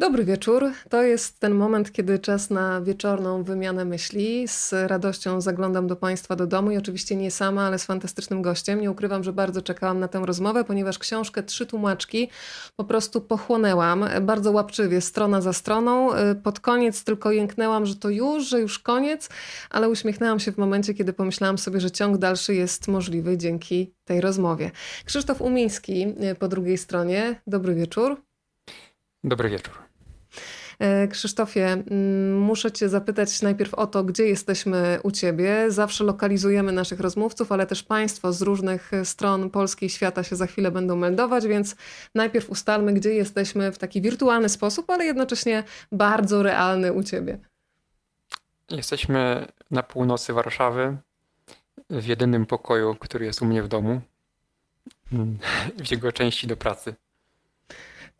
Dobry wieczór. To jest ten moment, kiedy czas na wieczorną wymianę myśli. Z radością zaglądam do Państwa do domu i oczywiście nie sama, ale z fantastycznym gościem. Nie ukrywam, że bardzo czekałam na tę rozmowę, ponieważ książkę Trzy tłumaczki po prostu pochłonęłam bardzo łapczywie, strona za stroną. Pod koniec tylko jęknęłam, że to już, że już koniec, ale uśmiechnęłam się w momencie, kiedy pomyślałam sobie, że ciąg dalszy jest możliwy dzięki tej rozmowie. Krzysztof Umiński po drugiej stronie. Dobry wieczór. Dobry wieczór. E, Krzysztofie, mm, muszę Cię zapytać najpierw o to, gdzie jesteśmy u Ciebie. Zawsze lokalizujemy naszych rozmówców, ale też Państwo z różnych stron Polski i świata się za chwilę będą meldować, więc najpierw ustalmy, gdzie jesteśmy w taki wirtualny sposób, ale jednocześnie bardzo realny u Ciebie. Jesteśmy na północy Warszawy, w jedynym pokoju, który jest u mnie w domu, w jego części do pracy.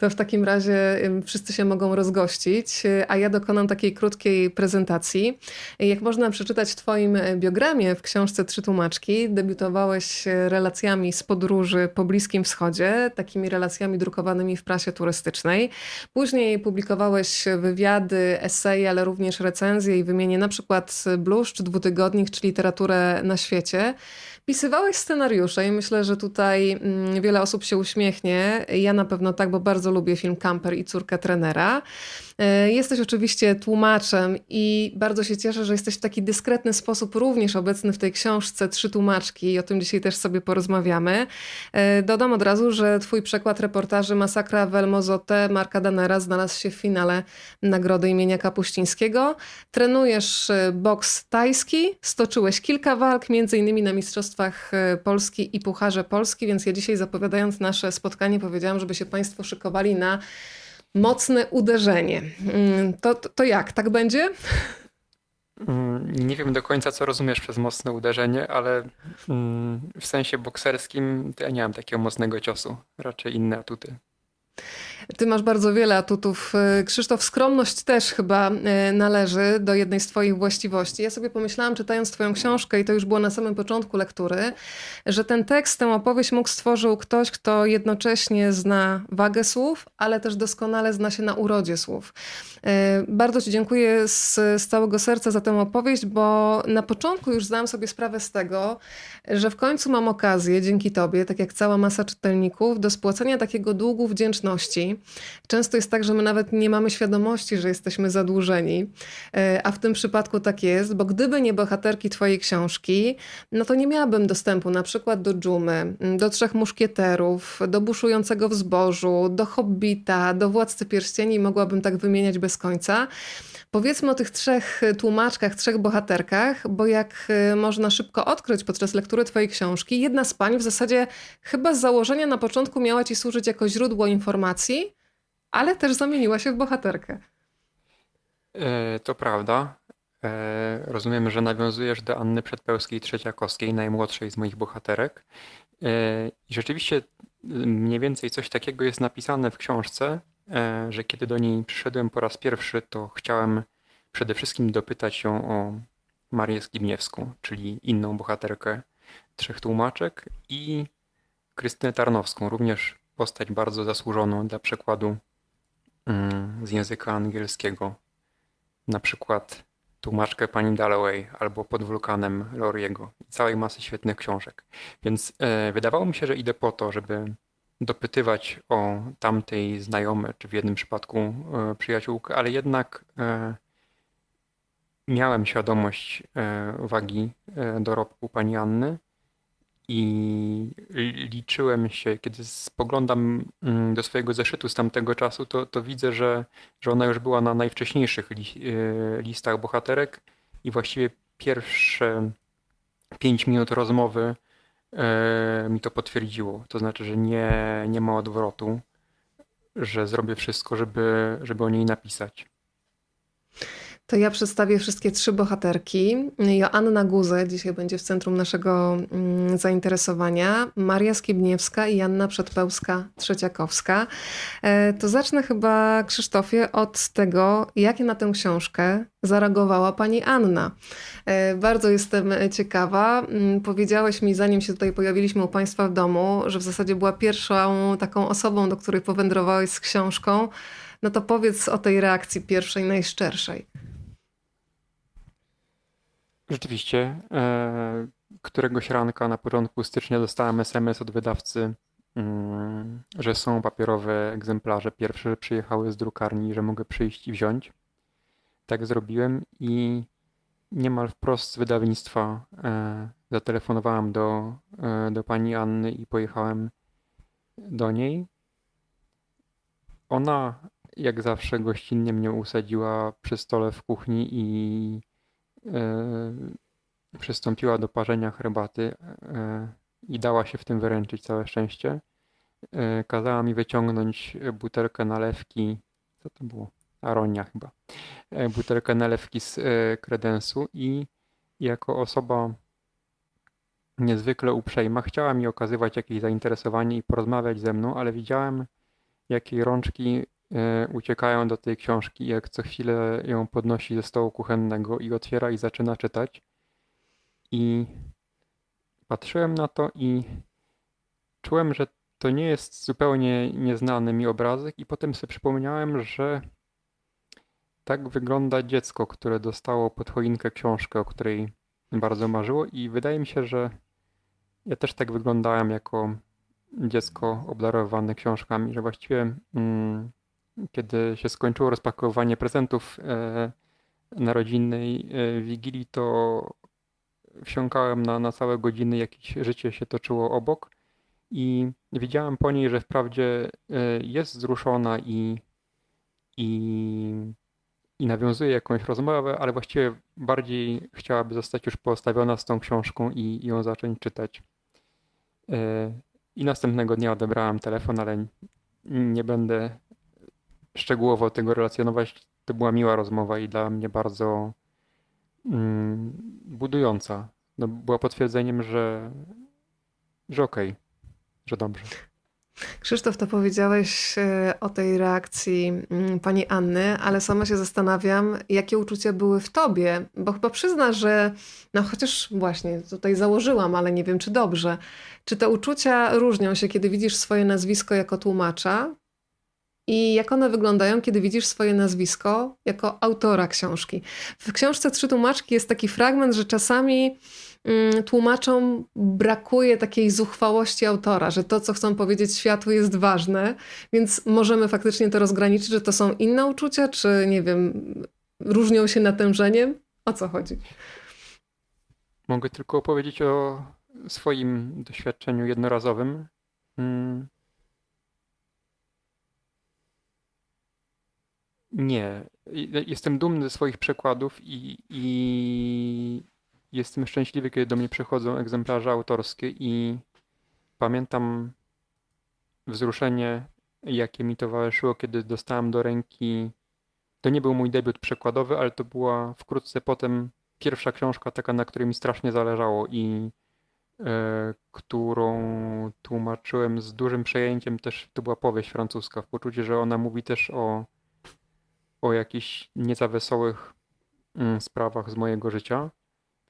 To w takim razie wszyscy się mogą rozgościć, a ja dokonam takiej krótkiej prezentacji. Jak można przeczytać w Twoim biogramie w książce Trzy Tłumaczki, debiutowałeś relacjami z podróży po Bliskim Wschodzie, takimi relacjami drukowanymi w prasie turystycznej. Później publikowałeś wywiady, eseje, ale również recenzje i wymienię na przykład Bluszcz, Dwutygodnik czy literaturę na świecie. Pisywałeś scenariusze i myślę, że tutaj mm, wiele osób się uśmiechnie. Ja na pewno tak, bo bardzo lubię film Camper i córkę trenera. E, jesteś oczywiście tłumaczem i bardzo się cieszę, że jesteś w taki dyskretny sposób również obecny w tej książce Trzy tłumaczki i o tym dzisiaj też sobie porozmawiamy. E, dodam od razu, że twój przekład reportaży Masakra w El Mozote Marka Danera znalazł się w finale nagrody imienia Kapuścińskiego. Trenujesz e, boks tajski, stoczyłeś kilka walk, między innymi na Mistrzostwach Polski i Pucharze Polski, więc ja dzisiaj zapowiadając nasze spotkanie powiedziałam, żeby się Państwo szykowali na mocne uderzenie. Mm, to, to, jak? Tak będzie? Mm, nie wiem do końca, co rozumiesz przez mocne uderzenie, ale mm, w sensie bokserskim ja nie mam takiego mocnego ciosu. Raczej inne atuty. Ty masz bardzo wiele atutów. E, Krzysztof, skromność też chyba e, należy do jednej z Twoich właściwości. Ja sobie pomyślałam, czytając Twoją książkę, i to już było na samym początku lektury, że ten tekst, tę opowieść mógł stworzył ktoś, kto jednocześnie zna wagę słów, ale też doskonale zna się na urodzie słów. E, bardzo Ci dziękuję z, z całego serca za tę opowieść, bo na początku już zdałam sobie sprawę z tego, że w końcu mam okazję, dzięki Tobie, tak jak cała masa czytelników, do spłacenia takiego długu wdzięczności. Często jest tak, że my nawet nie mamy świadomości, że jesteśmy zadłużeni, e, a w tym przypadku tak jest, bo gdyby nie bohaterki Twojej książki, no to nie miałabym dostępu na przykład do dżumy, do Trzech Muszkieterów, do Buszującego w Zbożu, do Hobbita, do Władcy Pierścieni mogłabym tak wymieniać bez końca. Powiedzmy o tych trzech tłumaczkach, trzech bohaterkach, bo jak y, można szybko odkryć podczas lektury Twojej książki, jedna z pań w zasadzie chyba z założenia na początku miała Ci służyć jako źródło informacji, ale też zamieniła się w bohaterkę. E, to prawda. E, rozumiem, że nawiązujesz do Anny Przedpełskiej-Trzeciakowskiej, najmłodszej z moich bohaterek. E, I rzeczywiście mniej więcej coś takiego jest napisane w książce, że kiedy do niej przyszedłem po raz pierwszy, to chciałem przede wszystkim dopytać się o Marię Skibniewską, czyli inną bohaterkę Trzech Tłumaczek i Krystynę Tarnowską, również postać bardzo zasłużoną dla przekładu mm, z języka angielskiego. Na przykład tłumaczkę pani Dalloway albo pod wulkanem Loriego i całej masy świetnych książek. Więc e, wydawało mi się, że idę po to, żeby dopytywać o tamtej znajome, czy w jednym przypadku e, przyjaciółkę, ale jednak e, miałem świadomość e, wagi dorobku pani Anny i liczyłem się, kiedy spoglądam mm, do swojego zeszytu z tamtego czasu, to, to widzę, że, że ona już była na najwcześniejszych listach bohaterek i właściwie pierwsze pięć minut rozmowy mi to potwierdziło. To znaczy, że nie, nie ma odwrotu, że zrobię wszystko, żeby, żeby o niej napisać. To ja przedstawię wszystkie trzy bohaterki. Joanna Guze dzisiaj będzie w centrum naszego mm, zainteresowania. Maria Skibniewska i Janna Przedpełska-Trzeciakowska. E, to zacznę chyba, Krzysztofie, od tego, jak na tę książkę zareagowała pani Anna. E, bardzo jestem ciekawa. Mm, powiedziałeś mi, zanim się tutaj pojawiliśmy u Państwa w domu, że w zasadzie była pierwszą taką osobą, do której powędrowałeś z książką, No to powiedz o tej reakcji pierwszej, najszczerszej. Rzeczywiście. E, któregoś ranka na początku stycznia dostałem SMS od wydawcy, mm, że są papierowe egzemplarze pierwsze, przyjechały z drukarni, że mogę przyjść i wziąć. Tak zrobiłem i niemal wprost z wydawnictwa e, zatelefonowałem do, e, do pani Anny i pojechałem do niej. Ona, jak zawsze, gościnnie mnie usadziła przy stole w kuchni i przystąpiła do parzenia herbaty e, i dała się w tym wyręczyć całe szczęście. E, kazała mi wyciągnąć butelkę nalewki. Co to było? Aronia chyba. E, butelkę nalewki z e, kredensu i jako osoba niezwykle uprzejma chciała mi okazywać jakieś zainteresowanie i porozmawiać ze mną, ale widziałem, jak jej rączki e, uciekają do tej książki, jak co chwilę ją podnosi ze stołu kuchennego i otwiera i zaczyna czytać. I patrzyłem na to i czułem, że to nie jest zupełnie nieznany mi obrazek i potem sobie przypomniałem, że tak wygląda dziecko, które dostało pod choinkę książkę, o której bardzo marzyło i wydaje mi się, że ja też tak wyglądałem jako dziecko obdarowane książkami, że właściwie mm, kiedy się skończyło rozpakowywanie prezentów e, narodzinnej e, Wigilii, to wsiąkałem na, na całe godziny, jakieś życie się toczyło obok i widziałem po niej, że wprawdzie e, jest wzruszona i, i i nawiązuje jakąś rozmowę, ale właściwie bardziej chciałaby zostać już postawiona z tą książką i, i ją zacząć czytać. I następnego dnia odebrałem telefon, ale nie będę szczegółowo tego relacjonować. To była miła rozmowa i dla mnie bardzo mm, budująca. No, była potwierdzeniem, że, że okej, okay, że dobrze. Krzysztof, to powiedziałeś e, o tej reakcji mm, pani Anny, ale sama się zastanawiam, jakie uczucia były w tobie, bo chyba przyznasz, że no chociaż właśnie tutaj założyłam, ale nie wiem czy dobrze. Czy te uczucia różnią się, kiedy widzisz swoje nazwisko jako tłumacza i jak one wyglądają, kiedy widzisz swoje nazwisko jako autora książki? W książce Trzy tłumaczki jest taki fragment, że czasami Mm, tłumaczom brakuje takiej zuchwałości autora, że to, co chcą powiedzieć światu, jest ważne, więc możemy faktycznie to rozgraniczyć, że to są inne uczucia, czy nie wiem, różnią się natężeniem? O co chodzi? Mogę tylko opowiedzieć o swoim doświadczeniu jednorazowym. Nie. Jestem dumny ze swoich przekładów i, i Jestem szczęśliwy, kiedy do mnie przychodzą egzemplarze autorskie i pamiętam wzruszenie, jakie mi towarzyszyło, kiedy dostałem do ręki. To nie był mój debiut przekładowy, ale to była wkrótce potem pierwsza książka, taka, na której mi strasznie zależało i e, którą tłumaczyłem z dużym przejęciem. Też to była powieść francuska, w poczuciu, że ona mówi też o, o jakichś nieco wesołych mm, sprawach z mojego życia.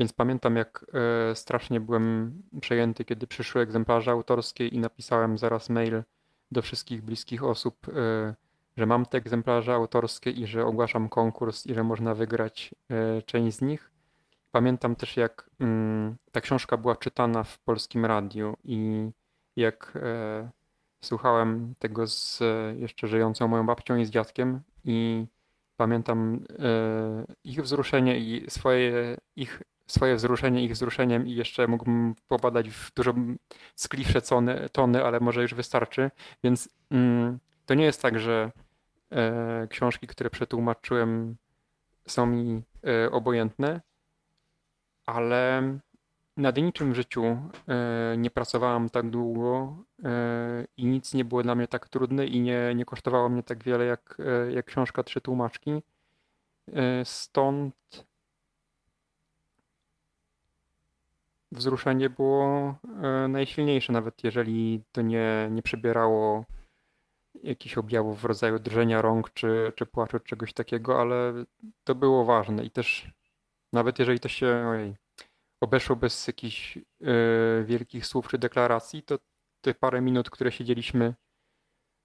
Więc pamiętam, jak e, strasznie byłem przejęty, kiedy przyszły egzemplarze autorskie i napisałem zaraz mail do wszystkich bliskich osób, e, że mam te egzemplarze autorskie i że ogłaszam konkurs i że można wygrać e, część z nich. Pamiętam też, jak mm, ta książka była czytana w polskim radiu i jak słuchałem tego z jeszcze żyjącą moją babcią i z dziadkiem i pamiętam ich wzruszenie i swoje ich swoje wzruszenie ich wzruszeniem i jeszcze mógłbym popadać w dużo skliwsze tony, tony ale może już wystarczy. Więc mm, to nie jest tak, że e, książki, które przetłumaczyłem są mi e, obojętne, ale nad niczym w życiu e, nie pracowałam tak długo e, i nic nie było dla mnie tak trudne i nie, nie kosztowało mnie tak wiele jak, e, jak książka Trzy Tłumaczki. Stąd wzruszenie było najsilniejsze, nawet jeżeli to nie, nie przybierało jakichś objawów w rodzaju drżenia rąk czy, czy płaczu, czegoś takiego, ale to było ważne i też nawet jeżeli to się ojej, obeszło bez jakichś y, wielkich słów czy deklaracji, to te parę minut, które siedzieliśmy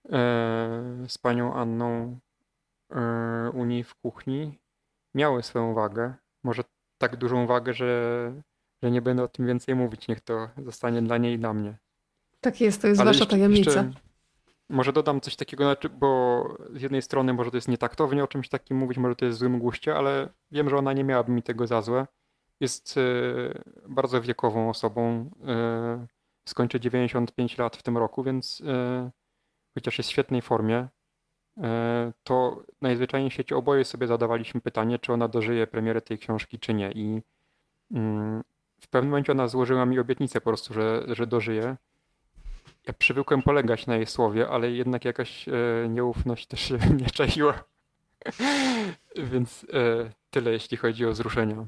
y, z panią Anną u niej w kuchni miały swoją wagę. Może tak dużą wagę, że, że nie będę o tym więcej mówić. Niech to zostanie dla niej i dla mnie. Tak jest, to jest Ale wasza jeszcze, tajemnica. Jeszcze może dodam coś takiego, znaczy, bo z jednej strony może to jest nietaktownie o czymś takim mówić, może to jest w złym guście, ale wiem, że ona nie miałaby mi tego za złe. Jest e, bardzo wiekową osobą. E, skończy 95 lat w tym roku, więc e, chociaż jest w świetnej formie, to najzwyczajniej w świecie oboje sobie zadawaliśmy pytanie, czy ona dożyje premiery tej książki, czy nie. I mm, w pewnym momencie ona złożyła mi obietnicę po prostu, że, że dożyje. Ja przywykłem polegać na jej słowie, ale jednak jakaś nieufność też się nie czaiła. Więc tyle, jeśli chodzi o wzruszenia.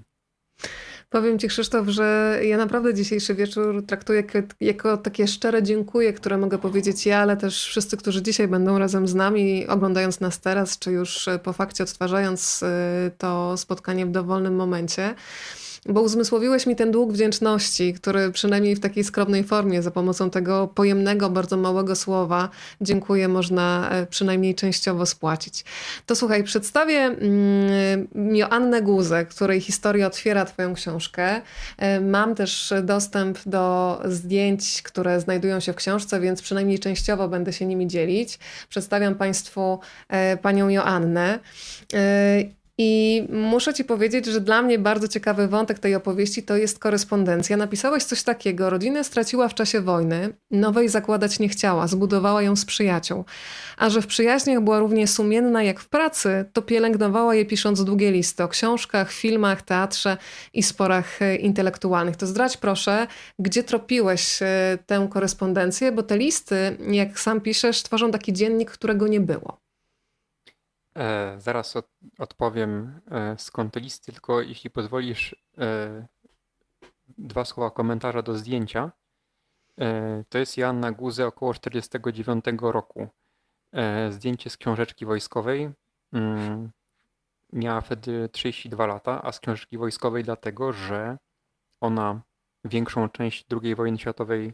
Powiem Ci, Krzysztof, że ja naprawdę dzisiejszy wieczór traktuję jako takie szczere dziękuję, które mogę powiedzieć ja, ale też wszyscy, którzy dzisiaj będą razem z nami, oglądając nas teraz, czy już po fakcie odtwarzając y, to spotkanie w dowolnym momencie bo uzmysłowiłeś mi ten dług wdzięczności, który przynajmniej w takiej skromnej formie, za pomocą tego pojemnego, bardzo małego słowa dziękuję, można e, przynajmniej częściowo spłacić. To słuchaj, przedstawię mm, Joannę Guzę, której historia otwiera Twoją książkę. E, mam też dostęp do zdjęć, które znajdują się w książce, więc przynajmniej częściowo będę się nimi dzielić. Przedstawiam Państwu e, panią Joannę. I muszę ci powiedzieć, że dla mnie bardzo ciekawy wątek tej opowieści to jest korespondencja. Napisałeś coś takiego: rodzinę straciła w czasie wojny, nowej zakładać nie chciała, zbudowała ją z przyjaciół. A że w przyjaźniach była równie sumienna jak w pracy, to pielęgnowała je pisząc długie listy o książkach, filmach, teatrze i sporach e, intelektualnych. To zdradź proszę, gdzie tropiłeś e, tę korespondencję, bo te listy, jak sam piszesz, tworzą taki dziennik, którego nie było. E, zaraz od, odpowiem e, skąd listy, tylko jeśli pozwolisz e, dwa słowa komentarza do zdjęcia. E, to jest Joanna Guze około 49 roku. Zdjęcie z książeczki wojskowej. Mm, miała wtedy 32 lata, a z książeczki wojskowej dlatego, że ona większą część II wojny światowej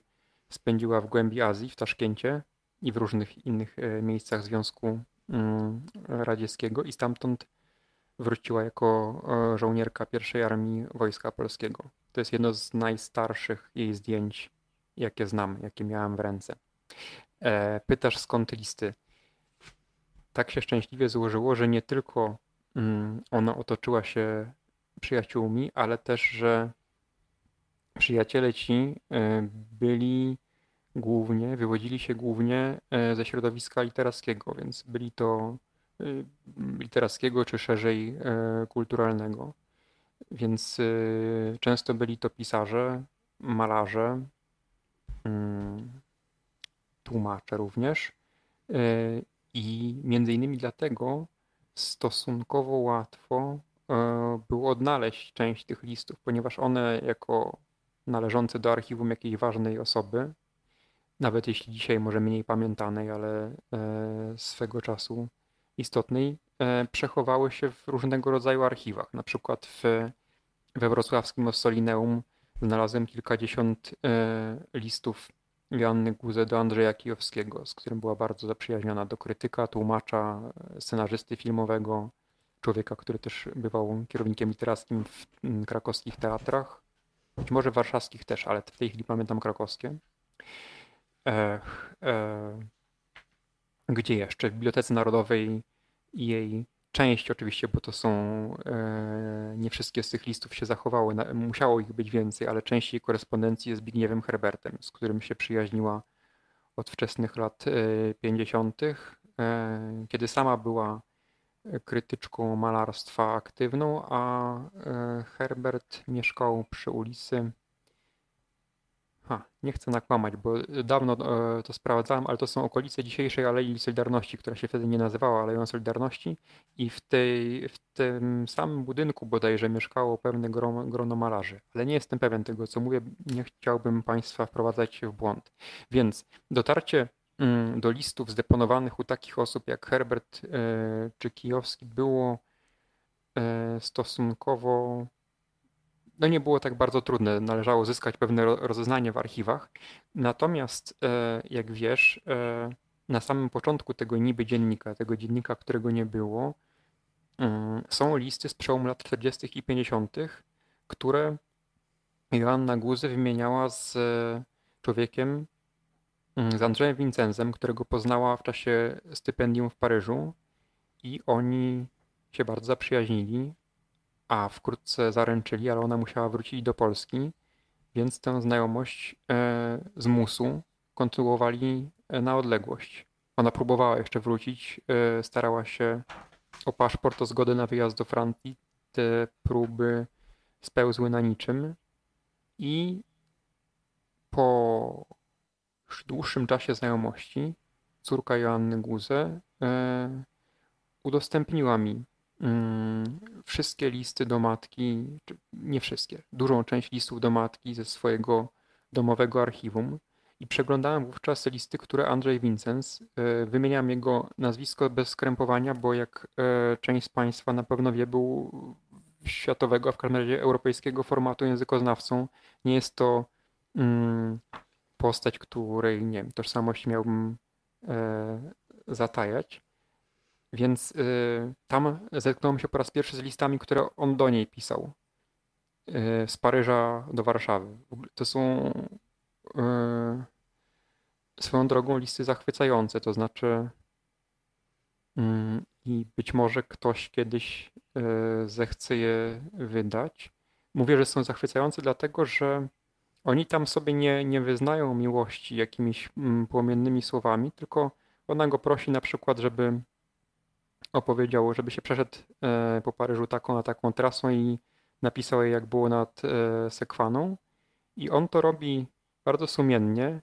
spędziła w głębi Azji, w Taszkencie i w różnych innych miejscach Związku radzieckiego i stamtąd wróciła jako e, żołnierka pierwszej armii Wojska Polskiego. To jest jedno z najstarszych jej zdjęć, jakie znam, jakie miałem w ręce. E, pytasz skąd listy? Tak się szczęśliwie złożyło, że nie tylko mm, ona otoczyła się przyjaciółmi, ale też, że przyjaciele ci e, byli głównie, wywodzili się głównie e, ze środowiska literackiego, więc byli to e, literackiego czy szerzej e, kulturalnego. Więc często byli to pisarze, malarze, mm, tłumacze również. I między innymi dlatego stosunkowo łatwo było odnaleźć część tych listów, ponieważ one jako należące do archiwum jakiejś ważnej osoby nawet jeśli dzisiaj może mniej pamiętanej, ale e, swego czasu istotnej, e, przechowały się w różnego rodzaju archiwach. Na przykład w, we wrocławskim Ossolineum znalazłem kilkadziesiąt e, listów Joanny Guze do Andrzeja Kijowskiego, z którym była bardzo zaprzyjaźniona do krytyka, tłumacza, scenarzysty filmowego, człowieka, który też bywał kierownikiem literackim w krakowskich teatrach, być może warszawskich też, ale w tej chwili pamiętam krakowskie. E, e, gdzie jeszcze? W Bibliotece Narodowej i jej część oczywiście, bo to są, e, nie wszystkie z tych listów się zachowały, musiało ich być więcej, ale część jej korespondencji jest Zbigniewem Herbertem, z którym się przyjaźniła od wczesnych lat 50., kiedy sama była krytyczką malarstwa aktywną, a Herbert mieszkał przy ulicy Ha, nie chcę nakłamać, bo dawno e, to sprawdzałem, ale to są okolice dzisiejszej Alei Solidarności, która się wtedy nie nazywała Aleją Solidarności i w, tej, w tym samym budynku bodajże mieszkało pewne grono, grono malarzy. Ale nie jestem pewien tego, co mówię, nie chciałbym Państwa wprowadzać w błąd. Więc dotarcie mm, do listów zdeponowanych u takich osób jak Herbert e, czy Kijowski było e, stosunkowo no nie było tak bardzo trudne. Należało zyskać pewne rozeznanie w archiwach. Natomiast, e, jak wiesz, e, na samym początku tego niby dziennika, tego dziennika, którego nie było, mm, są listy z przełomu lat 40. i 50., które Joanna Guzy wymieniała z człowiekiem, mm, z Andrzejem Vincenzem, którego poznała w czasie stypendium w Paryżu i oni się bardzo zaprzyjaźnili, a wkrótce zaręczyli, ale ona musiała wrócić do Polski, więc tę znajomość e, z musu kontynuowali e, na odległość. Ona próbowała jeszcze wrócić, e, starała się o paszport, o zgodę na wyjazd do Francji. Te próby spełzły na niczym i po dłuższym czasie znajomości córka Joanny Guze udostępniła mi wszystkie listy do matki, nie wszystkie, dużą część listów do matki ze swojego domowego archiwum i przeglądałem wówczas listy, które Andrzej Vincenz, e, wymieniam jego nazwisko bez skrępowania, bo jak e, część z Państwa na pewno wie, był światowego, a w każdym razie europejskiego formatu językoznawcą. Nie jest to mm, postać, której nie wiem, tożsamość miałbym e, zatajać. Więc y, tam zetknąłem się po raz pierwszy z listami, które on do niej pisał. Y, z Paryża do Warszawy. To są y, swoją drogą listy zachwycające, to znaczy mm, i być może ktoś kiedyś zechce je wydać. Mówię, że są zachwycające, dlatego że oni tam sobie nie, nie wyznają miłości jakimiś mm, płomiennymi słowami, tylko ona go prosi na przykład, żeby opowiedział, żeby się przeszedł e, po Paryżu taką a taką trasą i napisał jej, jak było nad e, Sekwaną. I on to robi bardzo sumiennie,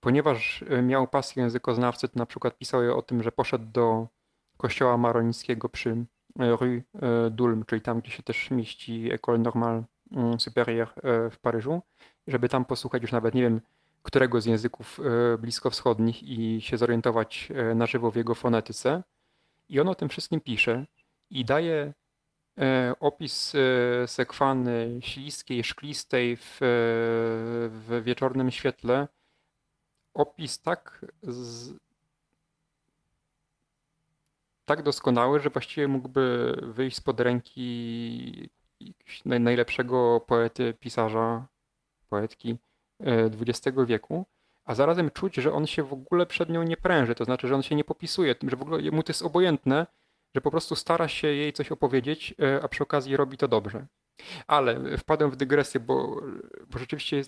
ponieważ e, miał pasję językoznawcy, to na przykład pisał jej o tym, że poszedł do kościoła maronickiego przy Rue d'Ulm, czyli tam, gdzie się też mieści École Normale mm, Supérieure w Paryżu, żeby tam posłuchać już nawet, nie wiem, którego z języków bliskowschodnich i się zorientować na żywo w jego fonetyce. I on o tym wszystkim pisze i daje e, opis e, sekwany śliskiej, szklistej w, w wieczornym świetle. Opis tak, z, tak doskonały, że właściwie mógłby wyjść spod ręki najlepszego poety, pisarza, poetki XX e, wieku a zarazem czuć, że on się w ogóle przed nią nie pręży, to znaczy, że on się nie popisuje, że w ogóle mu to jest obojętne, że po prostu stara się jej coś opowiedzieć, e, a przy okazji robi to dobrze. Ale wpadłem w dygresję, bo, bo rzeczywiście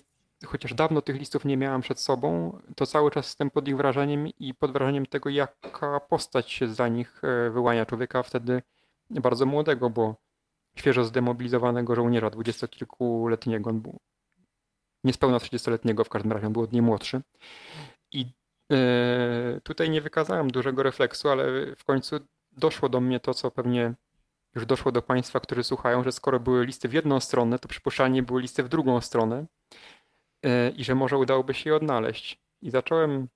chociaż dawno tych listów nie miałem przed sobą, to cały czas jestem pod ich wrażeniem i pod wrażeniem tego, jaka postać się za nich e, wyłania człowieka wtedy bardzo młodego, bo świeżo zdemobilizowanego żołnierza dwudziestokilkuletniego. On był niespełna 30-letniego, w każdym razie był od niej młodszy. I e, tutaj nie wykazałem dużego refleksu, ale w końcu doszło do mnie to, co pewnie już doszło do Państwa, którzy słuchają, że skoro były listy w jedną stronę, to przypuszczalnie były listy w drugą stronę e, i że może udałoby się je odnaleźć. I zacząłem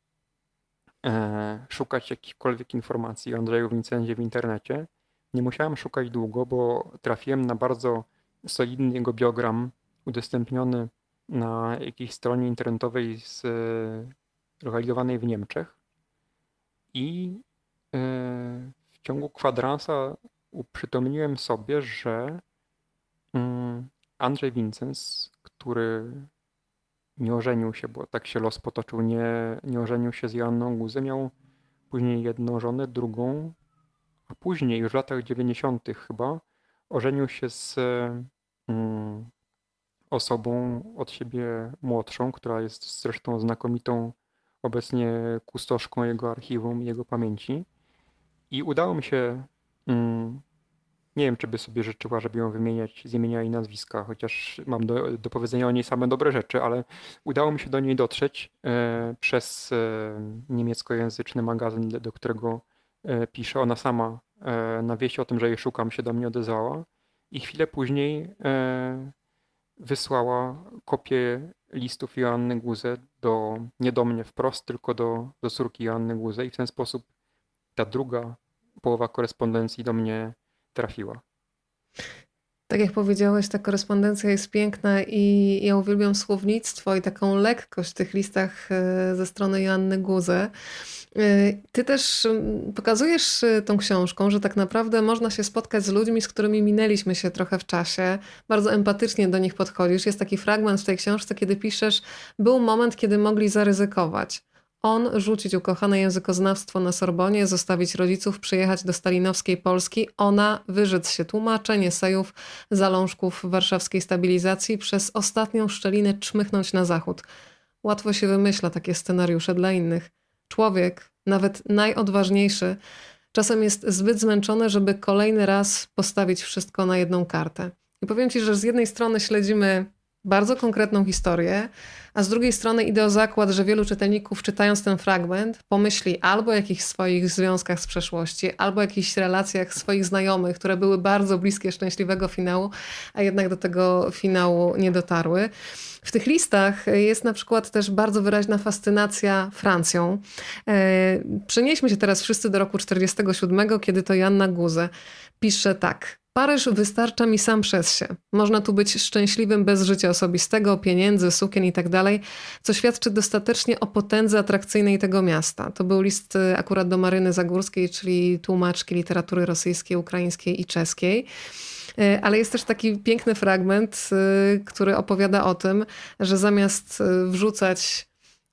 e, szukać jakichkolwiek informacji o Andrzeju Wincenzie w internecie. Nie musiałem szukać długo, bo trafiłem na bardzo solidny jego biogram udostępniony na jakiejś stronie internetowej z, lokalizowanej w Niemczech i e, w ciągu kwadransa uprzytomniłem sobie, że mm, Andrzej Wincens, który nie ożenił się, bo tak się los potoczył, nie, nie ożenił się z Joanną Guzę, miał później jedną żonę, drugą, a później już w latach 90. chyba ożenił się z mm, osobą od siebie młodszą, która jest zresztą znakomitą obecnie kustoszką jego archiwum, jego pamięci. I udało mi się, mm, nie wiem, czy by sobie życzyła, żeby ją wymieniać z imienia i nazwiska, chociaż mam do, do powiedzenia o niej same dobre rzeczy, ale udało mi się do niej dotrzeć e, przez e, niemieckojęzyczny magazyn, do którego e, pisze. Ona sama na wieści o tym, że jej szukam, się do mnie odezwała. I chwilę później wysłała kopię listów Joanny Guze do, nie do mnie wprost, tylko do, do córki Joanny Guze i w ten sposób ta druga połowa korespondencji do mnie trafiła. Tak jak powiedziałeś, ta korespondencja jest piękna i ja uwielbiam słownictwo i taką lekkość w tych listach e, ze strony Joanny Guzy. E, ty też pokazujesz e, tą książką, że tak naprawdę można się spotkać z ludźmi, z którymi minęliśmy się trochę w czasie. Bardzo empatycznie do nich podchodzisz. Jest taki fragment w tej książce, kiedy piszesz: Był moment, kiedy mogli zaryzykować. On rzucić ukochane językoznawstwo na Sorbonie, zostawić rodziców, przyjechać do stalinowskiej Polski. Ona wyrzec się tłumaczeń, esejów, zalążków warszawskiej stabilizacji, przez ostatnią szczelinę czmychnąć na zachód. Łatwo się wymyśla takie scenariusze dla innych. Człowiek, nawet najodważniejszy, czasem jest zbyt zmęczony, żeby kolejny raz postawić wszystko na jedną kartę. I powiem Ci, że z jednej strony śledzimy bardzo konkretną historię, a z drugiej strony idę o zakład, że wielu czytelników czytając ten fragment pomyśli albo o jakichś swoich związkach z przeszłości, albo o jakichś relacjach swoich znajomych, które były bardzo bliskie szczęśliwego finału, a jednak do tego finału nie dotarły. W tych listach jest na przykład też bardzo wyraźna fascynacja Francją. E, przenieśmy się teraz wszyscy do roku 1947, kiedy to Janna Guze pisze tak. Paryż wystarcza mi sam przez się. Można tu być szczęśliwym bez życia osobistego, pieniędzy, sukien i tak co świadczy dostatecznie o potędze atrakcyjnej tego miasta. To był list y, akurat do Maryny Zagórskiej, czyli tłumaczki literatury rosyjskiej, ukraińskiej i czeskiej. Y, ale jest też taki piękny fragment, y, który opowiada o tym, że zamiast wrzucać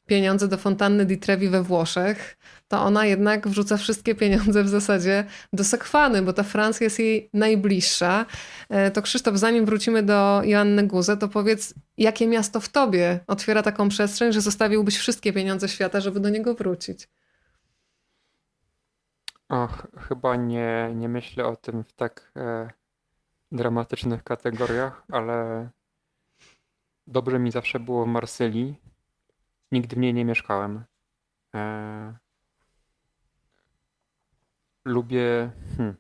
pieniądze do fontanny di Trevi we Włoszech, to ona jednak wrzuca wszystkie pieniądze w zasadzie do Sekwany, bo ta Francja jest jej najbliższa. E, to Krzysztof, zanim wrócimy do Joanny Guze, to powiedz, jakie miasto w tobie otwiera taką przestrzeń, że zostawiłbyś wszystkie pieniądze świata, żeby do niego wrócić? Och, chyba nie, nie myślę o tym w tak e, dramatycznych kategoriach, ale dobrze mi zawsze było w Marsylii. Nigdy w niej nie mieszkałem. E, lubię. Hmm,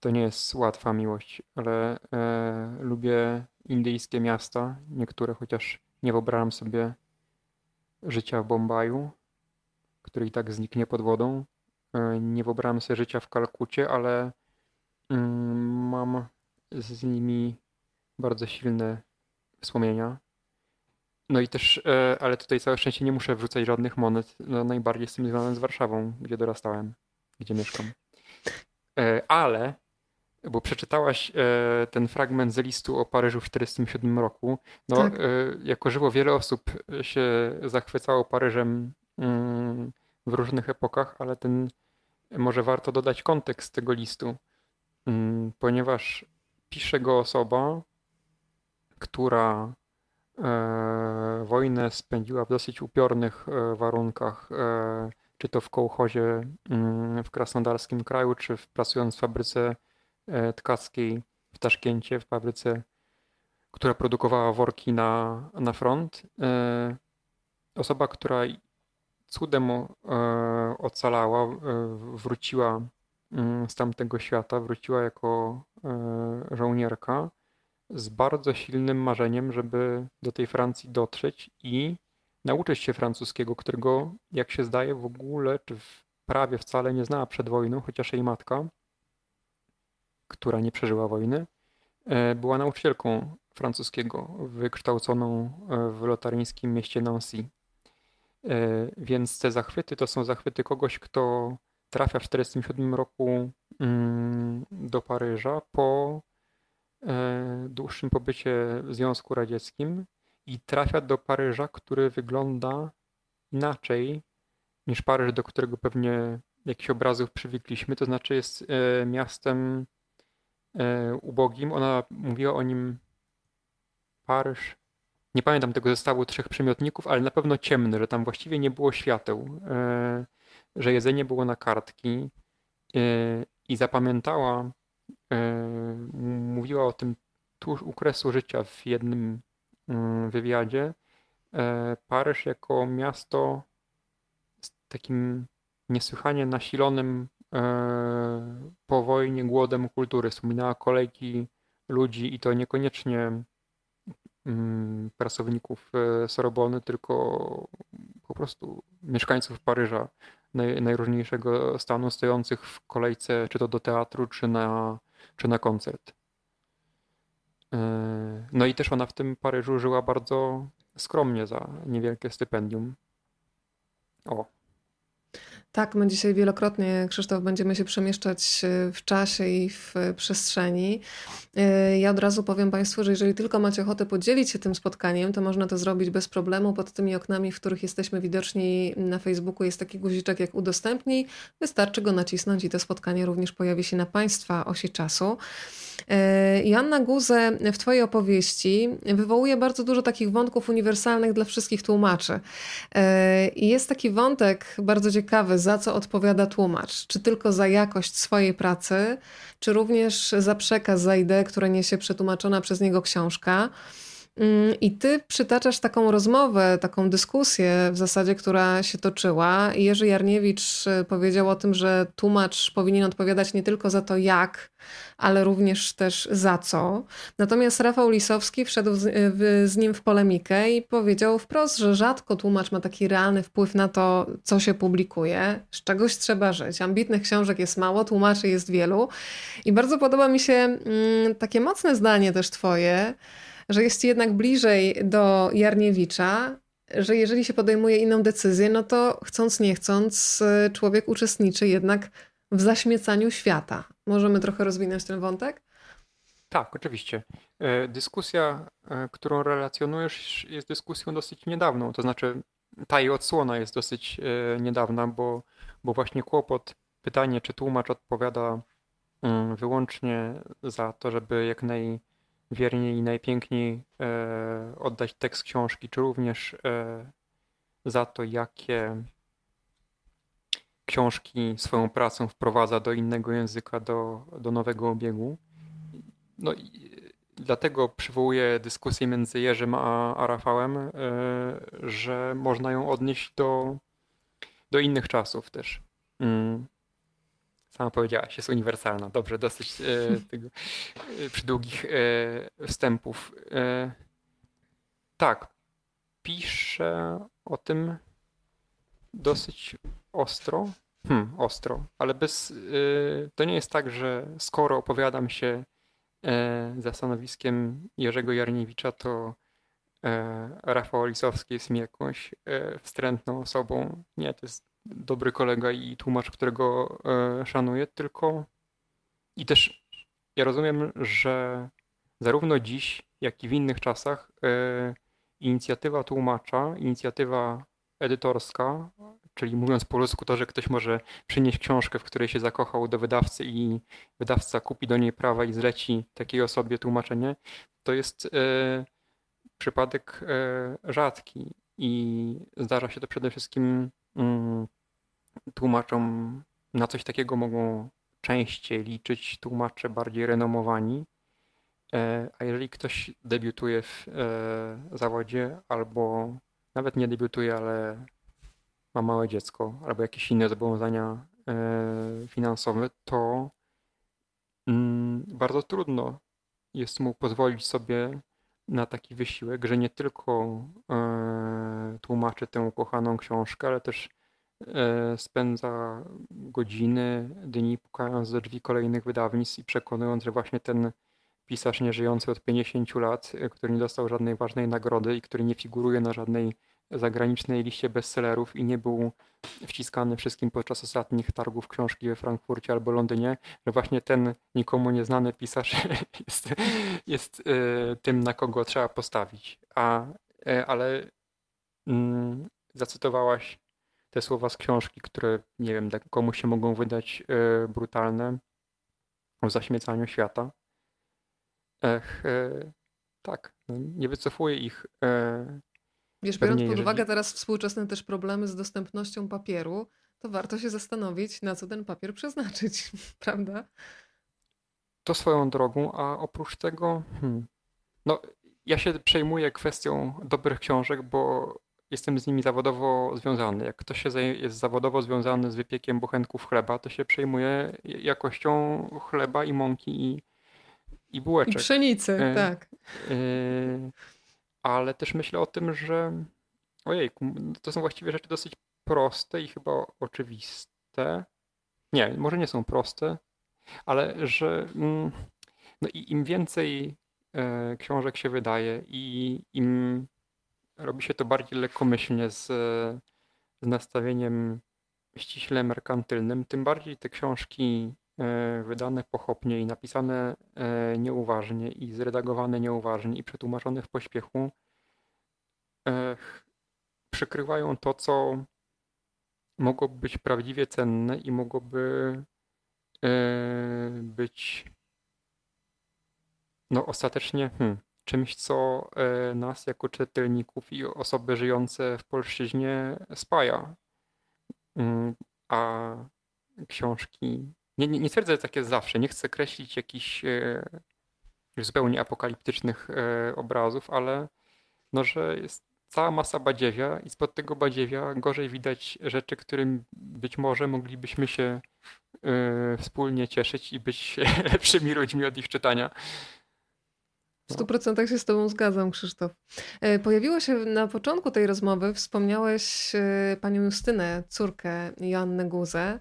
to nie jest łatwa miłość, ale e, lubię indyjskie miasta, niektóre, chociaż nie wyobrażam sobie życia w Bombaju, który i tak zniknie pod wodą. E, nie wyobrażam sobie życia w Kalkucie, ale mm, mam z nimi bardzo silne wspomnienia. No i też, e, ale tutaj całe szczęście nie muszę wrzucać żadnych monet. No, najbardziej z tym związane z Warszawą, gdzie dorastałem gdzie mieszkam. E, ale, bo przeczytałaś e, ten fragment z listu o Paryżu w 1947 roku, no tak. E, jako żywo wiele osób się zachwycało Paryżem mm, w różnych epokach, ale ten może warto dodać kontekst tego listu, mm, ponieważ pisze go osoba, która wojnę spędziła w dosyć upiornych warunkach czy to w kołchozie mm, w Krasnodarskim kraju, czy pracując w fabryce e, tkackiej w Taszkencie, w fabryce, która produkowała worki na, na front. E, osoba, która cudem e, ocalała, wróciła mm, z tamtego świata, wróciła jako żołnierka z bardzo silnym marzeniem, żeby do tej Francji dotrzeć i nauczyć się francuskiego, którego, jak się zdaje, w ogóle czy w prawie wcale nie znała przed wojną, chociaż jej matka, która nie przeżyła wojny, e, była nauczycielką francuskiego, wykształconą e, w lotaryńskim mieście Nancy. E, więc te zachwyty to są zachwyty kogoś, kto trafia w 1947 roku mm, do Paryża po dłuższym pobycie w Związku Radzieckim i trafia do Paryża, który wygląda inaczej niż Paryż, do którego pewnie jakichś obrazów przywykliśmy. To znaczy jest e, miastem e, ubogim. Ona mówiła o nim Paryż. Nie pamiętam tego zestawu trzech przymiotników, ale na pewno ciemny, że tam właściwie nie było świateł, e, że jedzenie było na kartki i zapamiętała, mówiła o tym tuż u kresu życia w jednym wywiadzie e, Paryż jako miasto z takim niesłychanie nasilonym e, po wojnie głodem kultury. Wspominała kolejki ludzi i to niekoniecznie mm, pracowników e, Sorbony, tylko po prostu mieszkańców Paryża naj, najróżniejszego stanu stojących w kolejce czy to do teatru, czy na, czy na koncert. No i też ona w tym Paryżu żyła bardzo skromnie za niewielkie stypendium. O, tak, my dzisiaj wielokrotnie, Krzysztof, będziemy się przemieszczać e, w czasie i w e, przestrzeni. E, ja od razu powiem Państwu, że jeżeli tylko macie ochotę podzielić się tym spotkaniem, to można to zrobić bez problemu. Pod tymi oknami, w których jesteśmy widoczni na Facebooku, jest taki guziczek jak udostępnij. Wystarczy go nacisnąć i to spotkanie również pojawi się na Państwa osi czasu. Joanna Guze w Twojej opowieści wywołuje bardzo dużo takich wątków uniwersalnych dla wszystkich tłumaczy. I jest taki wątek bardzo ciekawy, za co odpowiada tłumacz. Czy tylko za jakość swojej pracy, czy również za przekaz, za ideę, które niesie przetłumaczona przez niego książka. Mm, I ty przytaczasz taką rozmowę, taką dyskusję w zasadzie, która się toczyła. Jerzy Jarniewicz y, powiedział o tym, że tłumacz powinien odpowiadać nie tylko za to jak, ale również też za co. Natomiast Rafał Lisowski wszedł z, y, z nim w polemikę i powiedział wprost, że rzadko tłumacz ma taki realny wpływ na to, co się publikuje. Z czegoś trzeba żyć. Ambitnych książek jest mało, tłumaczy jest wielu. I bardzo podoba mi się mm, takie mocne zdanie też twoje, że jest jednak bliżej do Jarniewicza, że jeżeli się podejmuje inną decyzję, no to chcąc nie chcąc, y, człowiek uczestniczy jednak w zaśmiecaniu świata. Możemy trochę rozwinąć ten wątek? Tak, oczywiście. E, dyskusja, e, którą relacjonujesz, jest dyskusją dosyć niedawną. To znaczy, ta jej odsłona jest dosyć e, niedawna, bo, bo właśnie kłopot, pytanie, czy tłumacz odpowiada mm, wyłącznie za to, żeby jak naj wierniej i najpiękniej e, oddać tekst książki, czy również e, za to, jakie książki swoją pracą wprowadza do innego języka, do, do nowego obiegu. No i dlatego przywołuję dyskusję między Jerzym a, a Rafałem, e, że można ją odnieść do, do innych czasów też. Mm sama powiedziałaś, jest uniwersalna. Dobrze, dosyć e, tego, e, przydługich e, wstępów. E, tak, piszę o tym dosyć ostro. Hmm, ostro, ale bez. E, to nie jest tak, że skoro opowiadam się za stanowiskiem Jerzego Jarniewicza, to Rafał Lisowski jest mi jakąś wstrętną osobą. Nie, to jest dobry kolega i tłumacz, którego e, szanuję, tylko i też ja rozumiem, że zarówno dziś, jak i w innych czasach e, inicjatywa tłumacza, inicjatywa edytorska, czyli mówiąc po ludzku to, że ktoś może przynieść książkę, w której się zakochał do wydawcy i wydawca kupi do niej prawa i zleci takiej osobie tłumaczenie, to jest e, przypadek rzadki i zdarza się to przede wszystkim mm, tłumaczom na coś takiego mogą częściej liczyć tłumacze bardziej renomowani. E, a jeżeli ktoś debiutuje w e, zawodzie albo nawet nie debiutuje, ale ma małe dziecko albo jakieś inne zobowiązania e, finansowe, to mm, bardzo trudno jest mu pozwolić sobie na taki wysiłek, że nie tylko tłumaczy tę ukochaną książkę, ale też E, spędza godziny, dni pukając do drzwi kolejnych wydawnictw i przekonując, że właśnie ten pisarz nieżyjący od 50 lat, e, który nie dostał żadnej ważnej nagrody i który nie figuruje na żadnej zagranicznej liście bestsellerów i nie był wciskany wszystkim podczas ostatnich targów książki we Frankfurcie albo Londynie, że właśnie ten nikomu nieznany pisarz jest, jest e, tym, na kogo trzeba postawić. A, ale mm, zacytowałaś te słowa z książki, które nie wiem, komuś się mogą wydać e, brutalne o zaśmiecaniu świata. Ech, e, tak, no, nie wycofuję ich. Wiesz, biorąc pod uwagę teraz współczesne też problemy z dostępnością papieru, to warto się zastanowić, na co ten papier przeznaczyć, prawda? To swoją drogą, a oprócz tego, hmm, no, ja się przejmuję kwestią dobrych książek, bo jestem z nimi zawodowo związany. Jak ktoś się jest zawodowo związany z wypiekiem bochenków chleba, to się przejmuje jakością chleba i mąki i, i bułeczek. I pszenicy, e, tak. E, ale też myślę o tym, że ojej, to są właściwie rzeczy dosyć proste i chyba oczywiste. Nie, może nie są proste, ale że mm, no i im więcej książek się wydaje i im robi się to bardziej lekkomyślnie z, z nastawieniem ściśle merkantylnym, tym bardziej te książki e, wydane pochopnie i napisane e, nieuważnie i zredagowane nieuważnie i przetłumaczone w pośpiechu e, przykrywają to, co mogłoby być prawdziwie cenne i mogłoby być no ostatecznie hmm, czymś, co nas jako czytelników i osoby żyjące w polszczyźnie spaja. Mm, a książki. Nie, nie, twierdzę, że tak jest zawsze. Nie chcę kreślić jakichś e, zupełnie apokaliptycznych e, obrazów, ale no, że jest cała masa badziewia i spod tego badziewia gorzej widać rzeczy, którym być może moglibyśmy się e, wspólnie cieszyć i być lepszymi ludźmi od ich czytania. W stu procentach się z Tobą zgadzam, Krzysztof. E, pojawiło się na początku tej rozmowy, wspomniałeś e, panią Justynę, córkę Joannę Guzę.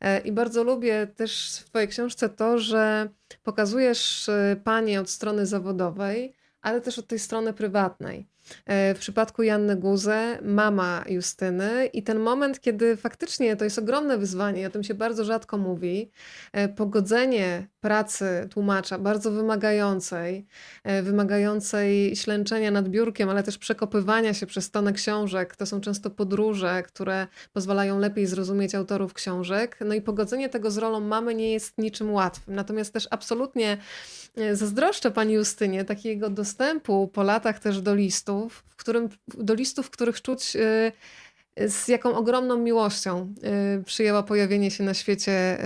E, I bardzo lubię też w Twojej książce to, że pokazujesz panię od strony zawodowej, ale też od tej strony prywatnej. E, w przypadku Janny Guze, mama Justyny i ten moment, kiedy faktycznie to jest ogromne wyzwanie, o tym się bardzo rzadko mówi, e, pogodzenie pracy tłumacza, bardzo wymagającej, e, wymagającej ślęczenia nad biurkiem, ale też przekopywania się przez tonę książek. To są często podróże, które pozwalają lepiej zrozumieć autorów książek. No i pogodzenie tego z rolą mamy nie jest niczym łatwym. Natomiast też absolutnie zazdroszczę pani Justynie takiego dostępu po latach też do listów, w którym, do listów, w których czuć y, z jaką ogromną miłością y, przyjęła pojawienie się na świecie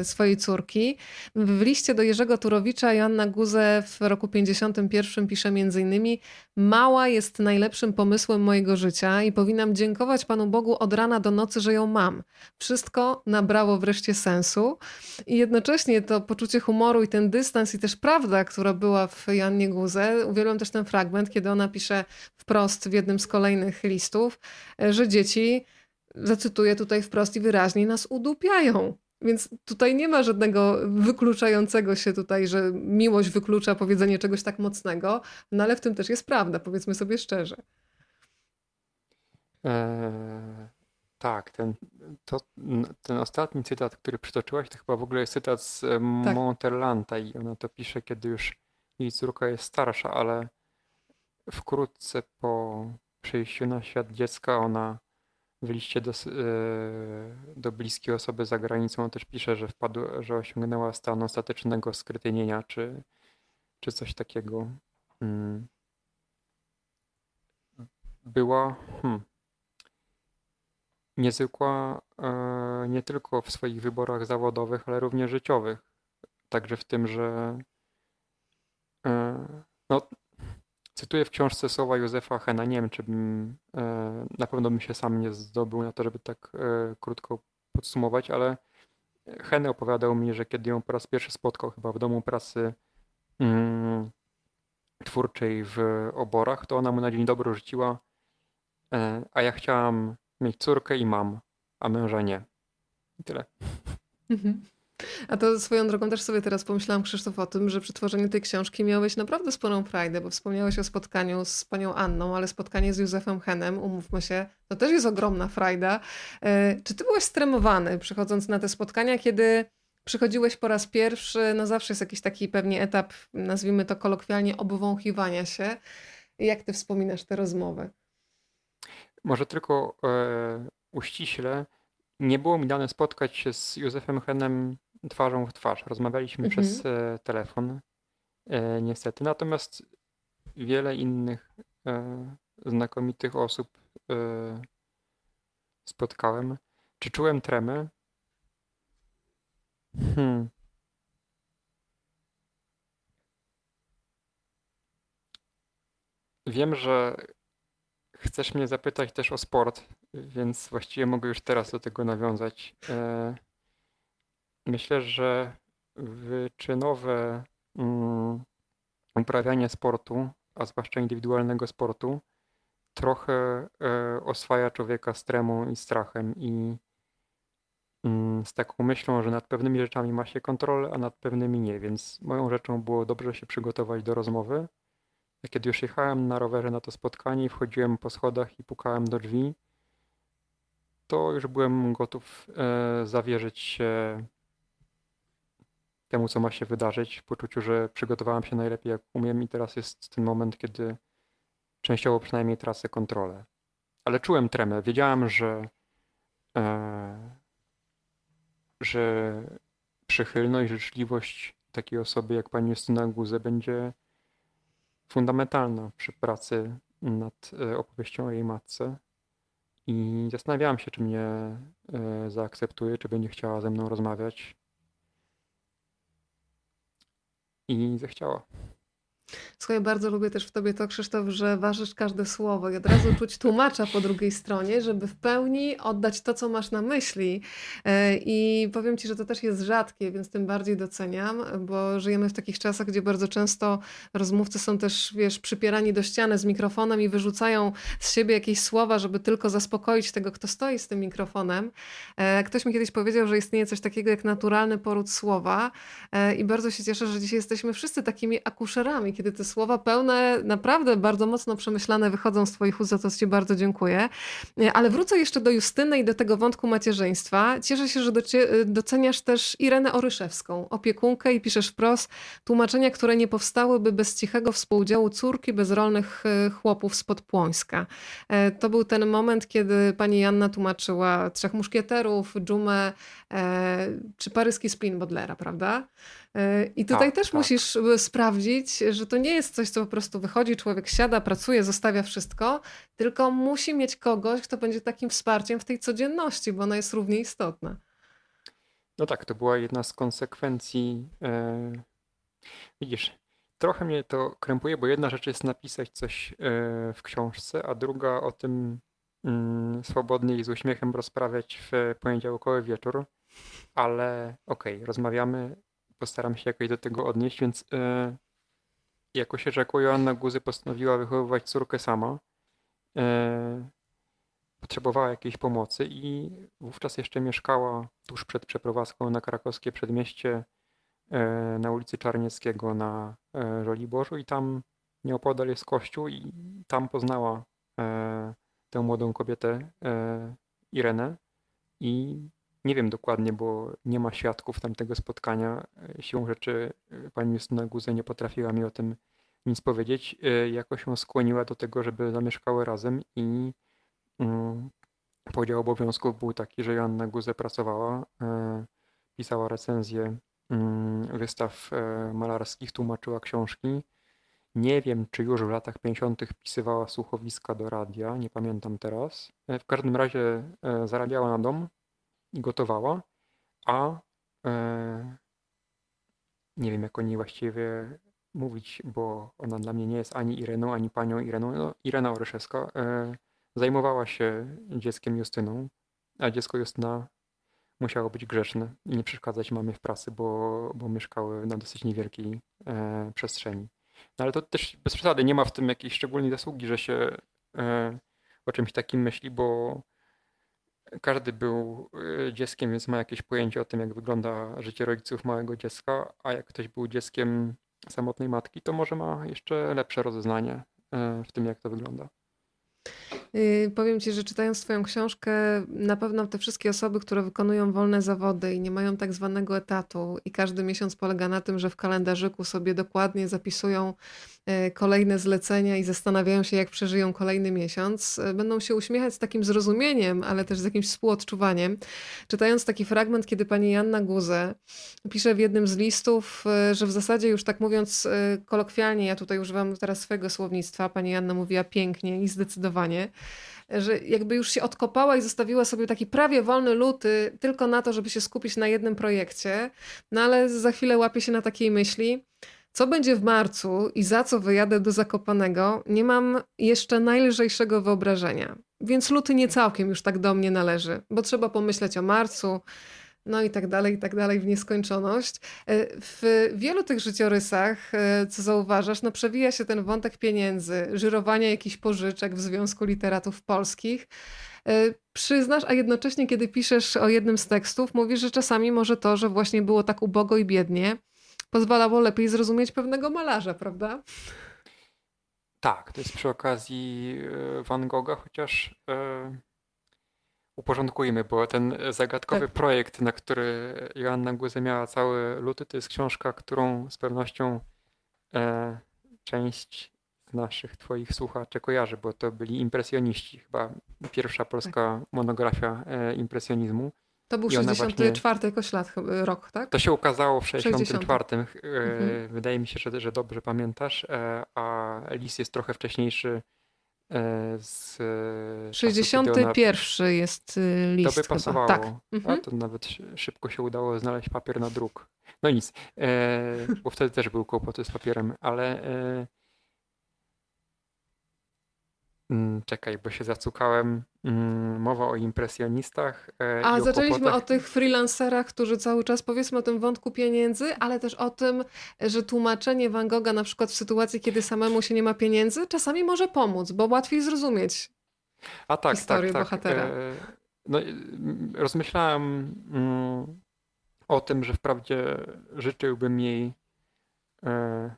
y, swojej córki. W liście do Jerzego Turowicza Joanna Guze w roku 51 pisze m.in. Mała jest najlepszym pomysłem mojego życia i powinnam dziękować Panu Bogu od rana do nocy, że ją mam. Wszystko nabrało wreszcie sensu i jednocześnie to poczucie humoru i ten dystans i też prawda, która była w Jannie Guze. Uwielbiam też ten fragment, kiedy ona pisze wprost w jednym z kolejnych listów, że dzieci, zacytuję tutaj wprost i wyraźnie, nas udupiają. Więc tutaj nie ma żadnego wykluczającego się tutaj, że miłość wyklucza powiedzenie czegoś tak mocnego, no ale w tym też jest prawda, powiedzmy sobie szczerze. Eee, tak, ten, to, ten ostatni cytat, który przytoczyłaś, to chyba w ogóle jest cytat z tak. Monterlanta i ona to pisze, kiedy już jej córka jest starsza, ale wkrótce po przyjściu na świat dziecka ona w liście do, e, do bliskiej osoby za granicą on też pisze, że wpadł, że osiągnęła stan ostatecznego skrytynienia, czy, czy coś takiego. Hmm. Była hmm, niezwykła e, nie tylko w swoich wyborach zawodowych, ale również życiowych. Także w tym, że e, no, Cytuję w książce słowa Józefa Hena. Nie wiem, czy bym, e, na pewno bym się sam nie zdobył na to, żeby tak e, krótko podsumować, ale Hen opowiadał mi, że kiedy ją po raz pierwszy spotkał chyba w domu pracy mm, twórczej w oborach, to ona mu na dzień dobry rzuciła, e, a ja chciałam mieć córkę i mam, a męża nie. I tyle. Mhm. A to swoją drogą też sobie teraz pomyślałam, Krzysztof, o tym, że przy tworzeniu tej książki miałeś naprawdę sporą frajdę, bo wspomniałeś o spotkaniu z panią Anną, ale spotkanie z Józefem Henem, umówmy się, to też jest ogromna frajda. E, czy ty byłeś stremowany przychodząc na te spotkania, kiedy przychodziłeś po raz pierwszy, no zawsze jest jakiś taki pewnie etap, nazwijmy to kolokwialnie, obwąchiwania się. Jak ty wspominasz te rozmowy? Może tylko e, uściśle, nie było mi dane spotkać się z Józefem Henem twarzą w twarz. Rozmawialiśmy mhm. przez e, telefon, e, niestety. Natomiast wiele innych e, znakomitych osób spotkałem. Czy czułem tremę? Hmm. Wiem, że chcesz mnie zapytać też o sport, więc właściwie mogę już teraz do tego nawiązać. Myślę, że wyczynowe mm, uprawianie sportu, a zwłaszcza indywidualnego sportu, trochę e, oswaja człowieka z tremą i strachem i mm, z taką myślą, że nad pewnymi rzeczami ma się kontrolę, a nad pewnymi nie, więc moją rzeczą było dobrze się przygotować do rozmowy. Kiedy już jechałem na rowerze na to spotkanie wchodziłem po schodach i pukałem do drzwi, to już byłem gotów e, zawierzyć się temu, co ma się wydarzyć, poczuciu, że przygotowałem się najlepiej jak umiem i teraz jest ten moment, kiedy częściowo przynajmniej tracę kontrolę. Ale czułem tremę. Wiedziałem, że, e, że przychylność, życzliwość takiej osoby jak pani Justyna Guze będzie fundamentalna przy pracy nad e, opowieścią o jej matce. I zastanawiałam się, czy mnie e, zaakceptuje, czy będzie chciała ze mną rozmawiać. I zechciała. Słuchaj, bardzo lubię też w tobie to, Krzysztof, że ważysz każde słowo i od razu czuć tłumacza po drugiej stronie, żeby w pełni oddać to, co masz na myśli. E, I powiem ci, że to też jest rzadkie, więc tym bardziej doceniam, bo żyjemy w takich czasach, gdzie bardzo często rozmówcy są też, wiesz, przypierani do ściany z mikrofonem i wyrzucają z siebie jakieś słowa, żeby tylko zaspokoić tego, kto stoi z tym mikrofonem. E, ktoś mi kiedyś powiedział, że istnieje coś takiego jak naturalny poród słowa e, i bardzo się cieszę, że dzisiaj jesteśmy wszyscy takimi akuszerami, kiedy te słowa pełne, naprawdę bardzo mocno przemyślane wychodzą z Twoich ust, za co Ci bardzo dziękuję. Ale wrócę jeszcze do Justyny i do tego wątku macierzyństwa. Cieszę się, że doceniasz też Irenę Oryszewską, opiekunkę i piszesz wprost tłumaczenia, które nie powstałyby bez cichego współdziału córki bezrolnych e, chłopów spod Płońska. E, to był ten moment, kiedy pani Janna tłumaczyła Trzech Muszkieterów, Dżumę e, czy paryski spin Bodlera, prawda? E, I tutaj tak, też tak. musisz e, sprawdzić, że to nie jest coś, co po prostu wychodzi, człowiek siada, pracuje, zostawia wszystko, tylko musi mieć kogoś, kto będzie takim wsparciem w tej codzienności, bo ona jest równie istotna. No tak, to była jedna z konsekwencji. E, widzisz, trochę mnie to krępuje, bo jedna rzecz jest napisać coś w książce, a druga o tym mm, swobodnie i z uśmiechem rozprawiać w poniedziałkowy wieczór. Ale okej, okay, rozmawiamy postaram się jakoś do tego odnieść, więc e, jako się rzekło, Joanna Guzy postanowiła wychowywać córkę sama. E, potrzebowała jakiejś pomocy i wówczas jeszcze mieszkała tuż przed przeprowadzką na krakowskie przedmieście e, na ulicy Czarnieckiego na e, Żoliborzu i tam nieopodal jest kościół i tam poznała e, tę młodą kobietę e, Irenę i nie wiem dokładnie, bo nie ma świadków tamtego spotkania. Siłą rzeczy e, pani Justyna Guze nie potrafiła mi o tym nic powiedzieć. E, Jakoś się skłoniła do tego, żeby zamieszkały razem i mm, podział obowiązków był taki, że Joanna Guze pracowała, e, pisała recenzje mm, wystaw malarskich, tłumaczyła książki. Nie wiem, czy już w latach 50. pisywała słuchowiska do radia, nie pamiętam teraz. W każdym razie zarabiała na dom i gotowała, a e, nie wiem jak o niej właściwie mówić, bo ona dla mnie nie jest ani Ireną, ani panią Ireną. No, Irena Oryszewska e, zajmowała się dzieckiem Justyną, a dziecko Justyna musiało być grzeczne i nie przeszkadzać mamie w pracy, bo, bo mieszkały na dosyć niewielkiej e, przestrzeni. No ale to też bez przesady nie ma w tym jakiejś szczególnej zasługi, że się e, o czymś takim myśli, bo każdy był y, dzieckiem, więc ma jakieś pojęcie o tym, jak wygląda życie rodziców małego dziecka, a jak ktoś był dzieckiem samotnej matki, to może ma jeszcze lepsze rozeznanie y, w tym, jak to wygląda. Yy, powiem Ci, że czytając Twoją książkę, na pewno te wszystkie osoby, które wykonują wolne zawody i nie mają tak zwanego etatu, i każdy miesiąc polega na tym, że w kalendarzyku sobie dokładnie zapisują kolejne zlecenia i zastanawiają się, jak przeżyją kolejny miesiąc, yy, będą się uśmiechać z takim zrozumieniem, ale też z jakimś współodczuwaniem. Czytając taki fragment, kiedy pani Janna Guze pisze w jednym z listów, że w zasadzie już tak mówiąc kolokwialnie, ja tutaj używam teraz swojego słownictwa, pani Janna mówiła pięknie i zdecydowanie, że jakby już się odkopała i zostawiła sobie taki prawie wolny luty tylko na to, żeby się skupić na jednym projekcie. No ale za chwilę łapie się na takiej myśli, co będzie w marcu i za co wyjadę do Zakopanego, nie mam jeszcze najlżejszego wyobrażenia. Więc luty nie całkiem już tak do mnie należy, bo trzeba pomyśleć o marcu, no i tak dalej, i tak dalej w nieskończoność. E, w wielu tych życiorysach, e, co zauważasz, no przewija się ten wątek pieniędzy, żyrowania jakichś pożyczek w Związku Literatów Polskich. E, przyznasz, a jednocześnie, kiedy piszesz o jednym z tekstów, mówisz, że czasami może to, że właśnie było tak ubogo i biednie, pozwalało lepiej zrozumieć pewnego malarza, prawda? Tak, to jest przy okazji Van Gogha, chociaż uporządkujmy, bo ten zagadkowy tak. projekt, na który Joanna Guze miała cały luty, to jest książka, którą z pewnością e, część z naszych twoich słuchaczy kojarzy, bo to byli impresjoniści, chyba pierwsza polska tak. monografia e, impresjonizmu. To był 64 właśnie, koślat rok, tak? To się ukazało w 64. 60. E, mhm. Wydaje mi się, że, że dobrze pamiętasz, e, a Lis jest trochę wcześniejszy E, z 61 ona... jest list. To by pasowało. Tak. Mhm. A to nawet szybko się udało znaleźć papier na druk. No nic, e, bo wtedy też był kłopoty z papierem, ale e, czekaj, bo się zacukałem. Mm, mowa o impresjonistach. E, A zaczęliśmy o tych freelancerach, którzy cały czas powiedzmy o tym wątku pieniędzy, ale też o tym, że tłumaczenie Van Gogha na przykład w sytuacji, kiedy samemu się nie ma pieniędzy, czasami może pomóc, bo łatwiej zrozumieć A tak, historię tak, tak. bohatera. E, no, rozmyślałem mm, o tym, że wprawdzie życzyłbym jej e,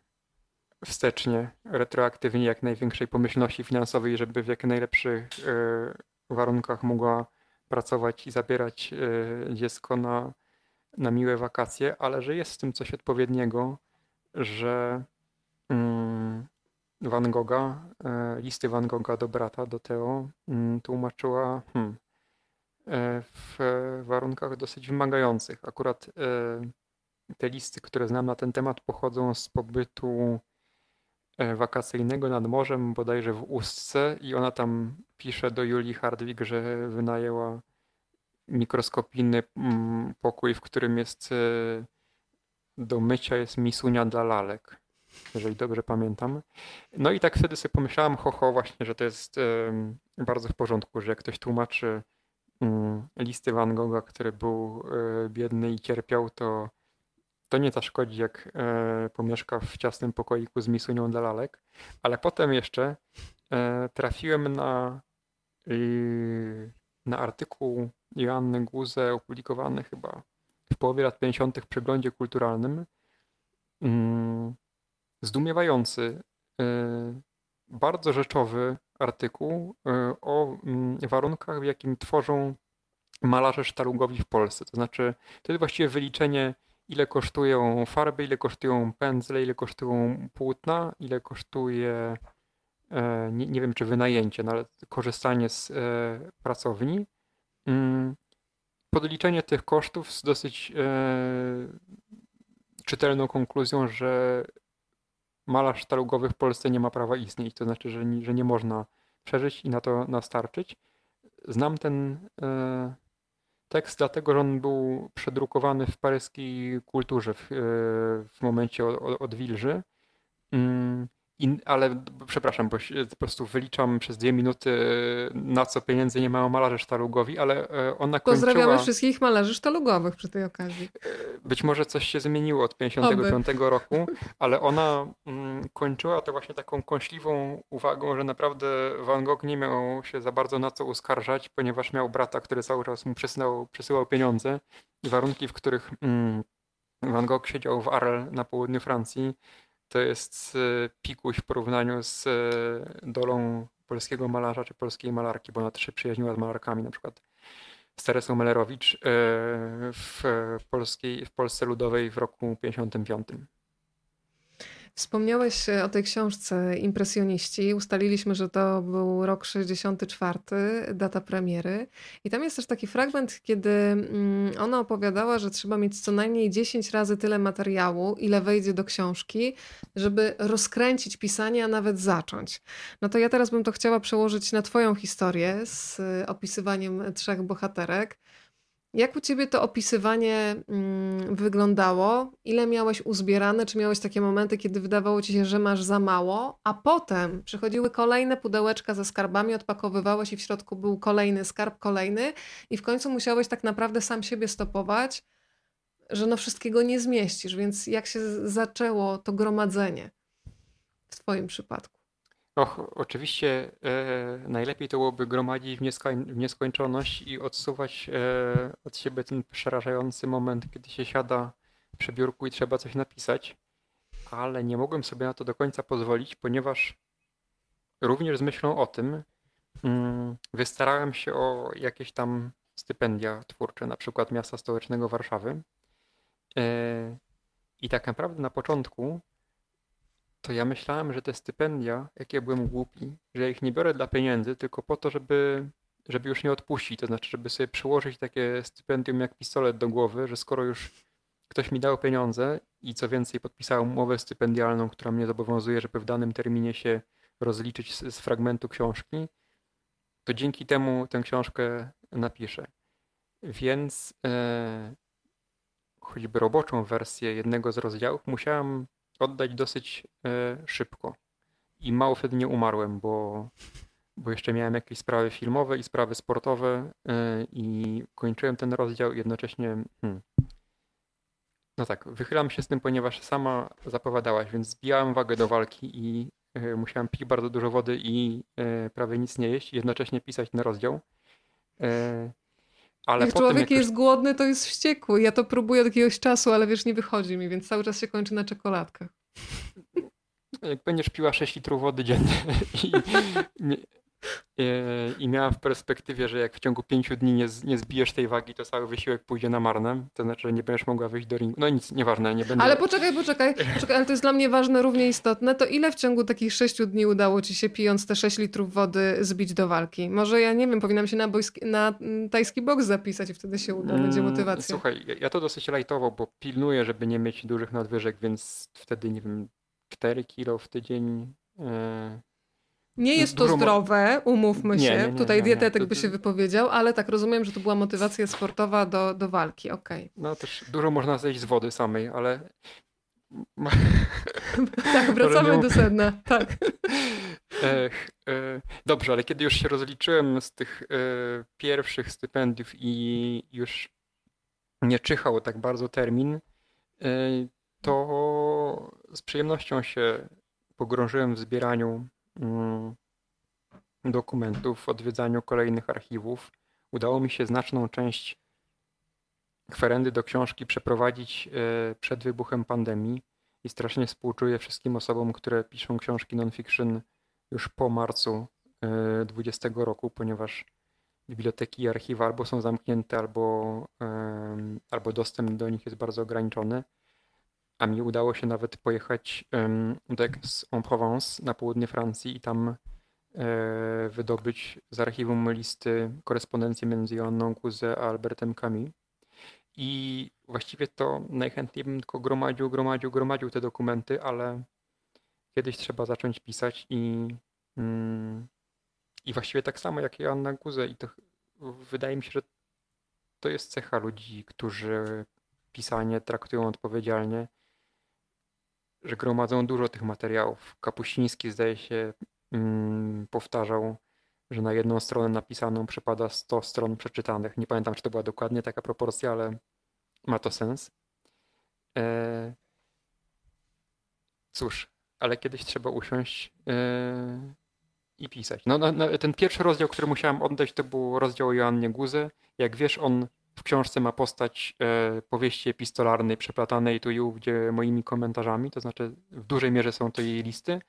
wstecznie, retroaktywnie, jak największej pomyślności finansowej, żeby w jak najlepszych e, warunkach mogła pracować i zabierać e, dziecko na, na miłe wakacje, ale że jest w tym coś odpowiedniego, że mm, Van Gogha, e, listy Van Gogha do brata, do Theo, mm, tłumaczyła hmm, w warunkach dosyć wymagających. Akurat te listy, które znam na ten temat, pochodzą z pobytu wakacyjnego nad morzem, bodajże w Ustce i ona tam pisze do Julii Hardwig, że wynajęła mikroskopijny mm, pokój, w którym jest e, do mycia jest misunia dla lalek, jeżeli dobrze pamiętam. No i tak wtedy sobie pomyślałam, ho, ho właśnie, że to jest bardzo w porządku, że jak ktoś tłumaczy mm, listy Van Gogha, który był e, biedny i cierpiał, to to nie zaszkodzi, jak e, pomieszka w ciasnym pokoiku z misunią dla lalek. Ale potem jeszcze e, trafiłem na, na artykuł Joanny Guze opublikowany chyba w połowie lat 50. w przeglądzie kulturalnym. Mm, zdumiewający, e, bardzo rzeczowy artykuł o mm, warunkach, w jakim tworzą malarze sztalugowi w Polsce. To znaczy, to jest właściwie wyliczenie ile kosztują farby, ile kosztują pędzle, ile kosztują płótna, ile kosztuje, e, nie, nie wiem czy wynajęcie, no ale korzystanie z e, pracowni. Mm, podliczenie tych kosztów z dosyć e, czytelną konkluzją, że malarz sztalugowy w Polsce nie ma prawa istnieć, to znaczy, że nie, że nie można przeżyć i na to nastarczyć. Znam ten tekst, dlatego że on był przedrukowany w paryskiej kulturze w, e, w momencie odwilży. Mm, in, ale przepraszam, bo po prostu wyliczam przez dwie minuty, na co pieniędzy nie mają malarze sztalugowi, ale e, ona kończyła... Pozdrawiamy wszystkich malarzy sztalugowych przy tej okazji. E, być może coś się zmieniło od 55 roku, ale ona mm, kończyła to właśnie taką kąśliwą uwagą, że naprawdę Van Gogh nie miał się za bardzo na co uskarżać, ponieważ miał brata, który cały czas mu przesyłał, przesyłał pieniądze i warunki, w których mm, Van Gogh siedział w Arles na południu Francji, to jest e, pikuś w porównaniu z e, dolą polskiego malarza czy polskiej malarki, bo ona też się przyjaźniła z malarkami, na przykład z Teresą Melerowicz e, w, polskiej, w Polsce Ludowej w roku 55. Wspomniałeś o tej książce Impresjoniści. Ustaliliśmy, że to był rok 64, data premiery. I tam jest też taki fragment, kiedy mm, ona opowiadała, że trzeba mieć co najmniej 10 razy tyle materiału, ile wejdzie do książki, żeby rozkręcić pisanie, a nawet zacząć. No to ja teraz bym to chciała przełożyć na Twoją historię z opisywaniem trzech bohaterek. Jak u ciebie to opisywanie mm, wyglądało? Ile miałeś uzbierane? Czy miałeś takie momenty, kiedy wydawało ci się, że masz za mało, a potem przychodziły kolejne pudełeczka ze skarbami, odpakowywałeś i w środku był kolejny skarb, kolejny, i w końcu musiałeś tak naprawdę sam siebie stopować, że no wszystkiego nie zmieścisz. Więc jak się zaczęło to gromadzenie w Twoim przypadku? Och, oczywiście e, najlepiej to byłoby gromadzić w, nieskoń, w nieskończoność i odsuwać e, od siebie ten przerażający moment, kiedy się siada przy biurku i trzeba coś napisać, ale nie mogłem sobie na to do końca pozwolić, ponieważ również z myślą o tym mm, wystarałem się o jakieś tam stypendia twórcze, na przykład Miasta Stołecznego Warszawy. E, I tak naprawdę na początku to ja myślałem, że te stypendia, jak ja byłem głupi, że ich nie biorę dla pieniędzy, tylko po to, żeby, żeby już nie odpuścić. To znaczy, żeby sobie przyłożyć takie stypendium jak pistolet do głowy, że skoro już ktoś mi dał pieniądze i co więcej podpisałem umowę stypendialną, która mnie zobowiązuje, żeby w danym terminie się rozliczyć z, z fragmentu książki, to dzięki temu tę książkę napiszę. Więc e, choćby roboczą wersję jednego z rozdziałów musiałem oddać dosyć e, szybko. I mało wtedy nie umarłem, bo, bo jeszcze miałem jakieś sprawy filmowe i sprawy sportowe e, i kończyłem ten rozdział jednocześnie. Hmm, no tak, wychylam się z tym, ponieważ sama zapowiadałaś, więc zbijałem wagę do walki i e, musiałem pić bardzo dużo wody i prawie nic nie jeść, jednocześnie pisać ten rozdział. Ale jak człowiek jak jest już... głodny, to jest wściekły. Ja to próbuję od jakiegoś czasu, ale wiesz, nie wychodzi mi, więc cały czas się kończy na czekoladkach. Jak będziesz piła 6 litrów wody dziennie i, nie, I miałam w perspektywie, że jak w ciągu pięciu dni nie, nie zbijesz tej wagi, to cały wysiłek pójdzie na marne. To znaczy, że nie będziesz mogła wyjść do ringu. No nic, nieważne, nie będę. Ale poczekaj, poczekaj, poczekaj, ale to jest dla mnie ważne, równie istotne. To ile w ciągu takich sześciu dni udało ci się, pijąc te 6 litrów wody, zbić do walki? Może ja nie wiem, powinnam się na, bojski, na tajski boks zapisać i wtedy się uda, będzie mm, motywacja. Słuchaj, ja to dosyć lajtowo, bo pilnuję, żeby nie mieć dużych nadwyżek, więc wtedy, nie wiem, 4 kilo w tydzień. Yy nie jest to zdrowe, umówmy się. Nie, nie, nie, Tutaj dietetyk by się wypowiedział, ale tak rozumiem, że to była motywacja sportowa do, do walki. Okay. No też dużo można zejść z wody samej, ale. tak, wracamy do sedna. Tak. Ech, e, dobrze, ale kiedy już się rozliczyłem z tych e, pierwszych stypendiów i już nie czyhał tak bardzo termin, e, to z przyjemnością się pogrążyłem w zbieraniu dokumentów, w odwiedzaniu kolejnych archiwów. Udało mi się znaczną część kwerendy do książki przeprowadzić e, przed wybuchem pandemii i strasznie współczuję wszystkim osobom, które piszą książki non-fiction już po marcu 2020 e, roku, ponieważ biblioteki i archiwa albo są zamknięte, albo, albo dostęp do nich jest bardzo ograniczony a mi udało się nawet pojechać do Aix-en-Provence na południe Francji i tam e, wydobyć z archiwum listy korespondencję między Joanną Kuze a Albertem Camus. I właściwie to najchętniej bym tylko gromadził, gromadził, gromadził te dokumenty, ale kiedyś trzeba zacząć pisać i, mm, i właściwie tak samo jak Joanna Kuze i to wydaje mi się, że to jest cecha ludzi, którzy pisanie traktują odpowiedzialnie że gromadzą dużo tych materiałów. Kapuściński zdaje się mm, powtarzał, że na jedną stronę napisaną przypada 100 stron przeczytanych. Nie pamiętam, czy to była dokładnie taka proporcja, ale ma to sens. E... Cóż, ale kiedyś trzeba usiąść e... i pisać. No, no, no, ten pierwszy rozdział, który musiałem oddać, to był rozdział o Joannie Guzy. Jak wiesz, on w książce ma postać e, powieści epistolarnej przeplatanej tu i ówdzie moimi komentarzami, to znaczy w dużej mierze są to jej listy,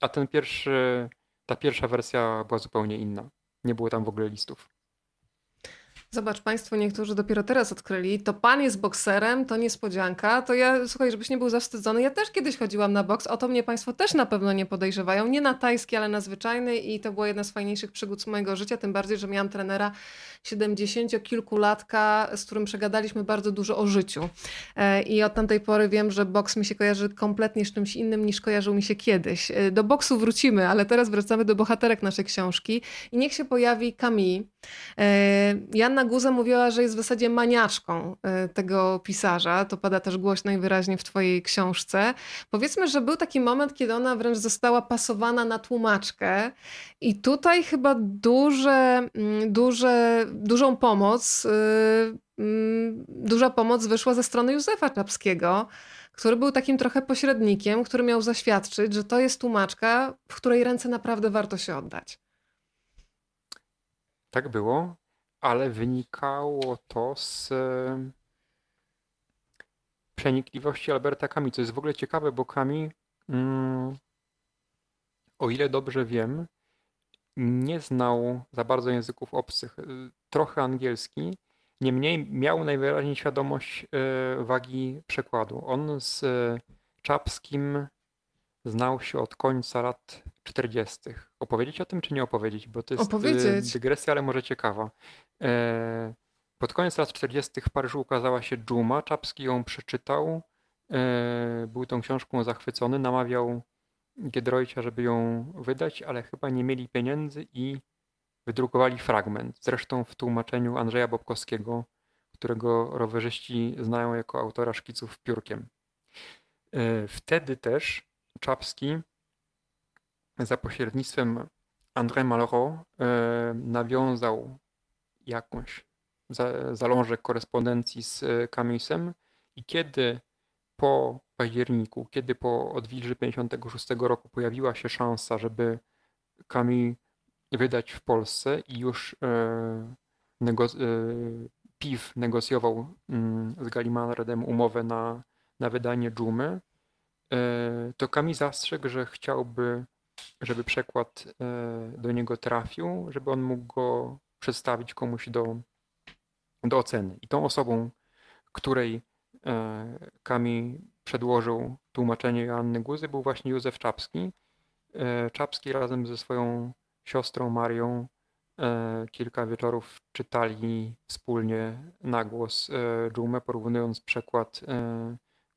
a ten pierwszy, ta pierwsza wersja była zupełnie inna. Nie było tam w ogóle listów. Zobacz Państwo, niektórzy dopiero teraz odkryli, to pan jest bokserem, to niespodzianka, to ja, słuchaj, żebyś nie był zawstydzony, ja też kiedyś chodziłam na boks, o to mnie Państwo też na pewno nie podejrzewają, nie na tajski, ale na zwyczajny i to była jedna z fajniejszych przygód mojego życia, tym bardziej, że miałam trenera 70-kilkulatka, z którym przegadaliśmy bardzo dużo o życiu e, i od tamtej pory wiem, że boks mi się kojarzy kompletnie z czymś innym niż kojarzył mi się kiedyś. E, do boksu wrócimy, ale teraz wracamy do bohaterek naszej książki i niech się pojawi Camille. E, Janna Guza mówiła, że jest w zasadzie maniaczką tego pisarza. To pada też głośno i wyraźnie w twojej książce. Powiedzmy, że był taki moment, kiedy ona wręcz została pasowana na tłumaczkę i tutaj chyba duże, mm, duże, dużą pomoc, y, mm, duża pomoc wyszła ze strony Józefa Czapskiego, który był takim trochę pośrednikiem, który miał zaświadczyć, że to jest tłumaczka, w której ręce naprawdę warto się oddać. Tak było, ale wynikało to z e, przenikliwości Alberta Kami, co jest w ogóle ciekawe, bo Kami, mm, o ile dobrze wiem, nie znał za bardzo języków obcych, e, trochę angielski, niemniej miał najwyraźniej świadomość e, wagi przekładu. On z Czapskim znał się od końca lat 40. Opowiedzieć o tym, czy nie opowiedzieć? Bo to jest opowiedzieć. dygresja, ale może ciekawa. Pod koniec lat 40. w Paryżu ukazała się Dżuma. Czapski ją przeczytał. Był tą książką zachwycony. Namawiał Giedroycia, żeby ją wydać, ale chyba nie mieli pieniędzy i wydrukowali fragment. Zresztą w tłumaczeniu Andrzeja Bobkowskiego, którego rowerzyści znają jako autora szkiców piórkiem. E, wtedy też Czapski za pośrednictwem André Malraux nawiązał jakąś zalążek korespondencji z e, Camusem i kiedy po październiku, kiedy po odwilży 56 roku pojawiła się szansa, żeby Camus wydać w Polsce i już e, nego, e, PIW negocjował mm, z Gallimanredem umowę na, na wydanie Dżumy, to Camus zastrzegł, że chciałby, żeby przekład do niego trafił, żeby on mógł go przedstawić komuś do, do oceny. I tą osobą, której e, Kami przedłożył tłumaczenie Joanny Guzy, był właśnie Józef Czapski. E, Czapski razem ze swoją siostrą Marią e, kilka wieczorów czytali wspólnie na głos dżumę, porównując przekład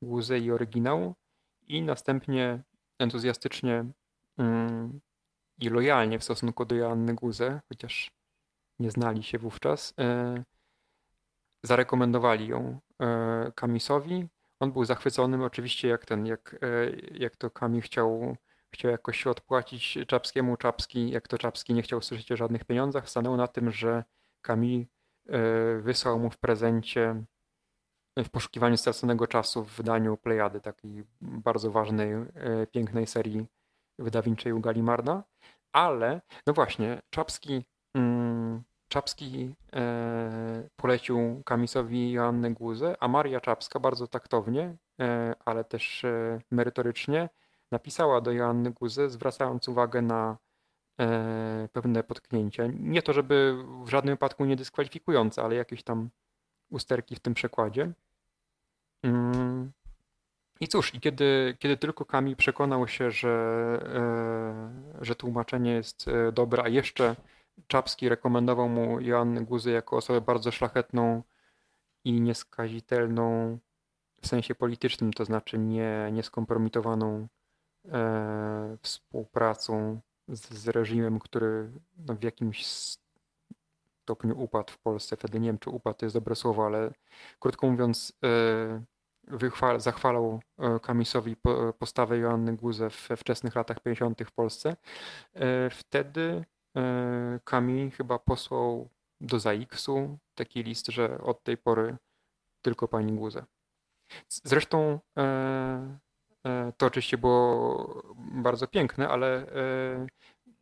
Guzy i oryginał i następnie entuzjastycznie mm, i lojalnie w stosunku do Joanny Guzy, chociaż nie znali się wówczas, e, zarekomendowali ją e, Kamisowi. On był zachwycony oczywiście jak ten, jak, e, jak to Kami chciał, chciał jakoś odpłacić Czapskiemu. Czapski, jak to Czapski nie chciał słyszeć o żadnych pieniądzach, stanął na tym, że Kami wysłał mu w prezencie w poszukiwaniu straconego czasu w wydaniu Plejady, takiej bardzo ważnej, pięknej serii wydawniczej u Galimarda. Ale, no właśnie, Czapski mm, Czapski e, polecił Kamisowi Joannę Guzę, a Maria Czapska bardzo taktownie, e, ale też e, merytorycznie napisała do Joanny Guzy, zwracając uwagę na pewne potknięcia. Nie to, żeby w żadnym wypadku nie dyskwalifikujące, ale jakieś tam usterki w tym przekładzie. Mm. I cóż, i kiedy, kiedy tylko Kami przekonał się, że, że tłumaczenie jest dobre, a jeszcze Czapski rekomendował mu Joannę Guzę jako osobę bardzo szlachetną i nieskazitelną w sensie politycznym, to znaczy nie, nieskompromitowaną e, współpracą z, z, reżimem, który no, w jakimś stopniu upadł w Polsce. Wtedy nie wiem, czy upadł to jest dobre słowo, ale krótko mówiąc, e, zachwalał e, Kamisowi po, postawę Joanny Guzę we wczesnych latach 50. w Polsce. E, wtedy Kami chyba posłał do ZAX-u taki list, że od tej pory tylko pani Guzę. Zresztą e, e, to oczywiście było bardzo piękne, ale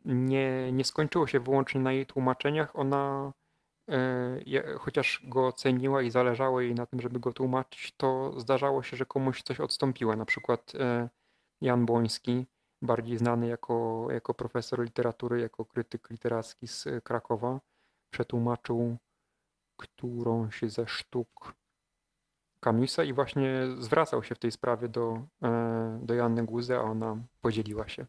nie, nie skończyło się wyłącznie na jej tłumaczeniach. Ona, chociaż go ceniła i zależało jej na tym, żeby go tłumaczyć, to zdarzało się, że komuś coś odstąpiło. Na przykład Jan Błoński bardziej znany jako, jako profesor literatury, jako krytyk literacki z Krakowa, przetłumaczył którąś ze sztuk Camusa i właśnie zwracał się w tej sprawie do, e, do Janny Guzy, a ona podzieliła się.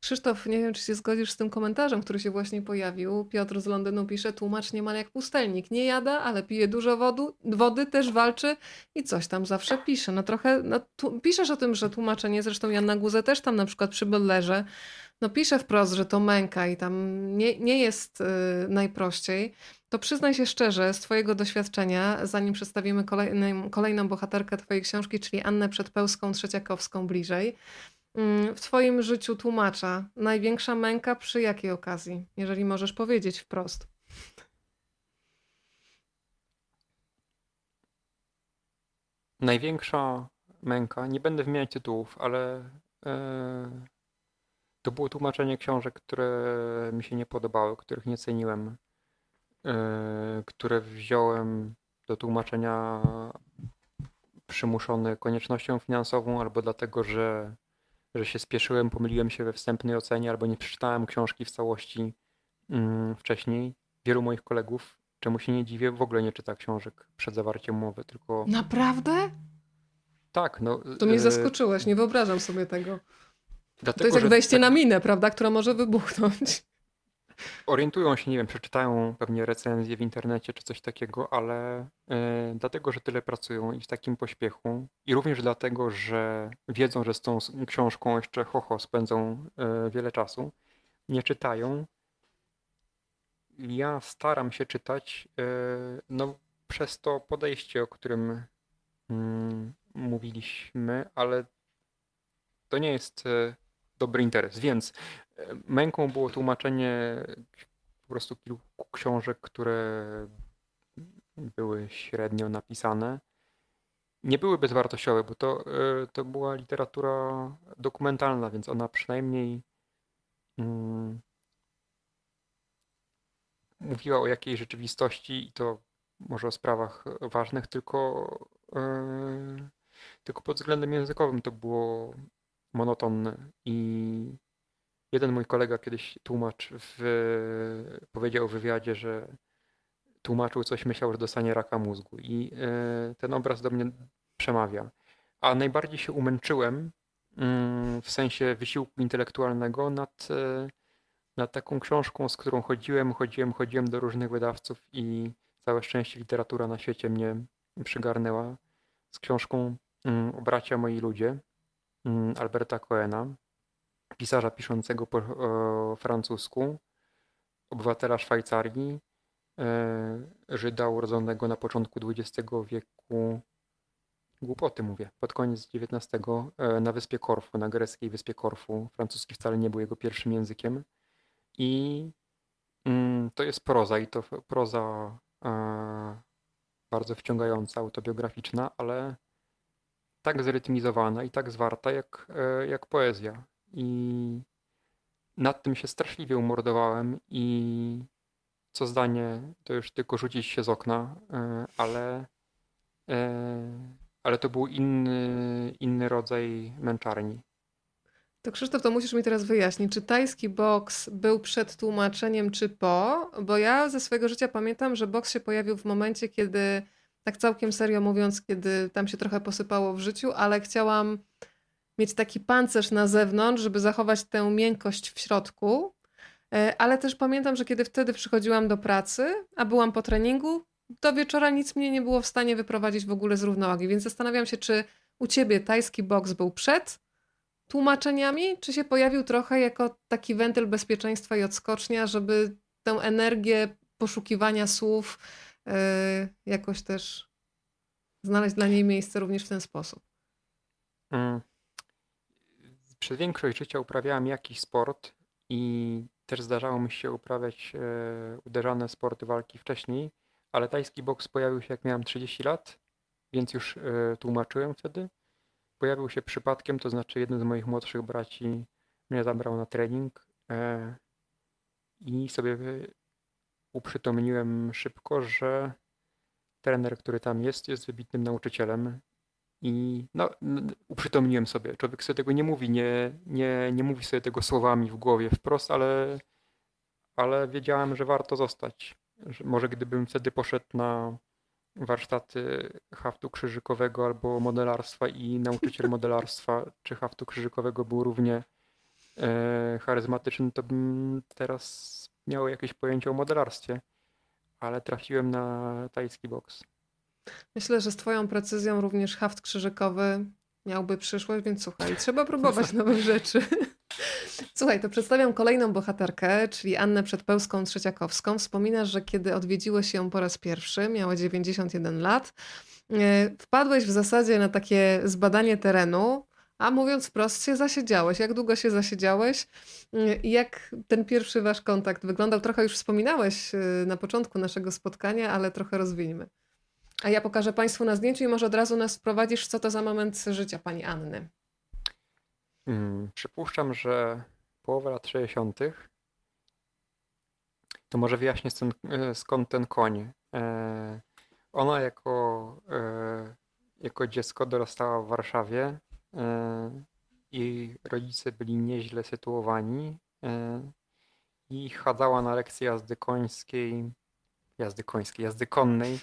Krzysztof, nie wiem, czy się zgodzisz z tym komentarzem, który się właśnie pojawił. Piotr z Londynu pisze, tłumacz niemal jak pustelnik. Nie jada, ale pije dużo wodu, wody, też walczy i coś tam zawsze pisze. No trochę, no, tu, piszesz o tym, że tłumaczenie, zresztą Janna Guzę też tam na przykład przy Bellerze, no pisze wprost, że to męka i tam nie, nie jest y, najprościej. To przyznaj się szczerze z Twojego doświadczenia, zanim przedstawimy kolejną, kolejną bohaterkę Twojej książki, czyli Annę Przedpełską, Trzeciakowską bliżej. Mm, w Twoim życiu tłumacza największa męka przy jakiej okazji, jeżeli możesz powiedzieć wprost? Największa męka, nie będę wymieniać tytułów, ale yy, to było tłumaczenie książek, które mi się nie podobały, których nie ceniłem, yy, które wziąłem do tłumaczenia przymuszony koniecznością finansową albo dlatego, że że się spieszyłem, pomyliłem się we wstępnej ocenie albo nie przeczytałem książki w całości mm, wcześniej. Wielu moich kolegów, czemu się nie dziwię, w ogóle nie czyta książek przed zawarciem umowy, tylko... Naprawdę? Tak, no... To mnie e, zaskoczyłeś, nie wyobrażam sobie tego. Dlatego, to jest jak wejście tak... na minę, prawda, która może wybuchnąć orientują się, nie wiem, przeczytają pewnie recenzje w internecie czy coś takiego, ale y, dlatego, że tyle pracują i w takim pośpiechu i również dlatego, że wiedzą, że z tą książką jeszcze hoho spędzą y, wiele czasu, nie czytają. Ja staram się czytać y, no, przez to podejście, o którym mm, mówiliśmy, ale to nie jest dobry interes, więc Męką było tłumaczenie po prostu kilku książek, które były średnio napisane. Nie były bezwartościowe, bo to, e, to była literatura dokumentalna, więc ona przynajmniej mm, mówiła o jakiejś rzeczywistości i to może o sprawach ważnych, tylko, yy, tylko pod względem językowym to było monotonne i Jeden mój kolega kiedyś tłumacz w, powiedział w wywiadzie, że tłumaczył coś, myślał, że dostanie raka mózgu. I e, ten obraz do mnie przemawia. A najbardziej się umęczyłem mm, w sensie wysiłku intelektualnego nad, e, nad taką książką, z którą chodziłem, chodziłem, chodziłem do różnych wydawców i całe szczęście literatura na świecie mnie przygarnęła z książką mm, bracia moi ludzie Alberta Coena pisarza piszącego po francusku, obywatela Szwajcarii, e, Żyda urodzonego na początku XX wieku, głupoty mówię, pod koniec XIX e, na wyspie Korfu, na greckiej wyspie Korfu. Francuski wcale nie był jego pierwszym językiem. I mm, to jest proza i to proza e, bardzo wciągająca, autobiograficzna, ale tak zrytmizowana i tak zwarta jak, jak poezja. I nad tym się straszliwie umordowałem i co zdanie to już tylko rzucić się z okna, e, ale, e, ale to był inny, inny rodzaj męczarni. To Krzysztof, to musisz mi teraz wyjaśnić, czy tajski boks był przed tłumaczeniem, czy po? Bo ja ze swojego życia pamiętam, że boks się pojawił w momencie, kiedy, tak całkiem serio mówiąc, kiedy tam się trochę posypało w życiu, ale chciałam mieć taki pancerz na zewnątrz, żeby zachować tę miękkość w środku. E, ale też pamiętam, że kiedy wtedy przychodziłam do pracy, a byłam po treningu, do wieczora nic mnie nie było w stanie wyprowadzić w ogóle z równowagi. Więc zastanawiam się, czy u ciebie tajski boks był przed tłumaczeniami, czy się pojawił trochę jako taki wentyl bezpieczeństwa i odskocznia, żeby tę energię poszukiwania słów jakoś też znaleźć dla niej miejsce również w ten sposób. Mm. Przez większość życia uprawiałem jakiś sport i też zdarzało mi się uprawiać e, uderzane sporty walki wcześniej, ale tajski boks pojawił się jak miałem 30 lat, więc już e, tłumaczyłem wtedy. Pojawił się przypadkiem, to znaczy jeden z moich młodszych braci mnie zabrał na trening e, i sobie uprzytomniłem szybko, że trener, który tam jest, jest wybitnym nauczycielem i no, uprzytomniłem sobie. Człowiek sobie tego nie mówi, nie, nie, nie mówi sobie tego słowami w głowie wprost, ale, ale wiedziałem, że warto zostać. Że może gdybym wtedy poszedł na warsztaty haftu krzyżykowego albo modelarstwa i nauczyciel modelarstwa czy haftu krzyżykowego był równie e, charyzmatyczny, to bym teraz miał jakieś pojęcie o modelarstwie. Ale trafiłem na tajski boks. Myślę, że z Twoją precyzją również haft krzyżykowy miałby przyszłość, więc słuchaj, trzeba próbować nowych rzeczy. Słuchaj, to przedstawiam kolejną bohaterkę, czyli Annę Przedpełską Trzeciakowską. Wspominasz, że kiedy odwiedziłeś ją po raz pierwszy, miała 91 lat, e, wpadłeś w zasadzie na takie zbadanie terenu, a mówiąc wprost, się zasiedziałeś. Jak długo się zasiedziałeś? E, jak ten pierwszy wasz kontakt wyglądał? Trochę już wspominałeś e, na początku naszego spotkania, ale trochę rozwijmy. A ja pokażę Państwu na zdjęciu i może od razu nas wprowadzisz, co to za moment życia pani Anny. Hmm, przypuszczam, że połowa lat 60. To może wyjaśnię skąd, e, skąd ten koń. E, ona jako, e, jako dziecko dorastała w Warszawie i rodzice byli nieźle sytuowani i chadzała na lekcje jazdy końskiej, jazdy końskiej, jazdy konnej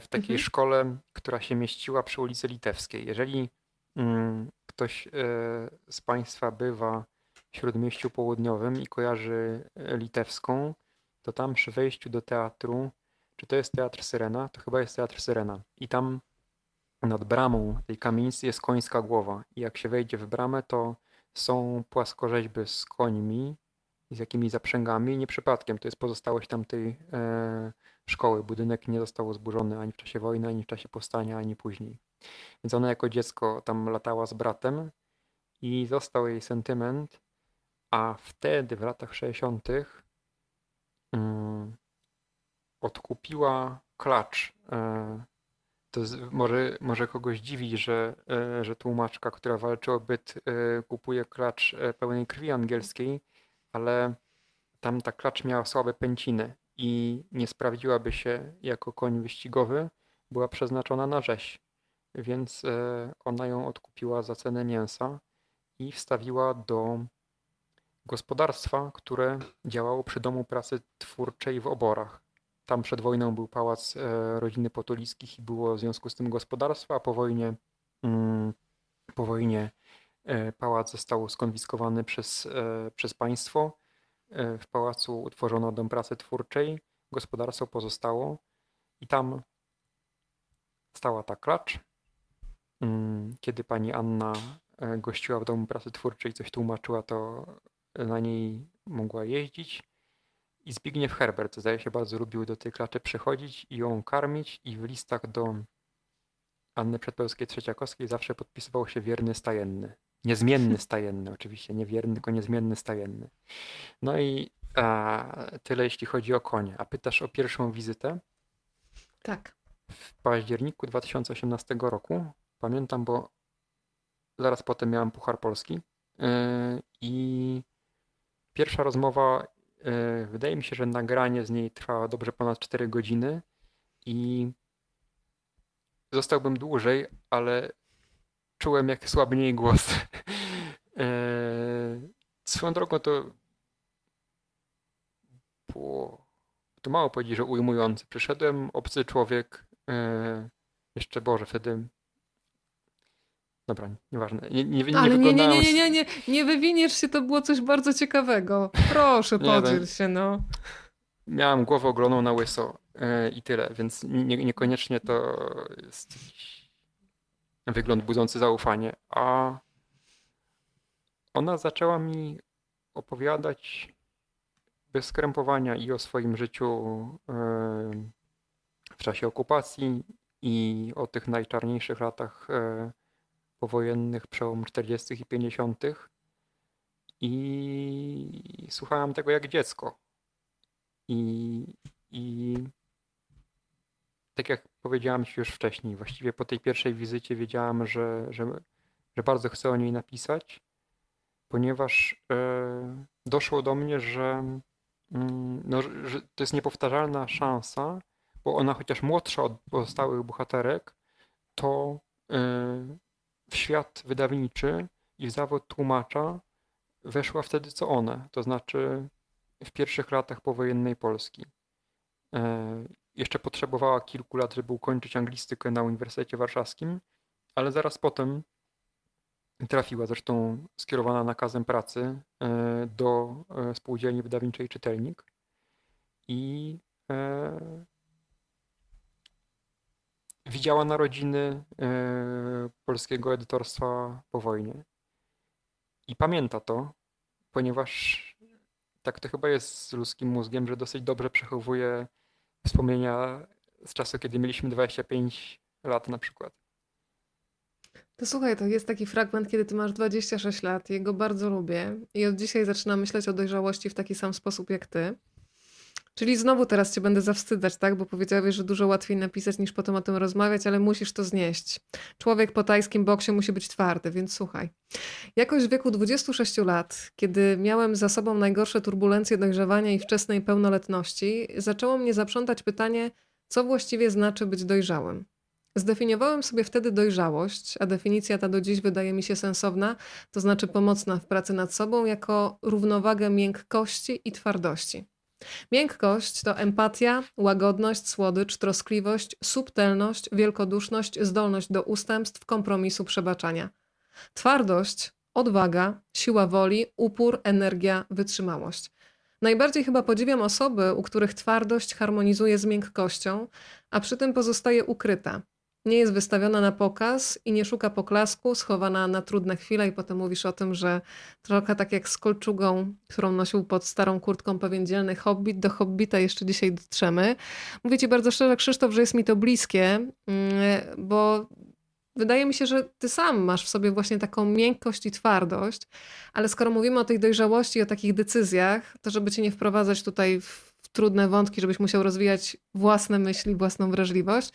w takiej mhm. szkole, która się mieściła przy ulicy Litewskiej. Jeżeli mm, ktoś z Państwa bywa Śródmieściu Południowym i kojarzy e, Litewską, to tam przy wejściu do teatru, czy to jest Teatr Syrena? To chyba jest Teatr Syrena. I tam nad bramą tej kamienicy jest końska głowa. I jak się wejdzie w bramę, to są płaskorzeźby z końmi i z jakimiś zaprzęgami. Nie przypadkiem, to jest pozostałość tamtej e, szkoły. Budynek nie został zburzony ani w czasie wojny, ani w czasie powstania, ani później. Więc ona jako dziecko tam latała z bratem i został jej sentyment a wtedy, w latach 60., mm, odkupiła klacz. E, to może, może kogoś dziwi, że, e, że tłumaczka, która walczy o byt, e, kupuje klacz pełnej krwi angielskiej, ale tam ta klacz miała słabe pęciny i nie sprawdziłaby się jako koń wyścigowy, była przeznaczona na rzeź. Więc ona ją odkupiła za cenę mięsa i wstawiła do gospodarstwa, które działało przy Domu Pracy Twórczej w Oborach. Tam przed wojną był pałac e, rodziny Potulickich i było w związku z tym gospodarstwo, a po wojnie, mm, po wojnie e, pałac został skonfiskowany przez, e, przez państwo. W pałacu utworzono Dom Pracy Twórczej, gospodarstwo pozostało i tam stała ta klacz. Mm, kiedy pani Anna gościła w Domu Pracy Twórczej, coś tłumaczyła, to na niej mogła jeździć. I Zbigniew Herbert, zdaje się, bardzo lubił do tej klaczy przychodzić i ją karmić i w listach do Anny Przedpełskiej-Trzeciakowskiej zawsze podpisywał się wierny stajenny. Niezmienny stajenny, oczywiście, nie wierny, tylko niezmienny stajenny. No i a, tyle jeśli chodzi o konie. A pytasz o pierwszą wizytę? Tak. W październiku 2018 roku. Pamiętam, bo zaraz potem miałem Puchar Polski yy, i Pierwsza rozmowa, wydaje mi się, że nagranie z niej trwało dobrze ponad 4 godziny i zostałbym dłużej, ale czułem jak słabniej głos. E, swoją drogą to było, to mało powiedzieć, że ujmujący. Przyszedłem, obcy człowiek, e, jeszcze Boże, wtedy Dobra, nieważne. Nie, nie, nie Ale nie, nie, nie, nie, nie, nie, nie wywiniesz się, to było coś bardzo ciekawego. Proszę, podziel się, no. Miałem głowę ogloną na łyso yy, i tyle, więc nie, niekoniecznie to jest wygląd budzący zaufanie. A ona zaczęła mi opowiadać bez skrępowania i o swoim życiu yy, w czasie okupacji i o tych najczarniejszych latach yy, powojennych, przełom 40. i 50. I słuchałem tego jak dziecko. I, i tak jak powiedziałam Ci już wcześniej, właściwie po tej pierwszej wizycie wiedziałam, że, że, że bardzo chcę o niej napisać, ponieważ e, doszło do mnie, że, mm, no, że to jest niepowtarzalna szansa, bo ona chociaż młodsza od pozostałych bohaterek, to e, w świat wydawniczy i w zawód tłumacza weszła wtedy co one, to znaczy w pierwszych latach powojennej Polski. E, jeszcze potrzebowała kilku lat, żeby ukończyć anglistykę na Uniwersytecie Warszawskim, ale zaraz potem trafiła, zresztą skierowana nakazem pracy e, do e, spółdzielni wydawniczej Czytelnik i widziała narodziny polskiego edytorstwa po wojnie. I pamięta to, ponieważ tak to chyba jest z ludzkim mózgiem, że dosyć dobrze przechowuje wspomnienia z czasu, kiedy mieliśmy 25 lat na przykład. To słuchaj, to jest taki fragment, kiedy ty masz 26 lat, jego bardzo lubię i od dzisiaj zaczynam myśleć o dojrzałości w taki sam sposób jak ty. Czyli znowu teraz cię będę zawstydzać, tak? Bo powiedziałeś, że dużo łatwiej napisać niż potem o tym rozmawiać, ale musisz to znieść. Człowiek po tajskim boksie musi być twardy, więc słuchaj. Jakoś w wieku 26 lat, kiedy miałem za sobą najgorsze turbulencje dojrzewania i wczesnej pełnoletności, zaczęło mnie zaprzątać pytanie, co właściwie znaczy być dojrzałym. Zdefiniowałem sobie wtedy dojrzałość, a definicja ta do dziś wydaje mi się sensowna, to znaczy pomocna w pracy nad sobą, jako równowagę miękkości i twardości. Miękkość to empatia, łagodność, słodycz, troskliwość, subtelność, wielkoduszność, zdolność do ustępstw, kompromisu, przebaczania. Twardość, odwaga, siła woli, upór, energia, wytrzymałość. Najbardziej chyba podziwiam osoby, u których twardość harmonizuje z miękkością, a przy tym pozostaje ukryta. Nie jest wystawiona na pokaz i nie szuka poklasku, schowana na trudne chwile i potem mówisz o tym, że trochę tak jak z kolczugą, którą nosił pod starą kurtką pewien dzielny hobbit, do hobbita jeszcze dzisiaj dotrzemy. Mówię ci bardzo szczerze, Krzysztof, że jest mi to bliskie, mm, bo wydaje mi się, że ty sam masz w sobie właśnie taką miękkość i twardość, ale skoro mówimy o tej dojrzałości o takich decyzjach, to żeby cię nie wprowadzać tutaj w trudne wątki, żebyś musiał rozwijać własne myśli, własną wrażliwość,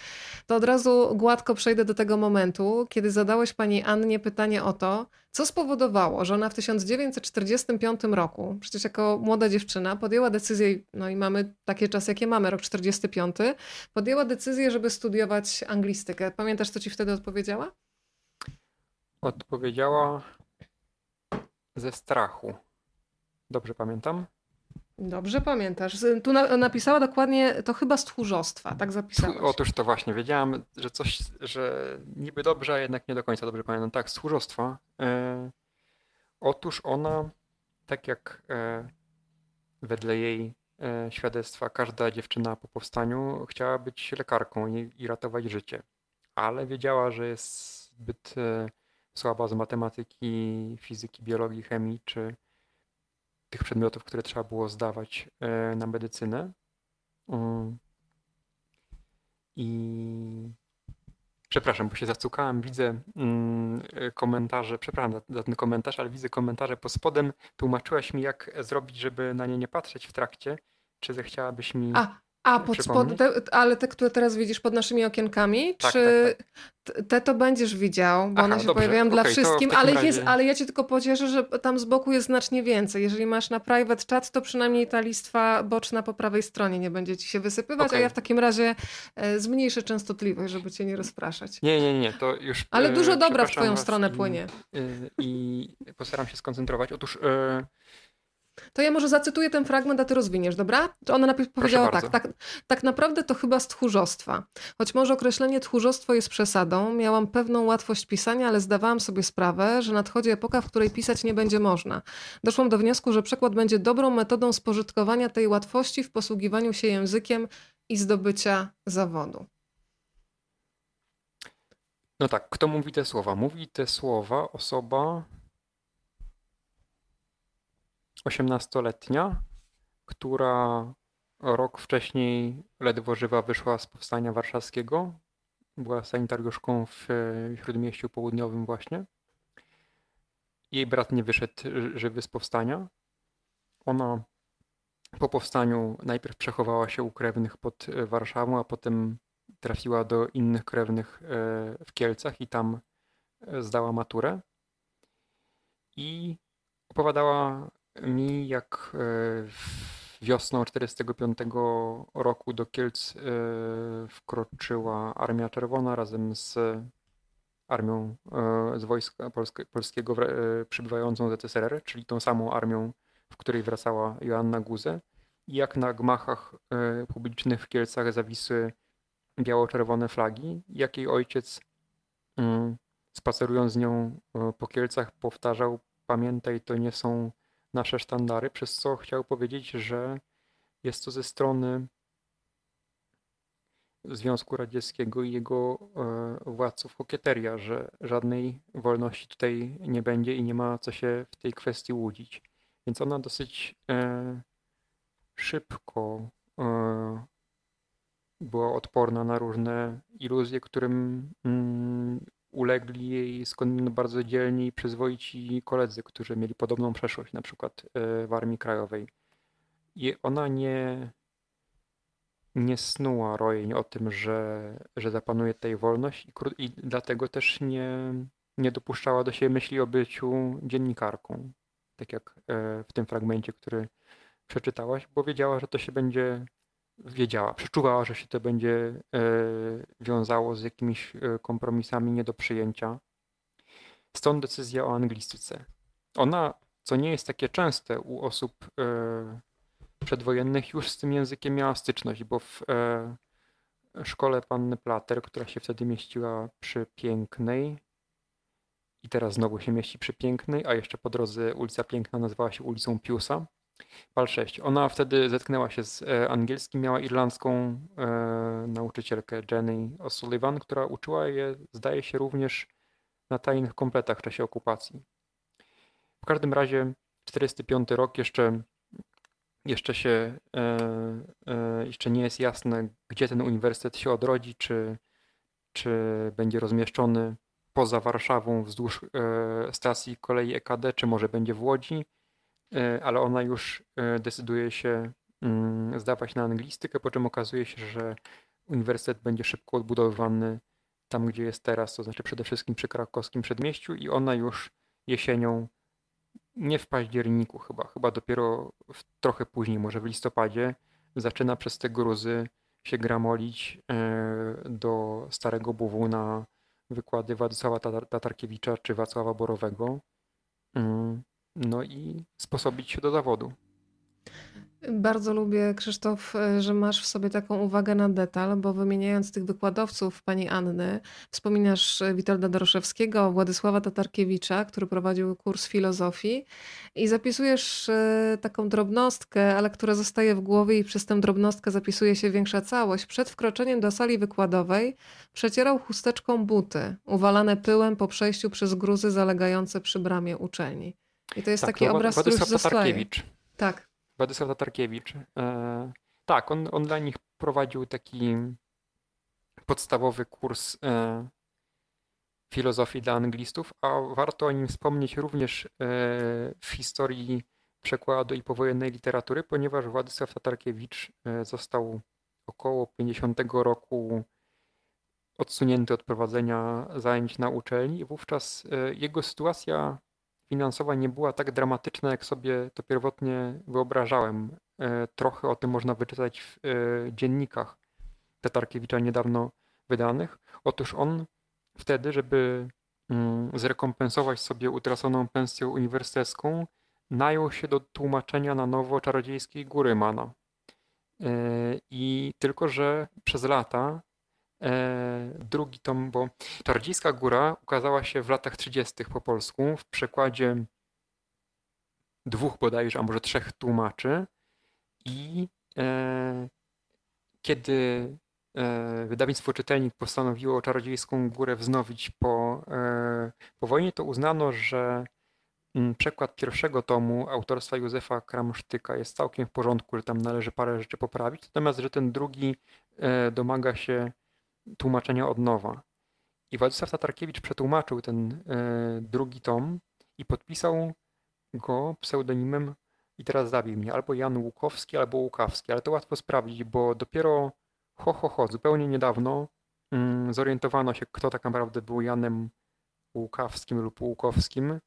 to od razu gładko przejdę do tego momentu, kiedy zadałeś pani Annie pytanie o to, co spowodowało, że ona w 1945 roku, przecież jako młoda dziewczyna, podjęła decyzję, no i mamy takie czasy, jakie mamy, rok 45, podjęła decyzję, żeby studiować anglistykę. Pamiętasz, co ci wtedy odpowiedziała? Odpowiedziała ze strachu. Dobrze pamiętam? Dobrze pamiętasz. Tu na, napisała dokładnie, to chyba z tchórzostwa, tak zapisałeś. Otóż to właśnie, wiedziałam, że coś, że niby dobrze, a jednak nie do końca dobrze pamiętam. Tak, z tchórzostwa. E, otóż ona, tak jak e, wedle jej e, świadectwa, każda dziewczyna po powstaniu chciała być lekarką i, i ratować życie. Ale wiedziała, że jest zbyt e, słaba z matematyki, fizyki, biologii, chemii czy tych przedmiotów, które trzeba było zdawać e, na medycynę. Mm. I przepraszam, bo się zacukałem, widzę mm, komentarze, przepraszam za ten komentarz, ale widzę komentarze pod spodem. Tłumaczyłaś mi, jak zrobić, żeby na nie nie patrzeć w trakcie. Czy zechciałabyś mi. A, a, pod spod, te, ale te, które teraz widzisz pod naszymi okienkami, tak, czy tak, tak. te to będziesz widział, bo Aha, one się dobrze. pojawiają okay, dla wszystkim, ale, razie... jest, ale ja cię tylko pocieszę, że tam z boku jest znacznie więcej. Jeżeli masz na private chat, to przynajmniej ta listwa boczna po prawej stronie nie będzie ci się wysypywać, okay. a ja w takim razie e, zmniejszę częstotliwość, żeby cię nie rozpraszać. Nie, nie, nie, to już... Ale dużo e, dobra w twoją stronę i, płynie. I, I postaram się skoncentrować. Otóż... E, to ja może zacytuję ten fragment, a ty rozwiniesz, dobra? Ona najpierw powiedziała tak, tak, tak naprawdę to chyba z tchórzostwa. Choć może określenie tchórzostwo jest przesadą, miałam pewną łatwość pisania, ale zdawałam sobie sprawę, że nadchodzi epoka, w której pisać nie będzie można. Doszłam do wniosku, że przekład będzie dobrą metodą spożytkowania tej łatwości w posługiwaniu się językiem i zdobycia zawodu. No tak, kto mówi te słowa? Mówi te słowa osoba, osiemnastoletnia, która rok wcześniej ledwo żywa wyszła z powstania warszawskiego. Była sanitariuszką w Śródmieściu Południowym właśnie. Jej brat nie wyszedł żywy z powstania. Ona po powstaniu najpierw przechowała się u krewnych pod Warszawą, a potem trafiła do innych krewnych e, w Kielcach i tam e, zdała maturę. I opowiadała mi, jak e, wiosną 45 roku do Kielc e, wkroczyła Armia Czerwona razem z armią e, z wojska polskiego przybywającą z ZSRR, czyli tą samą armią, w której wracała Joanna Guze. I jak na gmachach publicznych w Kielcach zawisły biało-czerwone flagi, jak jej ojciec mm, spacerując z nią po Kielcach powtarzał pamiętaj, to nie są nasze sztandary, przez co chciał powiedzieć, że jest to ze strony Związku Radzieckiego i jego władców kokieteria, że żadnej wolności tutaj nie będzie i nie ma co się w tej kwestii łudzić. Więc ona dosyć szybko była odporna na różne iluzje, którym mm, ulegli jej skądinąd bardzo dzielni i przyzwoici koledzy, którzy mieli podobną przeszłość, na przykład e, w Armii Krajowej. I ona nie, nie snuła rojeń o tym, że, że zapanuje tutaj wolność i, i dlatego też nie, nie dopuszczała do siebie myśli o byciu dziennikarką. Tak jak e, w tym fragmencie, który przeczytałaś, bo wiedziała, że to się będzie wiedziała, przeczuwała, że się to będzie e, wiązało z jakimiś e, kompromisami nie do przyjęcia. Stąd decyzja o anglistyce. Ona, co nie jest takie częste u osób e, przedwojennych, już z tym językiem miała styczność, bo w szkole panny Plater, która się wtedy mieściła przy Pięknej i teraz znowu się mieści przy Pięknej, a jeszcze po drodze ulica Piękna nazywała się ulicą Piusa, PAL 6. Ona wtedy zetknęła się z e, angielskim, miała irlandzką e, nauczycielkę Jenny O'Sullivan, która uczyła je, zdaje się, również na tajnych kompletach w czasie okupacji. W każdym razie 45 rok jeszcze, jeszcze się e, e, jeszcze nie jest jasne, gdzie ten uniwersytet się odrodzi, czy, czy będzie rozmieszczony poza Warszawą wzdłuż e, stacji kolei EKD, czy może będzie w Łodzi ale ona już e, decyduje się mm, zdawać na anglistykę, po czym okazuje się, że uniwersytet będzie szybko odbudowywany tam, gdzie jest teraz, to znaczy przede wszystkim przy krakowskim przedmieściu i ona już jesienią, nie w październiku chyba, chyba dopiero w, trochę później, może w listopadzie, zaczyna przez te gruzy się gramolić e, do Starego Buwu na wykłady Władysława Tatarkiewicza czy Wacława Borowego. No i sposobić się do zawodu. Bardzo lubię, Krzysztof, że masz w sobie taką uwagę na detal, bo wymieniając tych wykładowców pani Anny, wspominasz Witolda Doroszewskiego, Władysława Tatarkiewicza, który prowadził kurs filozofii i zapisujesz e, taką drobnostkę, ale która zostaje w głowie i przez tę drobnostkę zapisuje się większa całość. Przed wkroczeniem do sali wykładowej przecierał chusteczką buty, uwalane pyłem po przejściu przez gruzy zalegające przy bramie uczelni. I to jest tak, taki obraz, Władysław który już Tatarkiewicz. Tak. Władysław Tatarkiewicz. E, tak, on, on dla nich prowadził taki podstawowy kurs e, filozofii dla anglistów, a warto o nim wspomnieć również e, w historii przekładu i powojennej literatury, ponieważ Władysław Tatarkiewicz e, został około 50 roku odsunięty od prowadzenia zajęć na uczelni wówczas e, jego sytuacja finansowa nie była tak dramatyczna, jak sobie to pierwotnie wyobrażałem. E, trochę o tym można wyczytać w e, dziennikach Tatarkiewicza niedawno wydanych. Otóż on wtedy, żeby mm, zrekompensować sobie utraconą pensję uniwersytecką, najął się do tłumaczenia na nowo Czarodziejskiej Góry Mana. E, I tylko, że przez lata drugi tom, bo Czarodziejska Góra ukazała się w latach 30. po polsku w przekładzie dwóch bodajże, a może trzech tłumaczy i e, kiedy e, wydawnictwo Czytelnik postanowiło Czarodziejską Górę wznowić po, e, po wojnie, to uznano, że mm, przekład pierwszego tomu autorstwa Józefa Kramsztyka jest całkiem w porządku, że tam należy parę rzeczy poprawić, natomiast że ten drugi e, domaga się tłumaczenia od nowa. I Władysław Tatarkiewicz przetłumaczył ten e, drugi tom i podpisał go pseudonimem i teraz zabił mnie, albo Jan Łukowski, albo Łukawski, ale to łatwo sprawdzić, bo dopiero ho, ho, ho, zupełnie niedawno mm, zorientowano się, kto tak naprawdę był Janem Łukawskim lub Łukowskim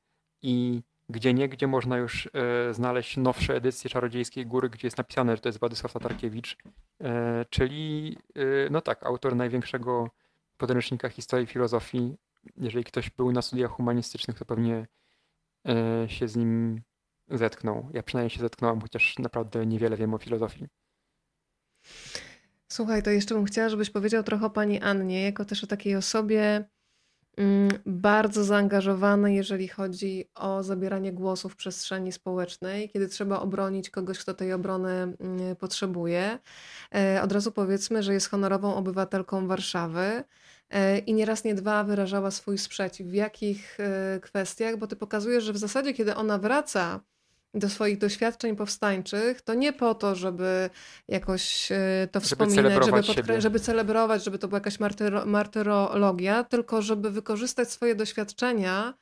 i gdzie nie, gdzie można już e, znaleźć nowsze edycje Czarodziejskiej Góry, gdzie jest napisane, że to jest Władysław Tatarkiewicz, e, czyli e, no tak, autor największego podręcznika historii filozofii. Jeżeli ktoś był na studiach humanistycznych, to pewnie się z nim zetknął. Ja przynajmniej się zetknąłem, chociaż naprawdę niewiele wiem o filozofii. Słuchaj, to jeszcze bym chciała, żebyś powiedział trochę o pani Annie, jako też o takiej osobie, bardzo zaangażowany, jeżeli chodzi o zabieranie głosu w przestrzeni społecznej, kiedy trzeba obronić kogoś, kto tej obrony mm, potrzebuje. E, od razu powiedzmy, że jest honorową obywatelką Warszawy e, i nieraz nie dwa wyrażała swój sprzeciw. W jakich e, kwestiach? Bo ty pokazujesz, że w zasadzie, kiedy ona wraca do swoich doświadczeń powstańczych, to nie po to, żeby jakoś e, to wspominać, żeby, żeby, żeby, celebrować, żeby to była jakaś martyro, martyrologia, tylko żeby wykorzystać swoje doświadczenia,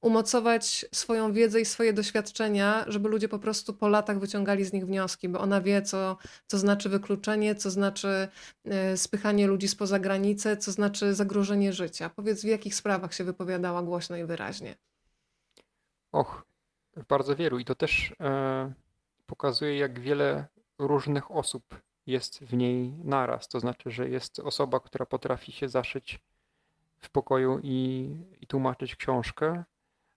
umocować swoją wiedzę i swoje doświadczenia, żeby ludzie po prostu po latach wyciągali z nich wnioski, bo ona wie, co, co znaczy wykluczenie, co znaczy e, spychanie ludzi spoza granicy, co znaczy zagrożenie życia. Powiedz, w jakich sprawach się wypowiadała głośno i wyraźnie? Och, bardzo wielu i to też e, pokazuje, jak wiele różnych osób jest w niej naraz. To znaczy, że jest osoba, która potrafi się zaszyć w pokoju i, i tłumaczyć książkę,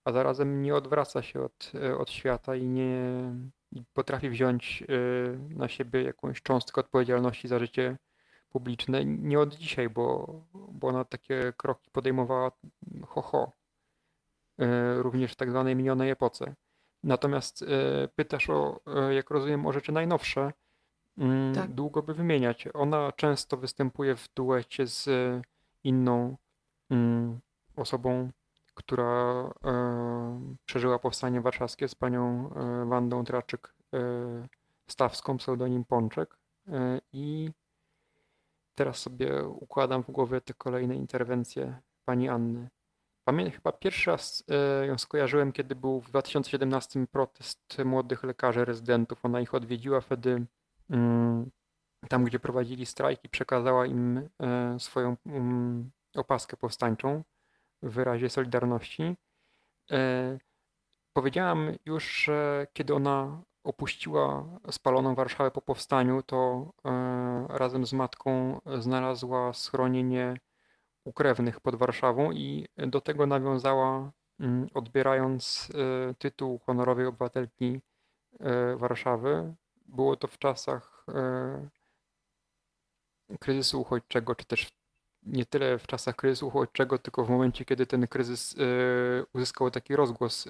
a zarazem nie odwraca się od, e, od świata i nie i potrafi wziąć e, na siebie jakąś cząstkę odpowiedzialności za życie publiczne. Nie od dzisiaj, bo, bo ona takie kroki podejmowała ho, ho. również w tak zwanej minionej epoce. Natomiast e, pytasz o, e, jak rozumiem, o rzeczy najnowsze. Mm, tak. Długo by wymieniać. Ona często występuje w duecie z inną mm, osobą, która e, przeżyła powstanie warszawskie z panią Wandą Traczyk-Stawską, pseudonim Pączek. I teraz sobie układam w głowie te kolejne interwencje pani Anny. Pamiętam, chyba pierwszy raz e, ją skojarzyłem, kiedy był w 2017 protest młodych lekarzy rezydentów. Ona ich odwiedziła wtedy mm, tam, gdzie prowadzili strajki, przekazała im e, swoją mm, opaskę powstańczą w wyrazie solidarności. E, powiedziałam już, że kiedy ona opuściła spaloną Warszawę po powstaniu, to razem z matką znalazła schronienie u krewnych pod Warszawą i do tego nawiązała, mm, odbierając e, tytuł honorowej obywatelki e, Warszawy. Było to w czasach e, kryzysu uchodźczego, czy też nie tyle w czasach kryzysu uchodźczego, tylko w momencie, kiedy ten kryzys uzyskał taki rozgłos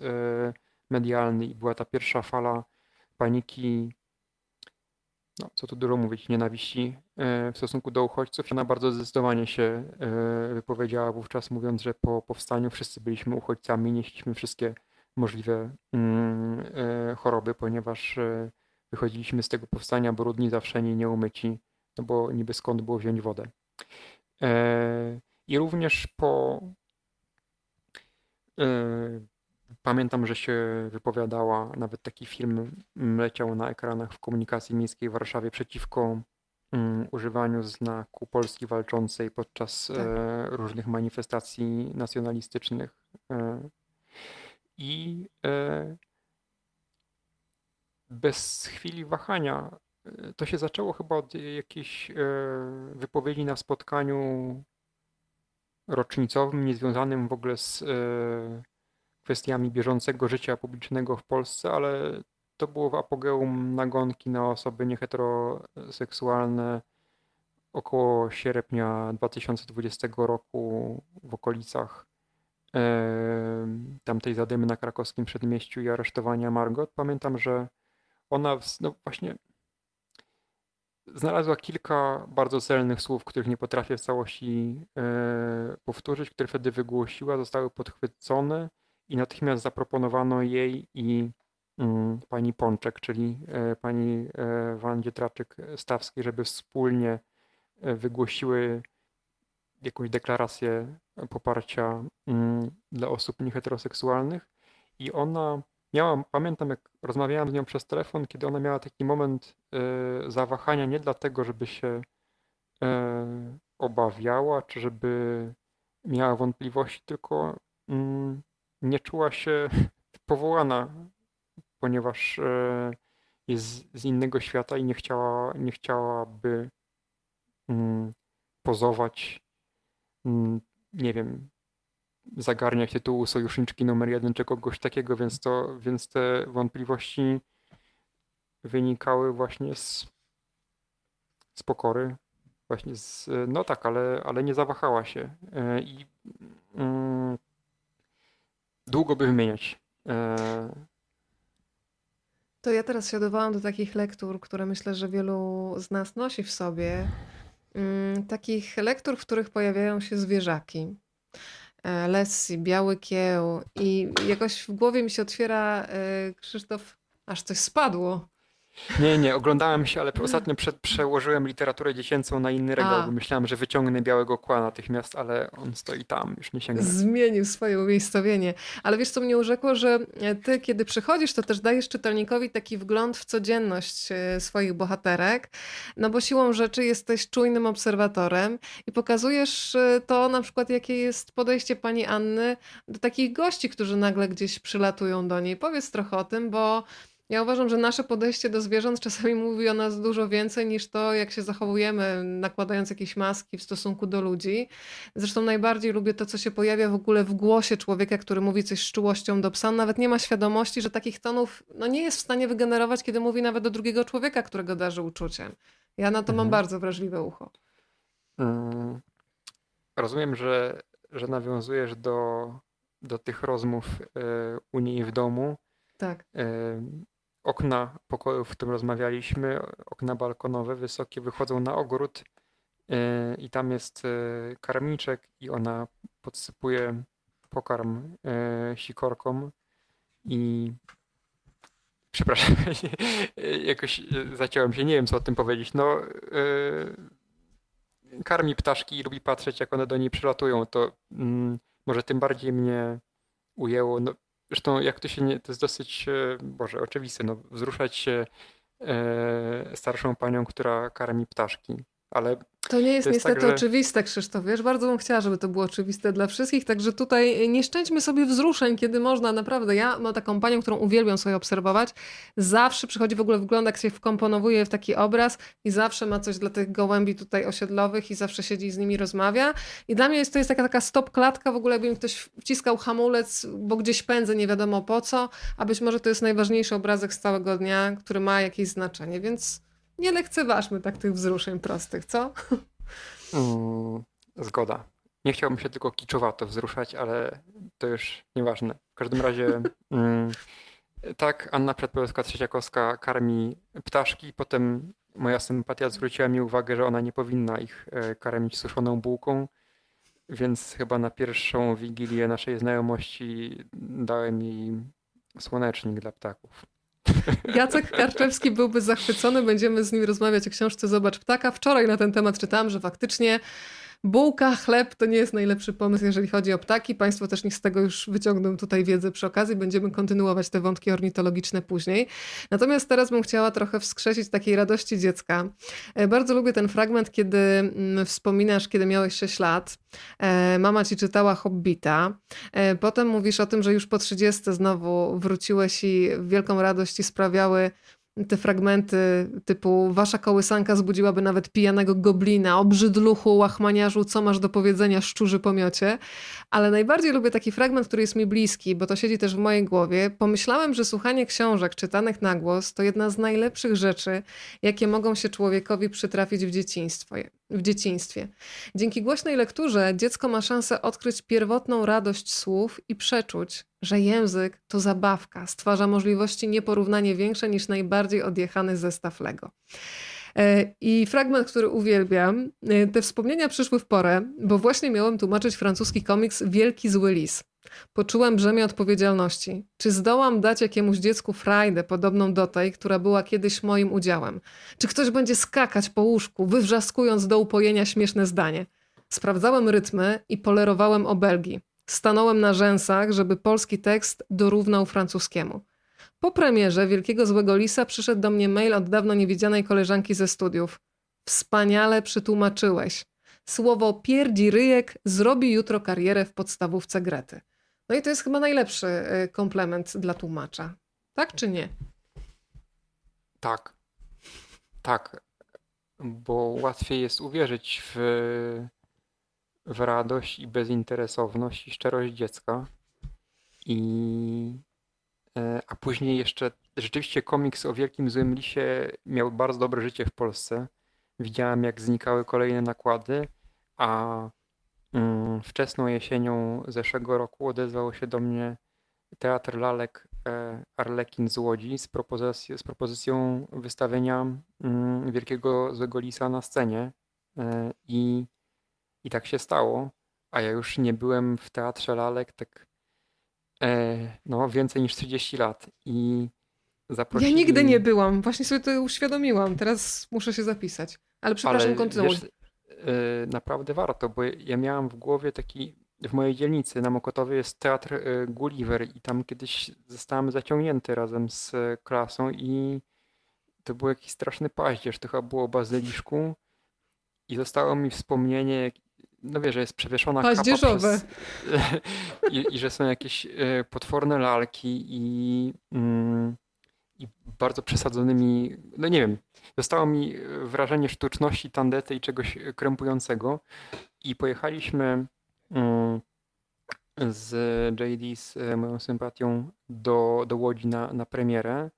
medialny i była ta pierwsza fala paniki no, co tu dużo mówić, nienawiści w stosunku do uchodźców. Ona bardzo zdecydowanie się e, wypowiedziała wówczas, mówiąc, że po powstaniu wszyscy byliśmy uchodźcami, nieśliśmy wszystkie możliwe mm, e, choroby, ponieważ wychodziliśmy z tego powstania brudni, zawszeni, nieumyci, no bo niby skąd było wziąć wodę. I również po Pamiętam, że się wypowiadała, nawet taki film leciał na ekranach w komunikacji miejskiej w Warszawie przeciwko używaniu znaku Polski walczącej podczas tak. e, różnych manifestacji nacjonalistycznych. E, I e, bez chwili wahania to się zaczęło chyba od jakiejś wypowiedzi na spotkaniu rocznicowym, niezwiązanym w ogóle z kwestiami bieżącego życia publicznego w Polsce, ale to było w apogeum nagonki na osoby nieheteroseksualne około sierpnia 2020 roku w okolicach e, tamtej zadymy na krakowskim przedmieściu i aresztowania Margot. Pamiętam, że ona no właśnie znalazła kilka bardzo celnych słów, których nie potrafię w całości e, powtórzyć, które wtedy wygłosiła, zostały podchwycone i natychmiast zaproponowano jej i pani Pączek, czyli e, pani e, Wandzie Traczyk-Stawskiej, żeby wspólnie e, wygłosiły jakąś deklarację poparcia mm, dla osób nieheteroseksualnych. I ona miała, pamiętam jak rozmawiałem z nią przez telefon, kiedy ona miała taki moment zawahania nie dlatego, żeby się obawiała, czy żeby miała wątpliwości, tylko mm, nie czuła się powołana, ponieważ e, jest z innego świata i nie chciała, nie chciałaby mm, pozować, mm, nie wiem, zagarniać tytułu sojuszniczki numer jeden czy kogoś takiego, więc, to, więc te wątpliwości wynikały właśnie z, z pokory Właśnie z, no tak, ale, ale nie zawahała się. E, I mm, długo by wymieniać. E, to ja teraz się odwołam do takich lektur, które myślę, że wielu z nas nosi w sobie. Mm, takich lektur, w których pojawiają się zwierzaki. E, Lessi, Biały Kieł i jakoś w głowie mi się otwiera Krzysztof, aż coś spadło. Nie, nie, oglądałem się, ale ostatnio przed, przełożyłem literaturę dziecięcą na inny regał, bo myślałem, że wyciągnę białego kła natychmiast, ale on stoi tam, już nie sięgnę. Zmienił swoje umiejscowienie. Ale wiesz, co mnie urzekło, że ty, kiedy przychodzisz, to też dajesz czytelnikowi taki wgląd w codzienność e, swoich bohaterek, no bo siłą rzeczy jesteś czujnym obserwatorem i pokazujesz e, to na przykład, jakie jest podejście pani Anny do takich gości, którzy nagle gdzieś przylatują do niej. Powiedz trochę o tym, bo ja uważam, że nasze podejście do zwierząt czasami mówi o nas dużo więcej niż to, jak się zachowujemy, nakładając jakieś maski w stosunku do ludzi. Zresztą najbardziej lubię to, co się pojawia w ogóle w głosie człowieka, który mówi coś z czułością do psa. Nawet nie ma świadomości, że takich tonów no, nie jest w stanie wygenerować, kiedy mówi nawet do drugiego człowieka, którego darzy uczuciem. Ja na to mhm. mam bardzo wrażliwe ucho. Hmm. Rozumiem, że, że nawiązujesz do, do tych rozmów y, u niej w domu. Tak okna pokoju, w którym rozmawialiśmy, okna balkonowe, wysokie, wychodzą na ogród e, i tam jest e, karmniczek i ona podsypuje pokarm e, sikorką i przepraszam, jakoś zaciąłem się, nie wiem co o tym powiedzieć. No, karmi ptaszki i lubi patrzeć, jak one do niej przylatują. To mm, może tym bardziej mnie ujęło. No, Zresztą jak to się nie, to jest dosyć, e, Boże, oczywiste, no, wzruszać się e, starszą panią, która karmi ptaszki. Ale to nie jest to niestety tak, że... oczywiste, Krzysztof. Wiesz, bardzo bym chciała, żeby to było oczywiste dla wszystkich, także tutaj nie szczęćmy sobie wzruszeń, kiedy można, naprawdę. Ja mam taką panią, którą uwielbiam sobie obserwować. Zawsze przychodzi w ogóle wygląda, jak się wkomponowuje w taki obraz i zawsze ma coś dla tych gołębi tutaj osiedlowych i zawsze siedzi z nimi rozmawia. I dla mnie jest to jest taka, taka stop klatka, w ogóle jakby mi ktoś wciskał hamulec, bo gdzieś pędzę, nie wiadomo po co, a być może to jest najważniejszy obrazek z całego dnia, który ma jakieś znaczenie, więc nie lekceważmy tak tych wzruszeń prostych, co? Mm, zgoda. Nie chciałbym się tylko kiczowato wzruszać, ale to już nieważne. W każdym razie mm, tak, Anna Przedpełska-Trzeciakowska karmi ptaszki, potem moja sympatia zwróciła mi uwagę, że ona nie powinna ich e, karmić suszoną bułką, więc chyba na pierwszą wigilię naszej znajomości dałem jej słonecznik dla ptaków. Jacek Karczewski byłby zachwycony, będziemy z nim rozmawiać o książce Zobacz Ptaka. Wczoraj na ten temat czytałam, że faktycznie Bułka, chleb to nie jest najlepszy pomysł, jeżeli chodzi o ptaki. Państwo też niech z tego już wyciągną tutaj wiedzę przy okazji. Będziemy kontynuować te wątki ornitologiczne później. Natomiast teraz bym chciała trochę wskrzesić takiej radości dziecka. E, bardzo lubię ten fragment, kiedy mm, wspominasz, kiedy miałeś 6 lat. E, mama ci czytała Hobbita. E, potem mówisz o tym, że już po 30 znowu wróciłeś i wielką radość ci sprawiały te fragmenty typu wasza kołysanka zbudziłaby nawet pijanego goblina, obrzydluchu, łachmaniarzu, co masz do powiedzenia, szczurzy pomiocie. Ale najbardziej lubię taki fragment, który jest mi bliski, bo to siedzi też w mojej głowie. Pomyślałem, że słuchanie książek czytanych na głos to jedna z najlepszych rzeczy, jakie mogą się człowiekowi przytrafić w dzieciństwie w dzieciństwie. Dzięki głośnej lekturze dziecko ma szansę odkryć pierwotną radość słów i przeczuć, że język to zabawka, stwarza możliwości nieporównanie większe niż najbardziej odjechany zestaw Lego. E, I fragment, który uwielbiam, e, te wspomnienia przyszły w porę, bo właśnie miałem tłumaczyć francuski komiks Wielki Zły Lis. Poczułem brzemię odpowiedzialności. Czy zdołam dać jakiemuś dziecku frajdę podobną do tej, która była kiedyś moim udziałem? Czy ktoś będzie skakać po łóżku, wywrzaskując do upojenia śmieszne zdanie? Sprawdzałem rytmy i polerowałem obelgi. Stanąłem na rzęsach, żeby polski tekst dorównał francuskiemu. Po premierze Wielkiego Złego Lisa przyszedł do mnie mail od dawno niewidzianej koleżanki ze studiów. Wspaniale przytłumaczyłeś. Słowo pierdzi ryjek zrobi jutro karierę w podstawówce Grety. No i to jest chyba najlepszy y, komplement dla tłumacza. Tak czy nie? Tak. Tak. Bo łatwiej jest uwierzyć w, w radość i bezinteresowność i szczerość dziecka. I, e, a później jeszcze rzeczywiście komiks o Wielkim Złym Lisie miał bardzo dobre życie w Polsce. widziałem jak znikały kolejne nakłady, a wczesną jesienią zeszłego roku odezwał się do mnie Teatr Lalek e, Arlekin z Łodzi z, propozycją, z propozycją wystawienia mm, Wielkiego Złego Lisa na scenie. E, i, i tak się stało, a ja już nie byłem w Teatrze Lalek tak e, no, więcej niż 30 lat. I zaprosili... Ja nigdy nie byłam, właśnie sobie to uświadomiłam, teraz muszę się zapisać, ale przepraszam, kontynuuj. Wiesz, naprawdę warto, bo ja miałam w głowie taki w mojej dzielnicy na Mokotowie jest teatr y, Gulliver i tam kiedyś zostałem zaciągnięty razem z klasą i to był jakiś straszny paździerz, to chyba było Bazyliszku i zostało mi wspomnienie, no wiesz, że jest przewieszona Paździerzowe. Przez, i, i, że są jakieś y, potworne lalki i, mm, i bardzo przesadzonymi, no nie wiem, zostało mi wrażenie sztuczności, tandety i czegoś krępującego i pojechaliśmy Mm, z JD z e, moją sympatią do, do Łodzi na, na premierę.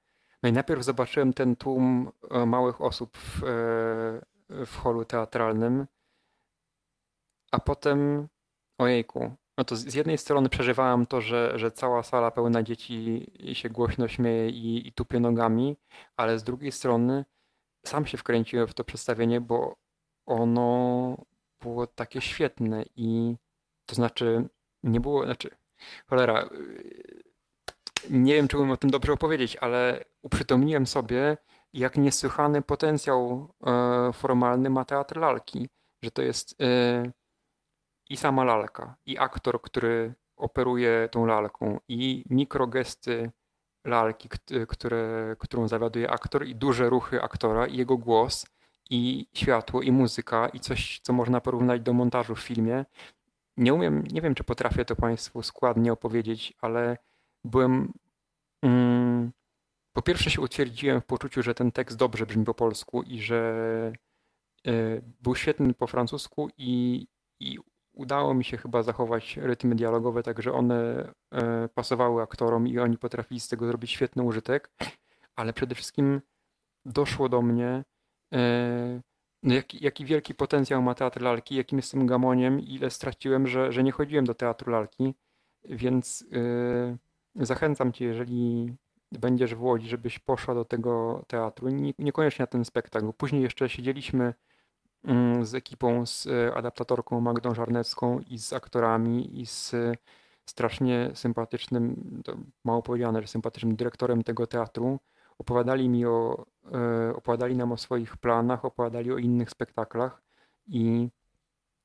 No i najpierw zobaczyłem ten tłum e, małych osób w, e, w holu teatralnym, a potem ojejku, no to z jednej strony przeżywałem to, że, że cała sala pełna dzieci się głośno śmieje i, i tupie nogami, ale z drugiej strony sam się wkręciłem w to przedstawienie, bo ono było takie świetne i to znaczy, nie było, znaczy, cholera, y, nie wiem, czy umiem o tym dobrze opowiedzieć, ale uprzytomniłem sobie, jak niesłychany potencjał e, formalny ma teatr lalki. Że to jest e, i sama lalka, i aktor, który operuje tą lalką, i mikrogesty lalki, które, którą zawiaduje aktor, i duże ruchy aktora, i jego głos, i światło, i muzyka, i coś, co można porównać do montażu w filmie nie umiem, nie wiem, czy potrafię to Państwu składnie opowiedzieć, ale byłem. Mm, po pierwsze się utwierdziłem w poczuciu, że ten tekst dobrze brzmi po polsku i że y, był świetny po francusku i, i udało mi się chyba zachować rytmy dialogowe, tak że one y, pasowały aktorom i oni potrafili z tego zrobić świetny użytek, ale przede wszystkim doszło do mnie, y, no jaki, jaki wielki potencjał ma teatr lalki, jakim jestem gamoniem, ile straciłem, że, że nie chodziłem do teatru lalki, więc yy, zachęcam cię, jeżeli będziesz w Łodzi, żebyś poszła do tego teatru, nie, niekoniecznie na ten spektakl. Później jeszcze siedzieliśmy z ekipą, z y, adaptatorką Magdą Żarnecką i z aktorami i z strasznie sympatycznym, mało powiedziane, że sympatycznym dyrektorem tego teatru, opowiadali mi o, e, opowiadali nam o swoich planach, opowiadali o innych spektaklach i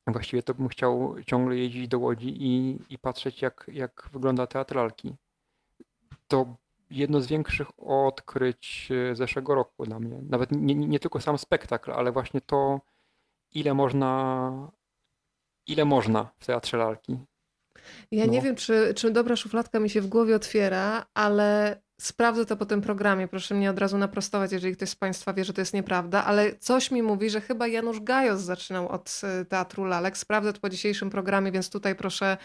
właściwie to bym chciał ciągle jeździć do Łodzi i, i patrzeć jak, jak wygląda teatralki. To jedno z większych odkryć e, zeszłego roku dla mnie. Nawet nie, nie tylko sam spektakl, ale właśnie to, ile można, ile można w teatrze lalki. Ja no. nie wiem, czy, czy dobra szufladka mi się w głowie otwiera, ale Sprawdzę to po tym programie. Proszę mnie od razu naprostować, jeżeli ktoś z Państwa wie, że to jest nieprawda, ale coś mi mówi, że chyba Janusz Gajos zaczynał od e, Teatru Lalek. Sprawdzę to po dzisiejszym programie, więc tutaj proszę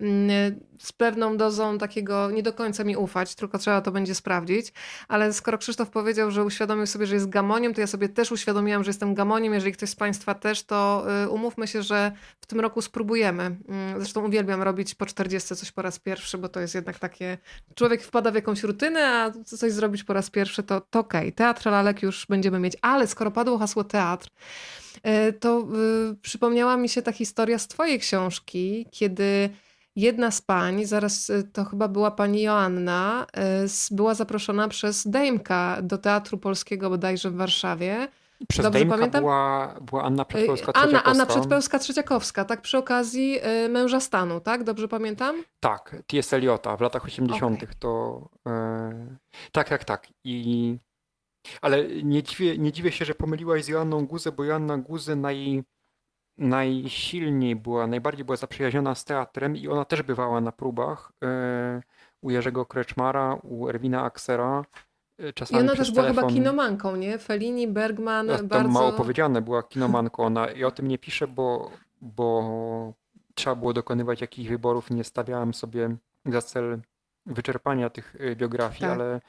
mm, z pewną dozą takiego nie do końca mi ufać, tylko trzeba to będzie sprawdzić. Ale skoro Krzysztof powiedział, że uświadomił sobie, że jest gamoniem, to ja sobie też uświadomiłam, że jestem gamoniem. Jeżeli ktoś z Państwa też, to e, umówmy się, że w tym roku spróbujemy. Mm, zresztą uwielbiam robić po 40 coś po raz pierwszy, bo to jest jednak takie... Człowiek wpada w jakąś rutynę, a coś zrobić po raz pierwszy, to, to okej. Okay. Teatr lalek już będziemy mieć. Ale skoro padło hasło teatr, e, to y, przypomniała mi się ta historia z twojej książki, kiedy jedna z pań, zaraz y, to chyba była pani Joanna, była zaproszona przez Dejmka do Teatru Polskiego bodajże w Warszawie przez Dobrze pamiętam? Była, była Anna Przedpełska Anna, Anna Przedpełska Trzeciakowska, tak przy okazji y, męża stanu, tak? Dobrze pamiętam? Tak, T.S. Eliota w latach 80. Okay. to e, tak, tak, tak. I ale nie dziwię, nie dziwię się, że pomyliłaś z Joanną Guzę, bo Joanna Guzę naj, najsilniej była, najbardziej była zaprzyjaźniona z teatrem i ona też bywała na próbach e, u Jerzego Kreczmara, u Erwina Aksera Y, czasami I ona też była telefon... chyba kinomanką, nie? Fellini, Bergman, no, to bardzo... mało powiedziane, była kinomanką ona i o tym nie piszę, bo, bo trzeba było dokonywać jakichś wyborów. Nie stawiałem sobie za cel wyczerpania tych y, biografii, tak. ale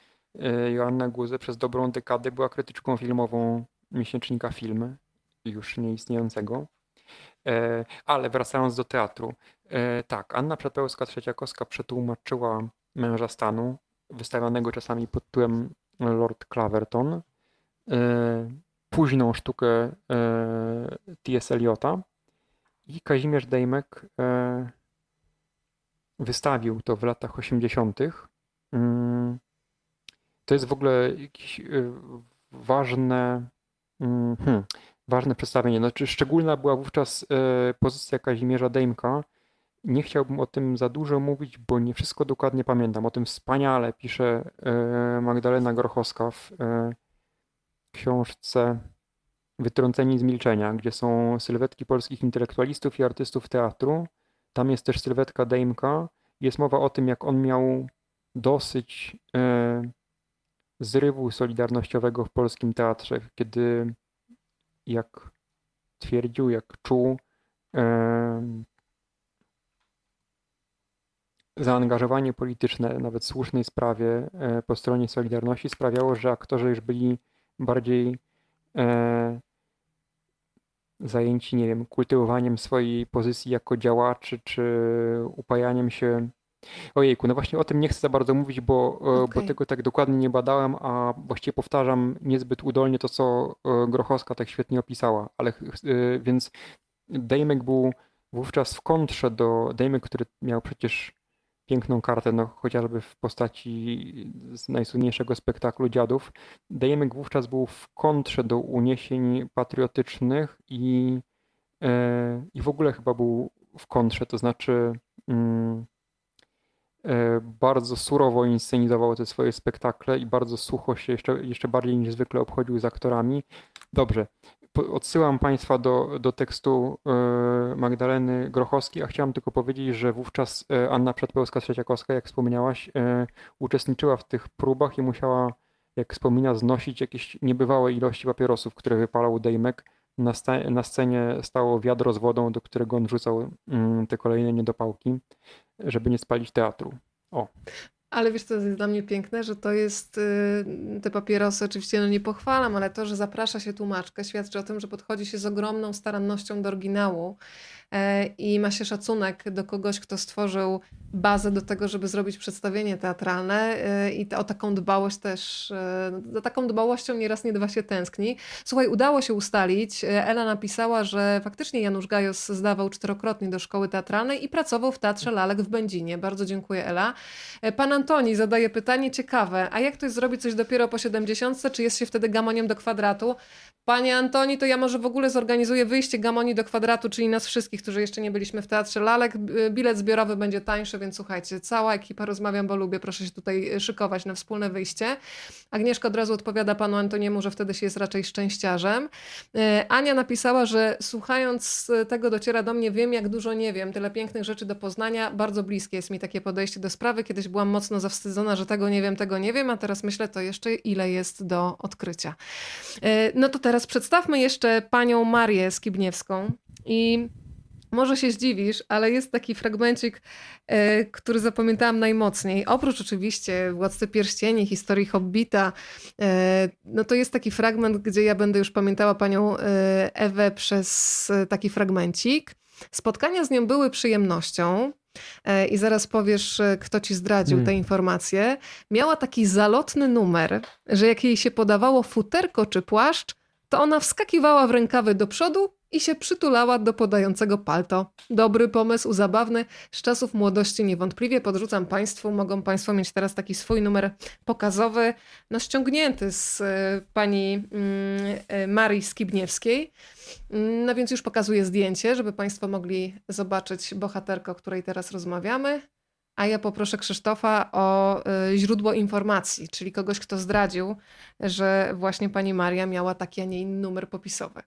y, Joanna Guze przez dobrą dekadę była krytyczką filmową miesięcznika Filmy już nieistniejącego. Ale wracając do teatru. Tak, Anna Przedpełska-Trzeciakowska przetłumaczyła Męża Stanu, wystawianego czasami pod tytułem Lord Claverton, późną sztukę T.S. Eliota i Kazimierz Dejmek wystawił to w latach 80. Mm, to jest w ogóle jakieś ważne, mm, hmm, ważne przedstawienie. Znaczy, szczególna była wówczas pozycja Kazimierza Dejmka. Nie chciałbym o tym za dużo mówić, bo nie wszystko dokładnie pamiętam. O tym wspaniale pisze y, Magdalena Grochowska w książce Wytrąceni z milczenia, gdzie są sylwetki polskich intelektualistów i artystów teatru. Tam jest też sylwetka Dejmka. Jest mowa o tym, jak on miał dosyć e, zrywu solidarnościowego w polskim teatrze, kiedy jak twierdził, jak czuł, e, zaangażowanie polityczne, nawet słusznej sprawie e, po stronie Solidarności sprawiało, że aktorzy już byli bardziej zajęci, nie wiem, kultywowaniem swojej pozycji jako działaczy, czy upajaniem się. Ojejku, no właśnie o tym nie chcę za bardzo mówić, bo, okay. bo tego tak dokładnie nie badałem, a właściwie powtarzam niezbyt udolnie to, co e, Grochowska tak świetnie opisała. Ale e, więc Dejmek był wówczas w kontrze do Dejmek, który miał przecież piękną kartę, no chociażby w postaci najsłynniejszego spektaklu Dziadów. Dejmek wówczas był w kontrze do uniesień patriotycznych i, e, i w ogóle chyba był w kontrze, to znaczy mm, e, bardzo surowo inscenizował te swoje spektakle i bardzo sucho się jeszcze, jeszcze bardziej niż zwykle obchodził z aktorami. Dobrze, odsyłam Państwa do, do tekstu e, Magdaleny Grochowskiej, a chciałam tylko powiedzieć, że wówczas e, Anna Przedpełska-Trzeciakowska, jak wspomniałaś, e, uczestniczyła w tych próbach i musiała, jak wspomina, znosić jakieś niebywałe ilości papierosów, które wypalał Dejmek. Na, na scenie stało wiadro z wodą, do którego on rzucał mm, te kolejne niedopałki, żeby nie spalić teatru. O. Ale wiesz, co jest dla mnie piękne, że to jest, y, te papierosy oczywiście no nie pochwalam, ale to, że zaprasza się tłumaczkę, świadczy o tym, że podchodzi się z ogromną starannością do oryginału i ma się szacunek do kogoś, kto stworzył bazę do tego, żeby zrobić przedstawienie teatralne y, i o taką dbałość też, y, za taką dbałością nieraz nie dwa się tęskni. Słuchaj, udało się ustalić, Ela napisała, że faktycznie Janusz Gajos zdawał czterokrotnie do szkoły teatralnej i pracował w Teatrze Lalek w Będzinie. Bardzo dziękuję Ela. Pan Antoni zadaje pytanie ciekawe, a jak to jest zrobić coś dopiero po 70, czy jest się wtedy gamoniem do kwadratu? Panie Antoni, to ja może w ogóle zorganizuję wyjście gamoni do kwadratu, czyli nas wszystkich, którzy jeszcze nie byliśmy w Teatrze Lalek. Bilet zbiorowy będzie tańszy, więc słuchajcie, cała ekipa rozmawiam, bo lubię, proszę się tutaj szykować na wspólne wyjście. Agnieszka od razu odpowiada panu Antoniemu, że wtedy się jest raczej szczęściarzem. E, Ania napisała, że słuchając tego dociera do mnie, wiem jak dużo nie wiem, tyle pięknych rzeczy do poznania, bardzo bliskie jest mi takie podejście do sprawy. Kiedyś byłam mocno zawstydzona, że tego nie wiem, tego nie wiem, a teraz myślę to jeszcze ile jest do odkrycia. No to teraz przedstawmy jeszcze panią Marię Skibniewską i może się zdziwisz, ale jest taki fragmencik, e, który zapamiętałam najmocniej. Oprócz oczywiście Władcy Pierścieni, historii Hobbita, e, no to jest taki fragment, gdzie ja będę już pamiętała panią e, Ewę przez taki fragmencik. Spotkania z nią były przyjemnością. I zaraz powiesz, kto ci zdradził hmm. te informacje. Miała taki zalotny numer, że jak jej się podawało futerko czy płaszcz, to ona wskakiwała w rękawy do przodu i się przytulała do podającego palto. Dobry pomysł, zabawny, z czasów młodości niewątpliwie podrzucam Państwu. Mogą Państwo mieć teraz taki swój numer pokazowy, no ściągnięty z y, pani y, Marii Skibniewskiej. No więc już pokazuję zdjęcie, żeby Państwo mogli zobaczyć bohaterkę, o której teraz rozmawiamy. A ja poproszę Krzysztofa o y, źródło informacji, czyli kogoś, kto zdradził, że właśnie pani Maria miała taki, a nie inny numer popisowy.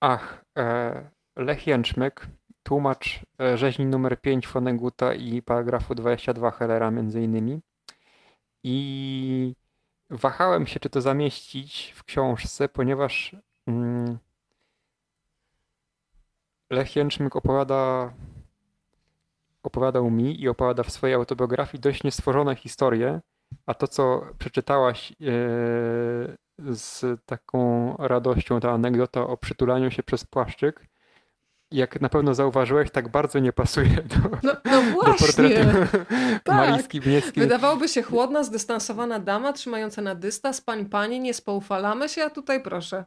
Ach, e, Lech Jęczmyk, tłumacz e, rzeźni numer 5 Foneguta i paragrafu 22 Hellera między innymi. I wahałem się, czy to zamieścić w książce, ponieważ mm, Lech Jęczmyk opowiada, opowiadał mi i opowiada w swojej autobiografii dość niestworzone historie, a to, co przeczytałaś, e, z taką radością ta anegdota o przytulaniu się przez płaszczyk. Jak na pewno zauważyłeś, tak bardzo nie pasuje do, no, no właśnie. do portretu tak. Marii Wydawałoby się chłodna, zdystansowana dama trzymająca na dystans, pań pani, nie spoufalamy się, a tutaj proszę.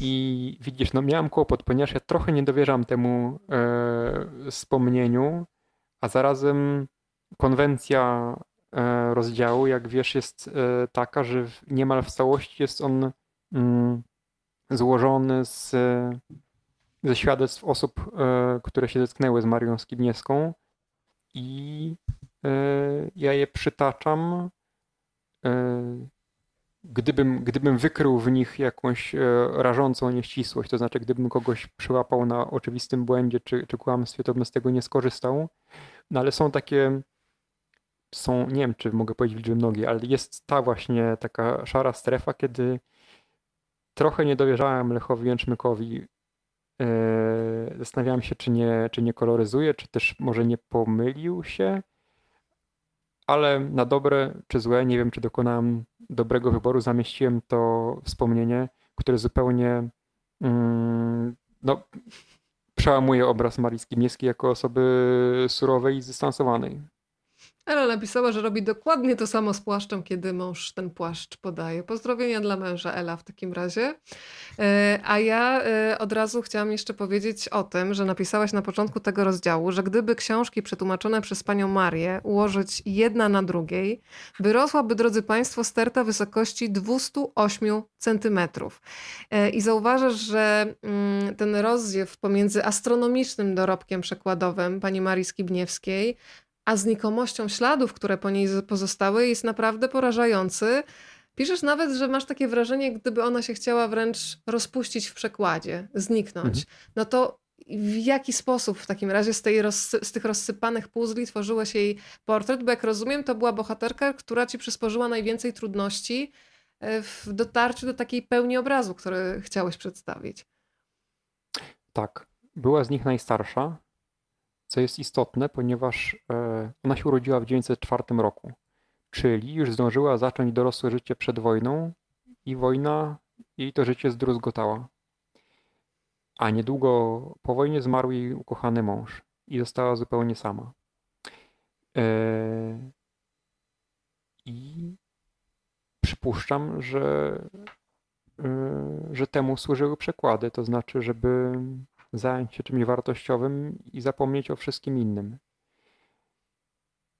I widzisz, no miałem kłopot, ponieważ ja trochę nie dowierzam temu e, wspomnieniu, a zarazem konwencja rozdziału, jak wiesz, jest e, taka, że niemal w całości jest on mm, złożony z, ze świadectw osób, e, które się zetknęły z Marią Skibniewską i e, ja je przytaczam e, gdybym, gdybym wykrył w nich jakąś e, rażącą nieścisłość, to znaczy gdybym kogoś przyłapał na oczywistym błędzie czy, czy kłamstwie, to bym z tego nie skorzystał. No ale są takie, są, nie wiem czy mogę powiedzieć liczby nogi, ale jest ta właśnie taka szara strefa, kiedy trochę nie dowierzałem Lechowi Jęczmykowi. E, zastanawiałem się, czy nie, czy nie koloryzuje, czy też może nie pomylił się ale na dobre czy złe, nie wiem czy dokonałem dobrego wyboru, zamieściłem to wspomnienie, które zupełnie mm, no, przełamuje obraz Marii Skibniewskiej jako osoby surowej i zdystansowanej. Ela napisała, że robi dokładnie to samo z płaszczem, kiedy mąż ten płaszcz podaje. Pozdrowienia dla męża Ela w takim razie. E, a ja e, od razu chciałam jeszcze powiedzieć o tym, że napisałaś na początku tego rozdziału, że gdyby książki przetłumaczone przez panią Marię ułożyć jedna na drugiej, wyrosłaby, drodzy Państwo, sterta wysokości 208 centymetrów. E, I zauważasz, że mm, ten rozziew pomiędzy astronomicznym dorobkiem przekładowym pani Marii Skibniewskiej, a znikomością śladów, które po niej pozostały, jest naprawdę porażający. Piszesz nawet, że masz takie wrażenie, gdyby ona się chciała wręcz rozpuścić w przekładzie, zniknąć. Mhm. No to w jaki sposób w takim razie z, tej z tych rozsypanych puzli tworzyłeś jej portret? Bo jak rozumiem, to była bohaterka, która ci przysporzyła najwięcej trudności e, w dotarciu do takiej pełni obrazu, który chciałeś przedstawić. Tak. Była z nich najstarsza, co jest istotne, ponieważ e, ona się urodziła w 1904 roku, czyli już zdążyła zacząć dorosłe życie przed wojną i wojna jej to życie zdruzgotała. A niedługo po wojnie zmarł jej ukochany mąż i została zupełnie sama. E, I przypuszczam, że, e, że temu służyły przekłady, to znaczy, żeby zająć się czymś wartościowym i zapomnieć o wszystkim innym.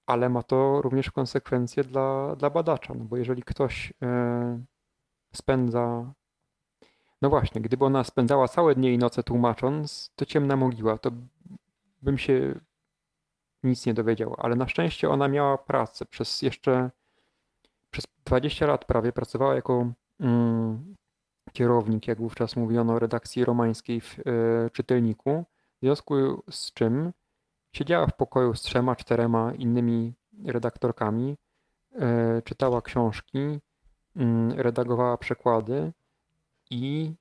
Ale ma to również konsekwencje dla, dla badacza, no bo jeżeli ktoś e, spędza. No właśnie, gdyby ona spędzała całe dnie i noce tłumacząc, to ciemna mogiła, to bym się nic nie dowiedział. Ale na szczęście ona miała pracę przez jeszcze przez 20 lat prawie pracowała jako mm, kierownik, jak wówczas mówiono, redakcji romańskiej w e, czytelniku, w związku z czym siedziała w pokoju z trzema, czterema innymi redaktorkami, e, czytała książki, mm, redagowała przekłady i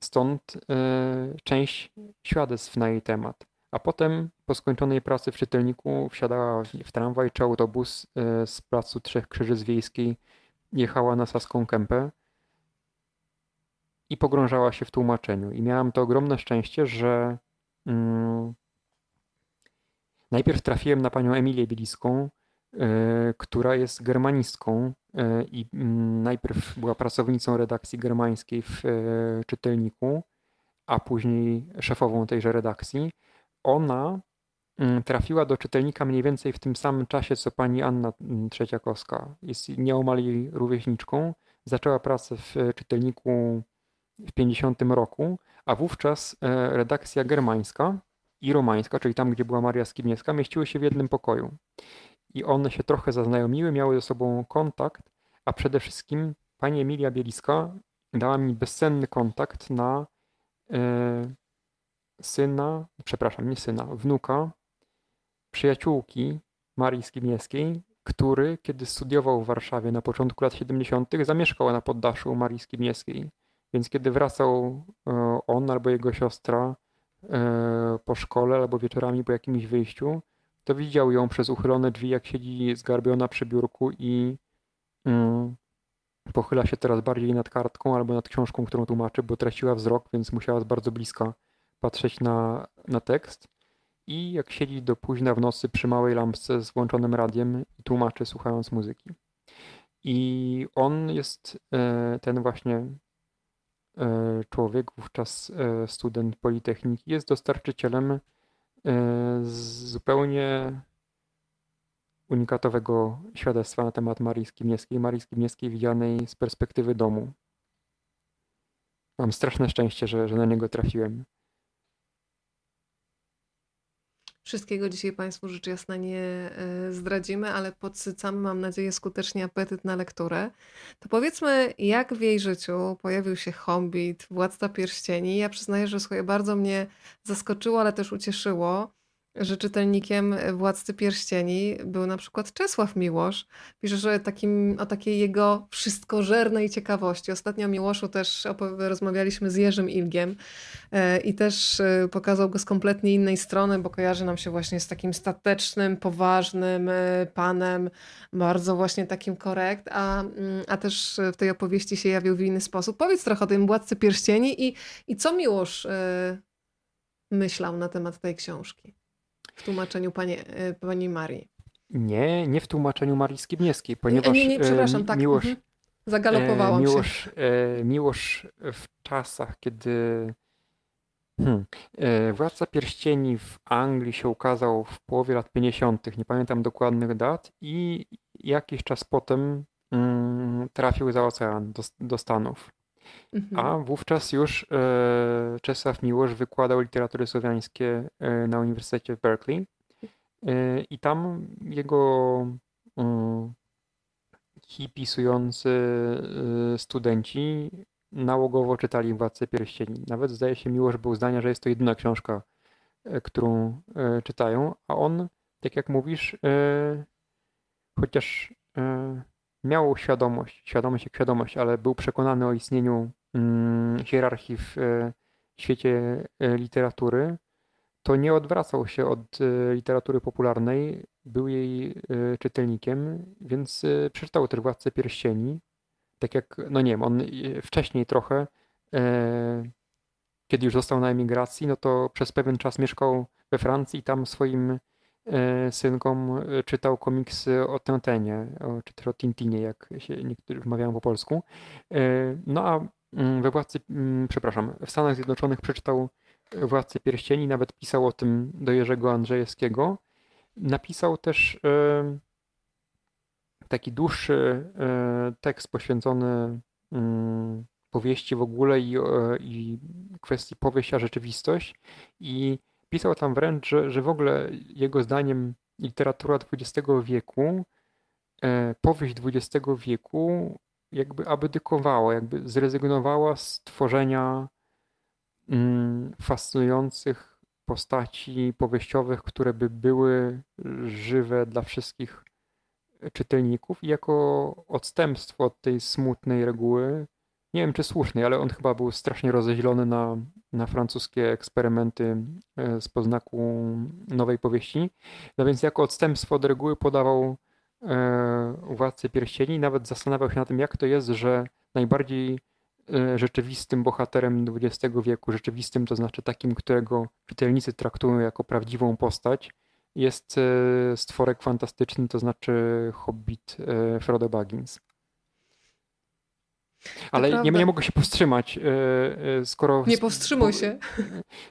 stąd e, część świadectw na jej temat. A potem po skończonej pracy w czytelniku wsiadała w tramwaj czy autobus z placu Trzech Krzyży Wiejskiej, jechała na Saską Kępę i pogrążała się w tłumaczeniu. I miałam to ogromne szczęście, że mm, najpierw trafiłem na panią Emilię Bieliską, y, która jest germanistką y, i y, najpierw była pracownicą redakcji germańskiej w e, czytelniku, a później szefową tejże redakcji. Ona mm, trafiła do czytelnika mniej więcej w tym samym czasie, co pani Anna Trzeciakowska. Jest nieomal jej rówieśniczką. Zaczęła pracę w czytelniku w 50 roku, a wówczas e, redakcja germańska i romańska, czyli tam, gdzie była Maria Skibniewska, mieściły się w jednym pokoju. I one się trochę zaznajomiły, miały ze sobą kontakt, a przede wszystkim pani Emilia Bieliska dała mi bezcenny kontakt na e, syna, przepraszam, nie syna, wnuka, przyjaciółki Marii Skibniewskiej, który, kiedy studiował w Warszawie na początku lat 70., zamieszkał na poddaszu Marii Skibniewskiej. Więc kiedy wracał e, on albo jego siostra e, po szkole albo wieczorami po jakimś wyjściu, to widział ją przez uchylone drzwi, jak siedzi zgarbiona przy biurku i mm, pochyla się teraz bardziej nad kartką albo nad książką, którą tłumaczy, bo traciła wzrok, więc musiała z bardzo bliska patrzeć na, na tekst. I jak siedzi do późna w nocy przy małej lampce z włączonym radiem i tłumaczy słuchając muzyki. I on jest e, ten właśnie człowiek, wówczas e, student Politechniki, jest dostarczycielem zupełnie unikatowego świadectwa na temat Marii Skibniewskiej. Marii Skibniewskiej widzianej z perspektywy domu. Mam straszne szczęście, że, że na niego trafiłem. Wszystkiego dzisiaj Państwu rzecz jasna nie e, zdradzimy, ale podsycamy, mam nadzieję, skutecznie apetyt na lekturę. To powiedzmy, jak w jej życiu pojawił się Hobbit, Władca Pierścieni. Ja przyznaję, że słuchaj, bardzo mnie zaskoczyło, ale też ucieszyło że czytelnikiem Władcy Pierścieni był na przykład Czesław Miłosz. Pisze, że takim, o takiej jego wszystkożernej ciekawości. Ostatnio o Miłoszu też rozmawialiśmy z Jerzym Ilgiem e, i też e, pokazał go z kompletnie innej strony, bo kojarzy nam się właśnie z takim statecznym, poważnym e, panem, bardzo właśnie takim korekt, a, mm, a też w tej opowieści się jawił w inny sposób. Powiedz trochę o tym Władcy Pierścieni i, i co Miłosz myślał na temat tej książki w tłumaczeniu pani, e, pani Marii. Nie, nie w tłumaczeniu Marii Skibniewskiej, ponieważ nie, nie, przepraszam, tak. Miłosz, mhm. Zagalopowałam Miłosz, się. Miłosz w czasach, kiedy hmm, Władca Pierścieni w Anglii się ukazał w połowie lat 50., nie pamiętam dokładnych dat, i jakiś czas potem mm, trafił za ocean do, do Stanów. Mhm. A wówczas już e, Czesław Miłosz wykładał literatury słowiańskie e, na Uniwersytecie w Berkeley. E, I tam jego hipisujący studenci nałogowo czytali Władcę Pierścieni. Nawet zdaje się Miłosz był zdania, że jest to jedyna książka, którą czytają, a on, tak jak mówisz, chociaż miał świadomość, świadomość jak świadomość, ale był przekonany o istnieniu mm, hierarchii w e, świecie e, literatury, to nie odwracał się od e, literatury popularnej, był jej czytelnikiem, więc przeczytał też Władcę Pierścieni. Tak jak, no nie wiem, on wcześniej trochę, kiedy już został na emigracji, no to przez pewien czas mieszkał we Francji i tam swoim synkom e, czytał komiksy o Tintenie, czy też o Tintinie, jak się niektórzy wmawiają po polsku. E, no a mm, we Władcy, mm, przepraszam, w Stanach Zjednoczonych przeczytał Władcę Pierścieni, nawet pisał o tym do Jerzego Andrzejewskiego. Napisał też taki dłuższy tekst poświęcony mm, powieści w ogóle i, i kwestii powieść a rzeczywistość i Pisał tam wręcz, że, że w ogóle jego zdaniem literatura XX wieku, e, powieść XX wieku jakby abdykowała, jakby zrezygnowała z tworzenia mm, fascynujących postaci powieściowych, które by były żywe dla wszystkich czytelników i jako odstępstwo od tej smutnej reguły nie wiem czy słusznej, ale on chyba był strasznie rozeźlony na, na francuskie eksperymenty e, z poznaku nowej powieści. No więc jako odstępstwo od reguły podawał e, Władcy Pierścieni nawet zastanawiał się na tym, jak to jest, że najbardziej e, rzeczywistym bohaterem XX wieku, rzeczywistym to znaczy takim, którego czytelnicy traktują jako prawdziwą postać, jest stworek fantastyczny, to znaczy hobbit Frodo Baggins. Ale nie, nie mogę się powstrzymać, e, e, skoro... Nie powstrzymuj się.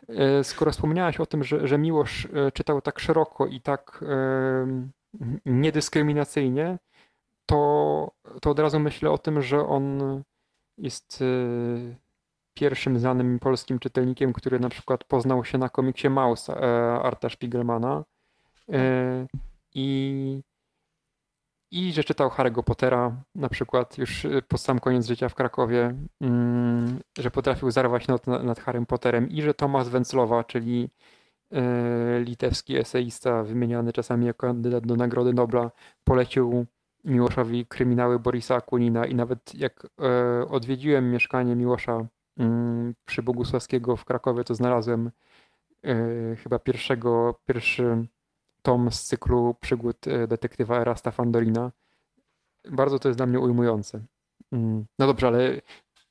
E, skoro wspomniałaś o tym, że, że Miłosz czytał tak szeroko i tak niedyskryminacyjnie, to, to od razu myślę o tym, że on jest pierwszym znanym polskim czytelnikiem, który na przykład poznał się na komiksie Maus Arta Spiegelmana. I i że czytał Harry'ego Pottera, na przykład już y, pod sam koniec życia w Krakowie, mm, że potrafił zarwać not nad Harrym Potterem i że Tomasz Węclowa, czyli y, litewski eseista wymieniany czasami jako kandydat do Nagrody Nobla, polecił Miłoszowi kryminały Borisa Akunina. I nawet jak y, odwiedziłem mieszkanie Miłosza mm, przy Bogusławskiego w Krakowie, to znalazłem chyba pierwszego, pierwszy tom z cyklu przygód e, detektywa Erasta Fandorina. Bardzo to jest dla mnie ujmujące. Mm, no dobrze, ale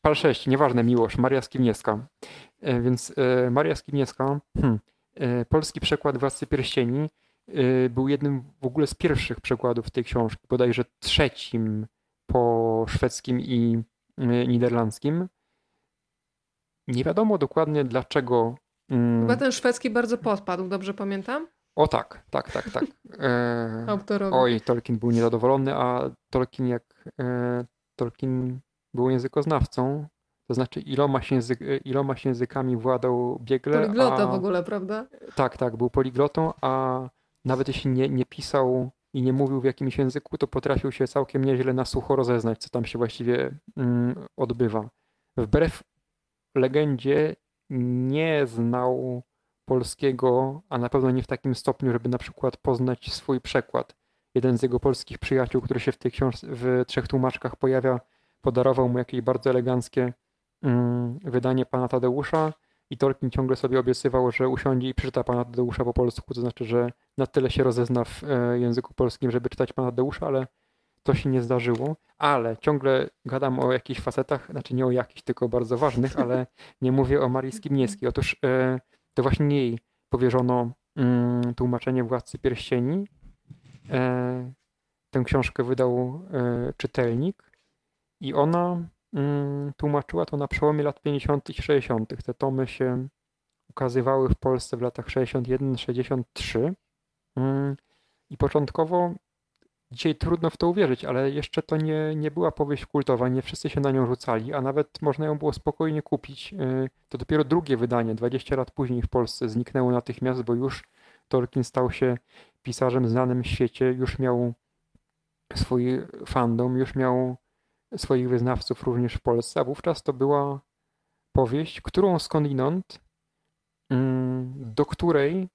pal 6, nieważne, miłość, Maria Skibniewska. E, więc e, Maria Skibniewska, hmm, polski przekład Władcy Pierścieni był jednym w ogóle z pierwszych przekładów tej książki, bodajże trzecim po szwedzkim i niderlandzkim. Nie wiadomo dokładnie dlaczego. Mm, Chyba ten szwedzki bardzo podpadł, dobrze pamiętam? O tak, tak, tak, tak. E, Autorowi. Oj, Tolkien był niezadowolony, a Tolkien jak e, Tolkien był językoznawcą, to znaczy iloma się, język, iloma się językami władał biegle. Poliglota a, w ogóle, prawda? Tak, tak, był poliglotą, a nawet jeśli nie, nie pisał i nie mówił w jakimś języku, to potrafił się całkiem nieźle na sucho rozeznać, co tam się właściwie mm, odbywa. Wbrew legendzie nie znał polskiego, a na pewno nie w takim stopniu, żeby na przykład poznać swój przekład. Jeden z jego polskich przyjaciół, który się w tej książce, w trzech tłumaczkach pojawia, podarował mu jakieś bardzo eleganckie mm, wydanie pana Tadeusza i Tolkien ciągle sobie obiecywał, że usiądzie i przeczyta pana Tadeusza po polsku, to znaczy, że na tyle się rozezna w e, języku polskim, żeby czytać pana Tadeusza, ale to się nie zdarzyło, ale ciągle gadam o jakichś facetach, znaczy nie o jakichś, tylko bardzo ważnych, ale nie mówię o Marii Skibniewskiej. Otóż e, to właśnie jej powierzono mm, tłumaczenie Władcy Pierścieni. E, tę książkę wydał e, czytelnik i ona mm, tłumaczyła to na przełomie lat 50. i 60. Te tomy się ukazywały w Polsce w latach 61-63 mm, i początkowo Dzisiaj trudno w to uwierzyć, ale jeszcze to nie, nie była powieść kultowa, nie wszyscy się na nią rzucali, a nawet można ją było spokojnie kupić. Y, to dopiero drugie wydanie, 20 lat później w Polsce, zniknęło natychmiast, bo już Tolkien stał się pisarzem znanym w świecie, już miał swój fandom, już miał swoich wyznawców również w Polsce, a wówczas to była powieść, którą skądinąd, mm, do której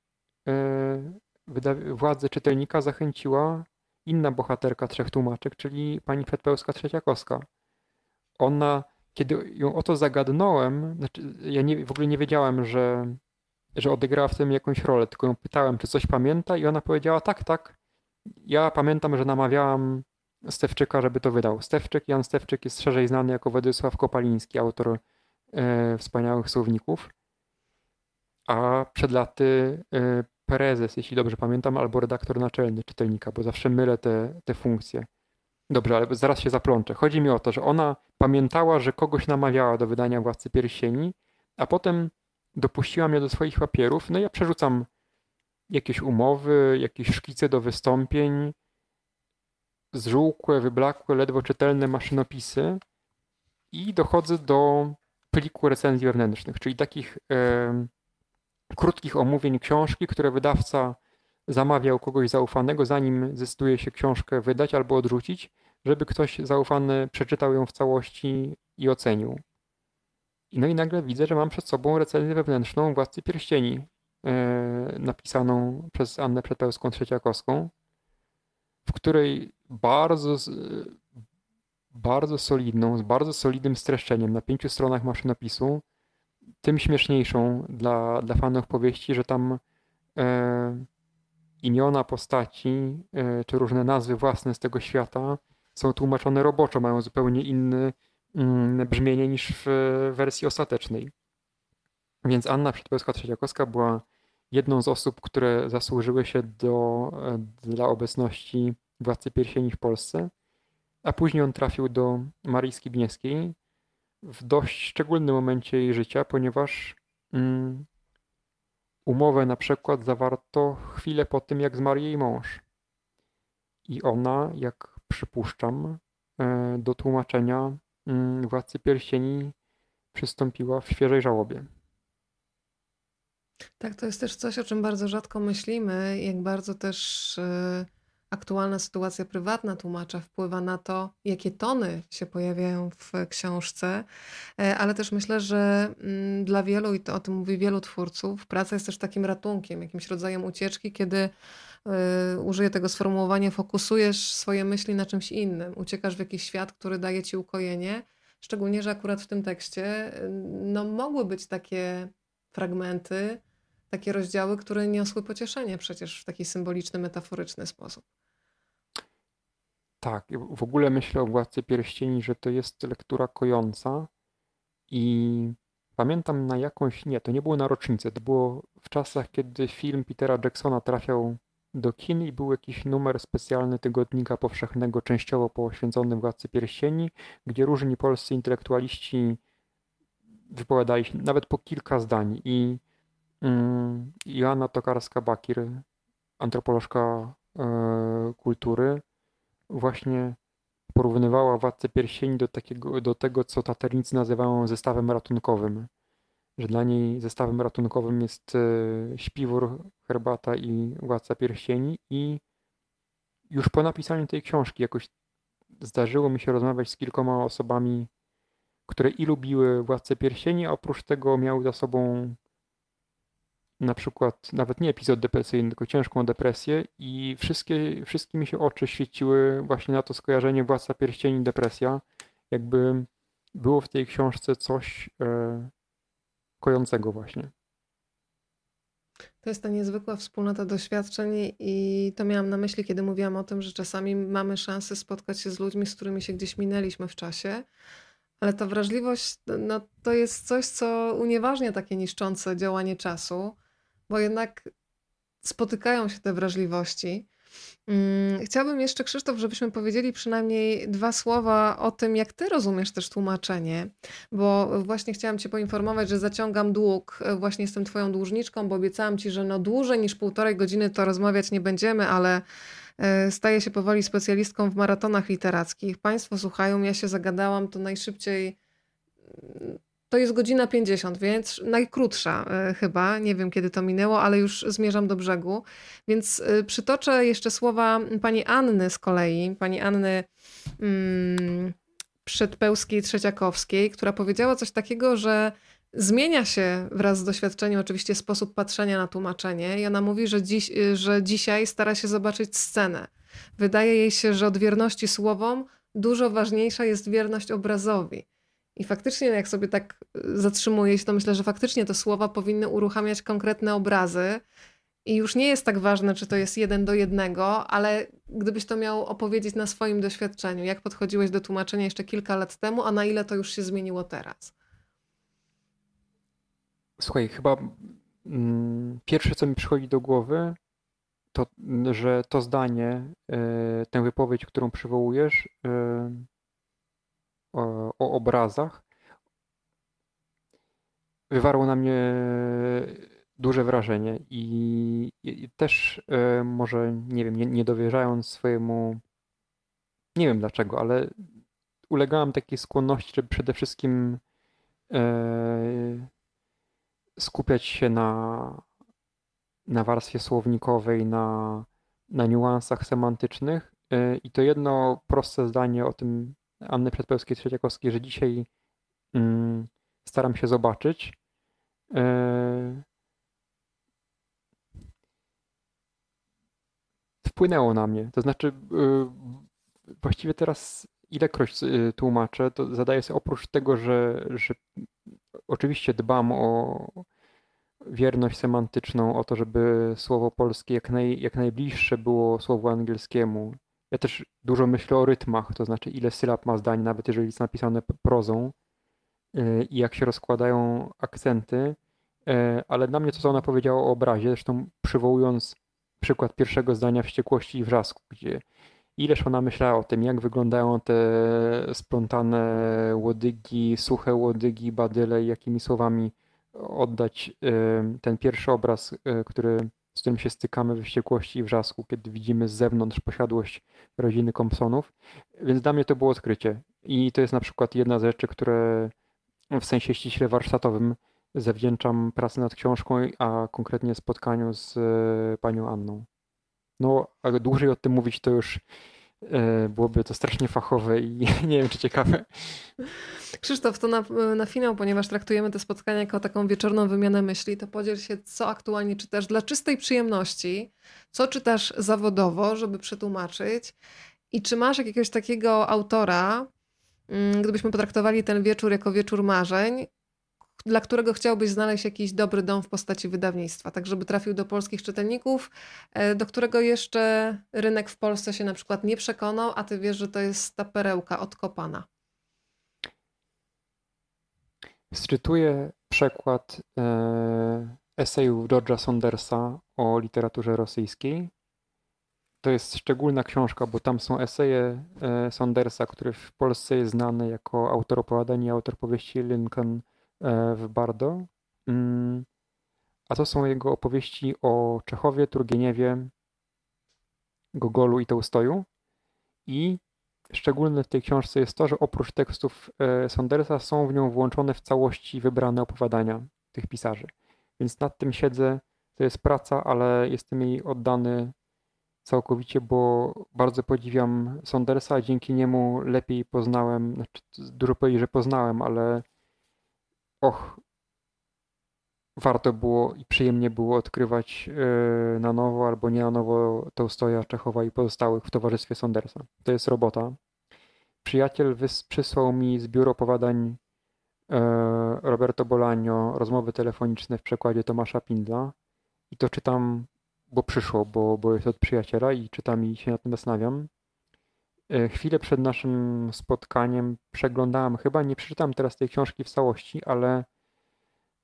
y, władze czytelnika zachęciła inna bohaterka Trzech Tłumaczek, czyli pani Przedpełska Trzeciakowska. Ona, kiedy ją o to zagadnąłem, znaczy ja nie, w ogóle nie wiedziałem, że, że odegrała w tym jakąś rolę, tylko ją pytałem, czy coś pamięta i ona powiedziała tak, tak. Ja pamiętam, że namawiałam Stewczyka, żeby to wydał. Stewczyk, Jan Stewczyk jest szerzej znany jako Władysław Kopaliński, autor e, wspaniałych słowników. A przed laty e, prezes, jeśli dobrze pamiętam, albo redaktor naczelny czytelnika, bo zawsze mylę te, te funkcje. Dobrze, ale zaraz się zaplączę. Chodzi mi o to, że ona pamiętała, że kogoś namawiała do wydania Władcy Pierścieni, a potem dopuściła mnie do swoich papierów. No ja przerzucam jakieś umowy, jakieś szkice do wystąpień, zżółkłe, wyblakłe, ledwo czytelne maszynopisy i dochodzę do pliku recenzji wewnętrznych, czyli takich krótkich omówień książki, które wydawca zamawiał kogoś zaufanego, zanim zdecyduje się książkę wydać albo odrzucić, żeby ktoś zaufany przeczytał ją w całości i ocenił. No i nagle widzę, że mam przed sobą recenzję wewnętrzną Władcy Pierścieni, yy, napisaną przez Annę Przedpełską Trzeciakowską, w której bardzo, bardzo solidną, z bardzo solidnym streszczeniem na pięciu stronach maszynopisu tym śmieszniejszą dla, dla fanów powieści, że tam e, imiona postaci, e, czy różne nazwy własne z tego świata są tłumaczone roboczo, mają zupełnie inne mm, brzmienie niż w wersji ostatecznej. Więc Anna Przedpełska-Trzeciakowska była jedną z osób, które zasłużyły się do, e, dla obecności Władcy Pierścieni w Polsce, a później on trafił do Marii Skibniewskiej, w dość szczególnym momencie jej życia, ponieważ mm, umowę na przykład zawarto chwilę po tym, jak zmarł jej mąż. I ona, jak przypuszczam, e, do tłumaczenia mm, Władcy Pierścieni przystąpiła w świeżej żałobie. Tak, to jest też coś, o czym bardzo rzadko myślimy, jak bardzo też yy aktualna sytuacja prywatna tłumacza wpływa na to, jakie tony się pojawiają w książce, e, ale też myślę, że mm, dla wielu, i to o tym mówi wielu twórców, praca jest też takim ratunkiem, jakimś rodzajem ucieczki, kiedy e, użyję tego sformułowania, fokusujesz swoje myśli na czymś innym, uciekasz w jakiś świat, który daje ci ukojenie. Szczególnie, że akurat w tym tekście no, mogły być takie fragmenty, takie rozdziały, które niosły pocieszenie przecież w taki symboliczny, metaforyczny sposób. Tak, w ogóle myślę o Władcy Pierścieni, że to jest lektura kojąca i pamiętam na jakąś, nie, to nie było na rocznicę, to było w czasach, kiedy film Petera Jacksona trafiał do kin i był jakiś numer specjalny Tygodnika Powszechnego, częściowo poświęcony Władcy Pierścieni, gdzie różni polscy intelektualiści wypowiadali się nawet po kilka zdań i Joanna Tokarska-Bakir, antropolożka e, kultury, właśnie porównywała Władcę Pierścieni do, takiego, do tego, co taternicy nazywają zestawem ratunkowym. Że dla niej zestawem ratunkowym jest e, śpiwór, herbata i Władca Pierścieni i już po napisaniu tej książki jakoś zdarzyło mi się rozmawiać z kilkoma osobami, które i lubiły Władcę Pierścieni, a oprócz tego miały za sobą na przykład nawet nie epizod depresyjny, tylko ciężką depresję i wszystkie, wszystkie mi się oczy świeciły właśnie na to skojarzenie Władca Pierścieni depresja. Jakby było w tej książce coś e, kojącego właśnie. To jest ta niezwykła wspólnota doświadczeń i to miałam na myśli, kiedy mówiłam o tym, że czasami mamy szansę spotkać się z ludźmi, z którymi się gdzieś minęliśmy w czasie, ale ta wrażliwość no, to jest coś, co unieważnia takie niszczące działanie czasu bo jednak spotykają się te wrażliwości. Mm, chciałabym jeszcze, Krzysztof, żebyśmy powiedzieli przynajmniej dwa słowa o tym, jak ty rozumiesz też tłumaczenie, bo właśnie chciałam cię poinformować, że zaciągam dług, właśnie jestem twoją dłużniczką, bo obiecałam ci, że no dłużej niż półtorej godziny to rozmawiać nie będziemy, ale e, staję się powoli specjalistką w maratonach literackich. Państwo słuchają, ja się zagadałam, to najszybciej to jest godzina 50, więc najkrótsza e, chyba. Nie wiem, kiedy to minęło, ale już zmierzam do brzegu. Więc e, przytoczę jeszcze słowa pani Anny z kolei, pani Anny mm, Przedpełskiej-Trzeciakowskiej, która powiedziała coś takiego, że zmienia się wraz z doświadczeniem oczywiście sposób patrzenia na tłumaczenie i ona mówi, że, dziś, że dzisiaj stara się zobaczyć scenę. Wydaje jej się, że od wierności słowom dużo ważniejsza jest wierność obrazowi. I faktycznie, jak sobie tak y, zatrzymuję się, to myślę, że faktycznie te słowa powinny uruchamiać konkretne obrazy. I już nie jest tak ważne, czy to jest jeden do jednego, ale gdybyś to miał opowiedzieć na swoim doświadczeniu, jak podchodziłeś do tłumaczenia jeszcze kilka lat temu, a na ile to już się zmieniło teraz? Słuchaj, chyba mm, pierwsze, co mi przychodzi do głowy, to, że to zdanie, y, tę wypowiedź, którą przywołujesz, y, o, obrazach. Wywarło na mnie duże wrażenie i, i też e, może, nie wiem, nie, nie dowierzając swojemu, nie wiem dlaczego, ale ulegałem takiej skłonności, żeby przede wszystkim e, skupiać się na, na warstwie słownikowej, na, na niuansach semantycznych e, i to jedno proste zdanie o tym Anny Przedpełskiej-Trzeciakowskiej, że dzisiaj mm, staram się zobaczyć. E, wpłynęło na mnie. To znaczy, e, właściwie teraz ilekroć e, tłumaczę, to zadaję sobie oprócz tego, że, że oczywiście dbam o wierność semantyczną, o to, żeby słowo polskie jak, naj, jak najbliższe było słowu angielskiemu, ja też dużo myślę o rytmach, to znaczy ile sylab ma zdań, nawet jeżeli jest napisane prozą y, i jak się rozkładają akcenty, y, ale dla mnie to, co ona powiedziała o obrazie, zresztą przywołując przykład pierwszego zdania Wściekłości i Wrzasku, gdzie ileż ona myślała o tym, jak wyglądają te splątane łodygi, suche łodygi, badyle jakimi słowami oddać y, ten pierwszy obraz, który z którym się stykamy we wściekłości i wrzasku, kiedy widzimy z zewnątrz posiadłość rodziny Compsonów. Więc dla mnie to było odkrycie. I to jest na przykład jedna z rzeczy, które w sensie ściśle warsztatowym zawdzięczam pracy nad książką, a konkretnie spotkaniu z e, panią Anną. No, a dłużej o tym mówić to już byłoby to strasznie fachowe i nie wiem, czy ciekawe. Krzysztof, to na, na finał, ponieważ traktujemy te spotkania jako taką wieczorną wymianę myśli, to podziel się, co aktualnie czytasz dla czystej przyjemności, co czytasz zawodowo, żeby przetłumaczyć i czy masz jakiegoś takiego autora, mm, gdybyśmy potraktowali ten wieczór jako wieczór marzeń, dla którego chciałbyś znaleźć jakiś dobry dom w postaci wydawnictwa, tak żeby trafił do polskich czytelników, e, do którego jeszcze rynek w Polsce się na przykład nie przekonał, a ty wiesz, że to jest ta perełka odkopana. Zczytuję przekład e, esejów George'a Saundersa o literaturze rosyjskiej. To jest szczególna książka, bo tam są eseje e, Saundersa, który w Polsce jest znany jako autor opowiadań i autor powieści Lincoln w Bardo. Mm, a to są jego opowieści o Czechowie, Turgieniewie, Gogolu i Tołstoju. I szczególne w tej książce jest to, że oprócz tekstów e, Saundersa są w nią włączone w całości wybrane opowiadania tych pisarzy. Więc nad tym siedzę. To jest praca, ale jestem jej oddany całkowicie, bo bardzo podziwiam Saundersa. Dzięki niemu lepiej poznałem, znaczy dużo powiedzieć, że poznałem, ale och, warto było i przyjemnie było odkrywać e, na nowo albo nie na nowo Tolstoja, Czechowa i pozostałych w towarzystwie Saundersa. To jest robota. Przyjaciel przysłał mi zbiór opowiadań e, Roberto Bolaño, rozmowy telefoniczne w przekładzie Tomasza Pindla i to czytam, bo przyszło, bo, bo jest od przyjaciela i czytam i się nad tym zastanawiam. E, chwilę przed naszym spotkaniem przeglądałem, chyba nie przeczytam teraz tej książki w całości, ale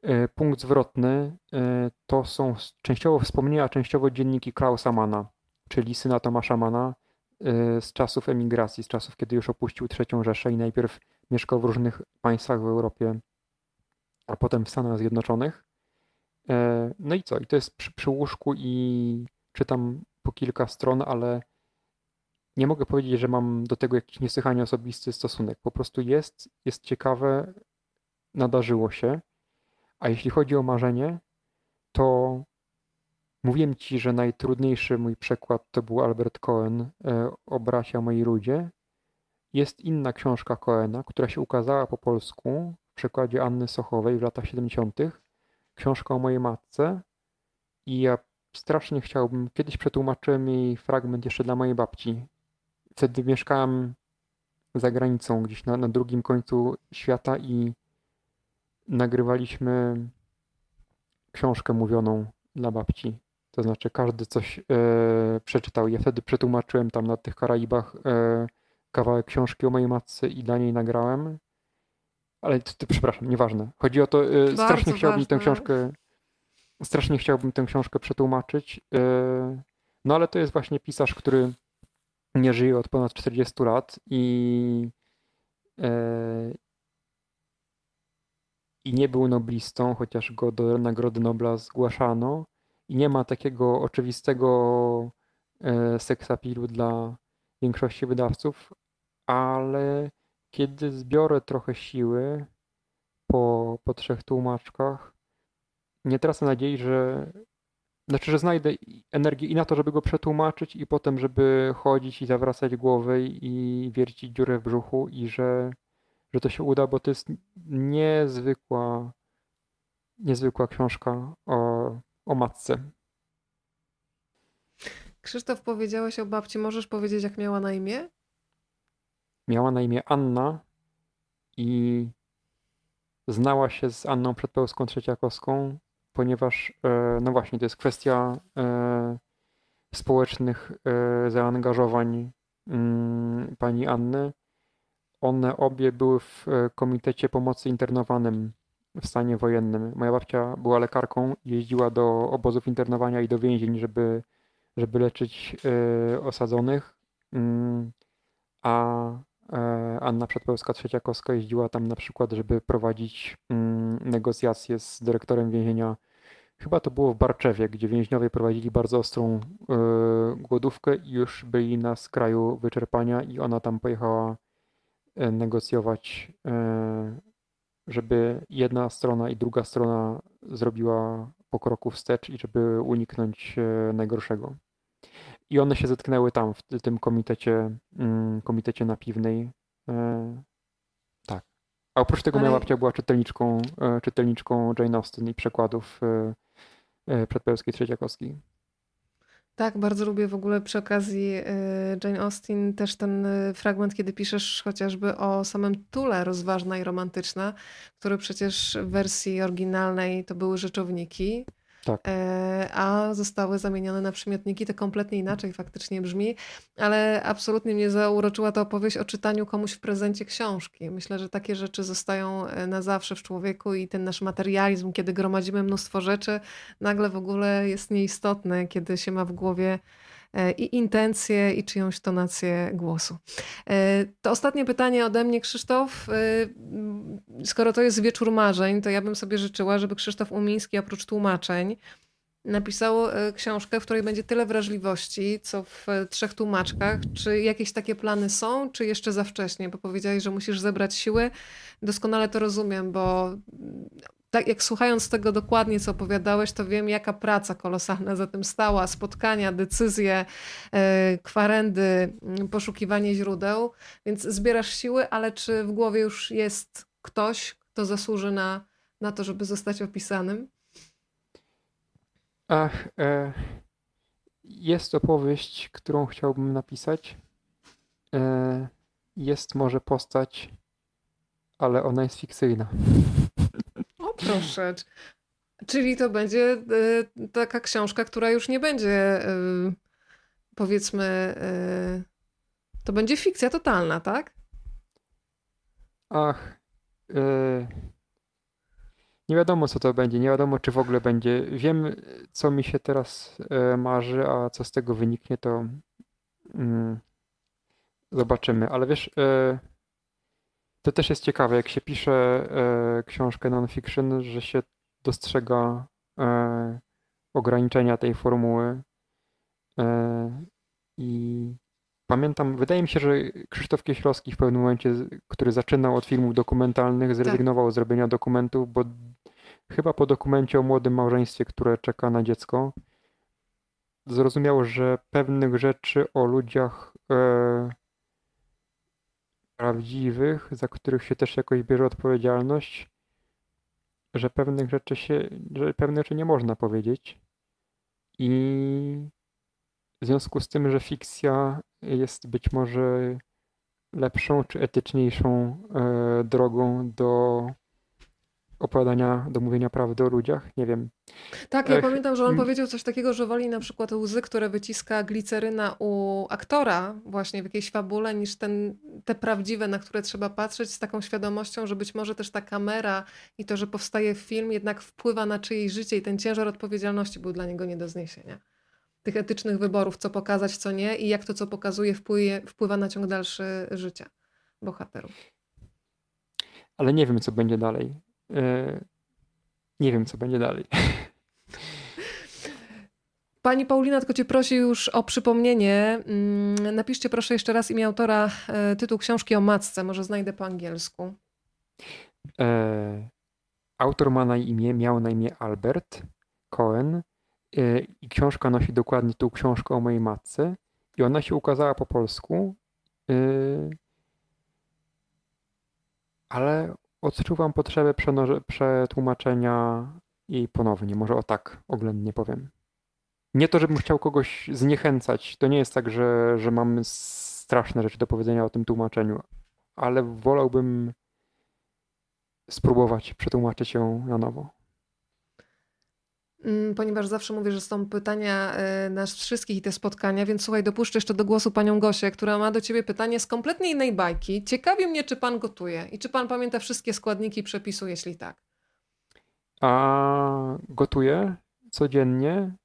E, punkt zwrotny e, to są częściowo wspomnienia, częściowo dzienniki Klausa Mana, czyli syna Tomasza Mana z czasów emigracji, z czasów, kiedy już opuścił III Rzeszę i najpierw mieszkał w różnych państwach w Europie, a potem w Stanach Zjednoczonych. No i co? I to jest przy, przy łóżku i czytam po kilka stron, ale nie mogę powiedzieć, że mam do tego jakiś niesłychanie osobisty stosunek. Po prostu jest, jest ciekawe, nadarzyło się. A jeśli chodzi o marzenie, to mówiłem ci, że najtrudniejszy mój przekład to był Albert Cohen e, o bracia moi ludzie. Jest inna książka Cohena, która się ukazała po polsku w przekładzie Anny Sochowej w latach 70. Książka o mojej matce. I ja strasznie chciałbym, kiedyś przetłumaczyłem jej fragment jeszcze dla mojej babci. Wtedy mieszkałem za granicą, gdzieś na, na drugim końcu świata i nagrywaliśmy książkę mówioną dla babci. To znaczy każdy coś e, przeczytał. Ja wtedy przetłumaczyłem tam na tych Karaibach e, kawałek książki o mojej matce i dla niej nagrałem. Ale to, to, przepraszam, nieważne. Chodzi o to, e, strasznie chciałbym ważne. tę książkę strasznie chciałbym tę książkę przetłumaczyć. E, no ale to jest właśnie pisarz, który nie żyje od ponad 40 lat i e, i nie był noblistą, chociaż go do Nagrody Nobla zgłaszano. I nie ma takiego oczywistego e, seksapilu dla większości wydawców, ale kiedy zbiorę trochę siły po, po trzech tłumaczkach, nie tracę nadziei, że znaczy, że znajdę energię i na to, żeby go przetłumaczyć, i potem, żeby chodzić i zawracać głowę i wiercić dziurę w brzuchu, i że że to się uda, bo to jest niezwykła, niezwykła książka o, o matce. Krzysztof, powiedziałeś o babci. Możesz powiedzieć, jak miała na imię? Miała na imię Anna i znała się z Anną Przedpełską Trzeciakowską, ponieważ, e, no właśnie, to jest kwestia e, społecznych e, zaangażowań mm, pani Anny one obie były w Komitecie Pomocy Internowanym w stanie wojennym. Moja babcia była lekarką, jeździła do obozów internowania i do więzień, żeby, żeby leczyć osadzonych. Y, a y, Anna Przedpełska-Trzeciakowska jeździła tam na przykład, żeby prowadzić mm, negocjacje z dyrektorem więzienia. Chyba to było w Barczewie, gdzie więźniowie prowadzili bardzo ostrą głodówkę i już byli na skraju wyczerpania i ona tam pojechała E, negocjować, e, żeby jedna strona i druga strona zrobiła po kroku wstecz i żeby uniknąć e, najgorszego. I one się zetknęły tam, w tym komitecie, mm, komitecie napiwnej. Tak. A oprócz tego Ale... moja babcia była czytelniczką, czytelniczką Jane Austen i przekładów przedpełskiej Trzeciakowskiej. Tak, bardzo lubię w ogóle przy okazji Jane Austen też ten fragment, kiedy piszesz chociażby o samym Tule rozważna i romantyczna, który przecież w wersji oryginalnej to były rzeczowniki, tak. E, a zostały zamienione na przymiotniki. To kompletnie inaczej faktycznie brzmi, ale absolutnie mnie zauroczyła ta opowieść o czytaniu komuś w prezencie książki. Myślę, że takie rzeczy zostają e, na zawsze w człowieku i ten nasz materializm, kiedy gromadzimy mnóstwo rzeczy, nagle w ogóle jest nieistotny, kiedy się ma w głowie i intencje, i czyjąś tonację głosu. E, to ostatnie pytanie ode mnie, Krzysztof. E, skoro to jest wieczór marzeń, to ja bym sobie życzyła, żeby Krzysztof Umiński oprócz tłumaczeń napisał książkę, w której będzie tyle wrażliwości, co w trzech tłumaczkach. Czy jakieś takie plany są, czy jeszcze za wcześnie? Bo powiedziałeś, że musisz zebrać siły. Doskonale to rozumiem, bo tak jak słuchając tego dokładnie, co opowiadałeś, to wiem, jaka praca kolosalna za tym stała, spotkania, decyzje, e, kwarendy, mm, poszukiwanie źródeł, więc zbierasz siły, ale czy w głowie już jest ktoś, kto zasłuży na, na to, żeby zostać opisanym? Ach, e, jest opowieść, którą chciałbym napisać. E, jest może postać, ale ona jest fikcyjna. Proszę. Czyli to będzie y, taka książka, która już nie będzie, y, powiedzmy, y, to będzie fikcja totalna, tak? Ach. nie wiadomo, co to będzie. Nie wiadomo, czy w ogóle będzie. Wiem, co mi się teraz marzy, a co z tego wyniknie, to mm, zobaczymy. Ale wiesz. To też jest ciekawe, jak się pisze e, książkę non-fiction, że się dostrzega e, ograniczenia tej formuły. E, I pamiętam, wydaje mi się, że Krzysztof Kieślowski w pewnym momencie, który zaczynał od filmów dokumentalnych, zrezygnował tak. z robienia dokumentów, bo chyba po dokumencie o młodym małżeństwie, które czeka na dziecko, zrozumiał, że pewnych rzeczy o ludziach e, prawdziwych, za których się też jakoś bierze odpowiedzialność, że pewnych rzeczy się, że rzeczy nie można powiedzieć. I w związku z tym, że fikcja jest być może lepszą czy etyczniejszą e, drogą do opowiadania, do mówienia prawdy o ludziach, nie wiem. Tak, ja Ech. pamiętam, że on mm. powiedział coś takiego, że woli na przykład łzy, które wyciska gliceryna u aktora właśnie w jakiejś fabule, niż ten, te prawdziwe, na które trzeba patrzeć z taką świadomością, że być może też ta kamera i to, że powstaje film jednak wpływa na czyjeś życie i ten ciężar odpowiedzialności był dla niego nie do zniesienia. Tych etycznych wyborów, co pokazać, co nie i jak to, co pokazuje, wpływie, wpływa na ciąg dalszy życia bohaterów. Ale nie wiem, co będzie dalej. E, nie wiem, co będzie dalej. Pani Paulina tylko cię prosi już o przypomnienie. Mm, napiszcie proszę jeszcze raz imię autora, e, tytuł książki o matce. Może znajdę po angielsku. E, autor ma na imię, miał na imię Albert Cohen e, i książka nosi dokładnie tą książkę o mojej matce i ona się ukazała po polsku, e, ale odczuwam potrzebę przetłumaczenia jej ponownie. Może o tak oględnie powiem. Nie to, żebym chciał kogoś zniechęcać. To nie jest tak, że, że mamy straszne rzeczy do powiedzenia o tym tłumaczeniu, ale wolałbym spróbować przetłumaczyć ją na nowo. Mm, ponieważ zawsze mówię, że są pytania e, nas wszystkich i te spotkania, więc słuchaj, dopuszczę jeszcze do głosu panią Gosię, która ma do ciebie pytanie z kompletnie innej bajki. Ciekawi mnie, czy pan gotuje i czy pan pamięta wszystkie składniki przepisu, jeśli tak. A gotuję codziennie,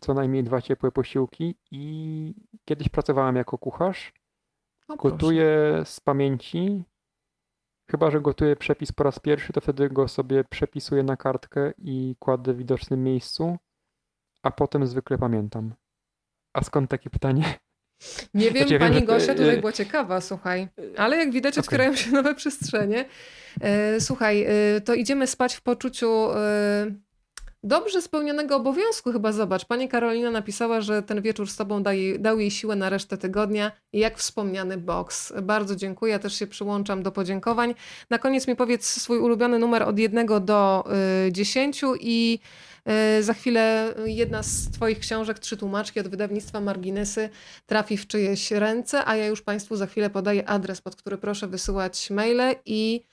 co najmniej dwa ciepłe posiłki i kiedyś pracowałem jako kucharz. O, gotuję z pamięci Chyba, że gotuję przepis po raz pierwszy, to wtedy go sobie przepisuję na kartkę i kładę w widocznym miejscu, a potem zwykle pamiętam. A skąd takie pytanie? Nie wiem, znaczy, pani wiem, Gosia tutaj była ciekawa, słuchaj. Ale jak widać, okay. otwierają się nowe przestrzenie. E, słuchaj, e, to idziemy spać w poczuciu e, dobrze spełnionego obowiązku chyba zobacz. Pani Karolina napisała, że ten wieczór z tobą dał jej siłę na resztę tygodnia, jak wspomniany boks. Bardzo dziękuję, ja też się przyłączam do podziękowań. Na koniec mi powiedz swój ulubiony numer od jednego do y, dziesięciu i y, za chwilę jedna z Twoich książek, Trzy tłumaczki od wydawnictwa Marginesy, trafi w czyjeś ręce, a ja już Państwu za chwilę podaję adres, pod który proszę wysyłać maile i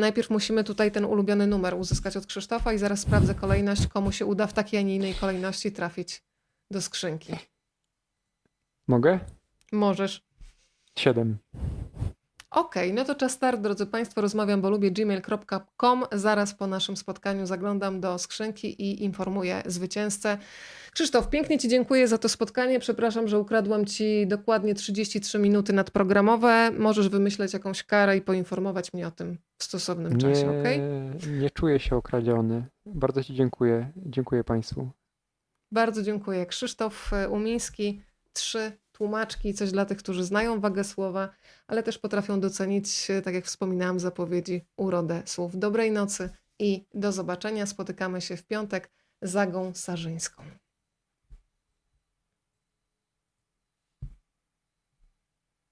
najpierw musimy tutaj ten ulubiony numer uzyskać od Krzysztofa i zaraz sprawdzę kolejność, komu się uda w takiej, a nie innej kolejności trafić do skrzynki. Mogę? Możesz. Siedem. Okej, okay, no to czas start, drodzy Państwo. Rozmawiam, bo lubię gmail.com. Zaraz po naszym spotkaniu zaglądam do skrzynki i informuję zwycięzcę. Krzysztof, pięknie Ci dziękuję za to spotkanie. Przepraszam, że ukradłam Ci dokładnie 33 minuty nadprogramowe. Możesz wymyśleć jakąś karę i poinformować mnie o tym w stosownym nie, czasie, ok? Nie czuję się okradziony. Bardzo Ci dziękuję. Dziękuję Państwu. Bardzo dziękuję. Krzysztof Umiński, trzy tłumaczki, coś dla tych, którzy znają wagę słowa, ale też potrafią docenić, tak jak wspominałam zapowiedzi, urodę słów. Dobrej nocy i do zobaczenia. Spotykamy się w piątek z Agą Sarzyńską.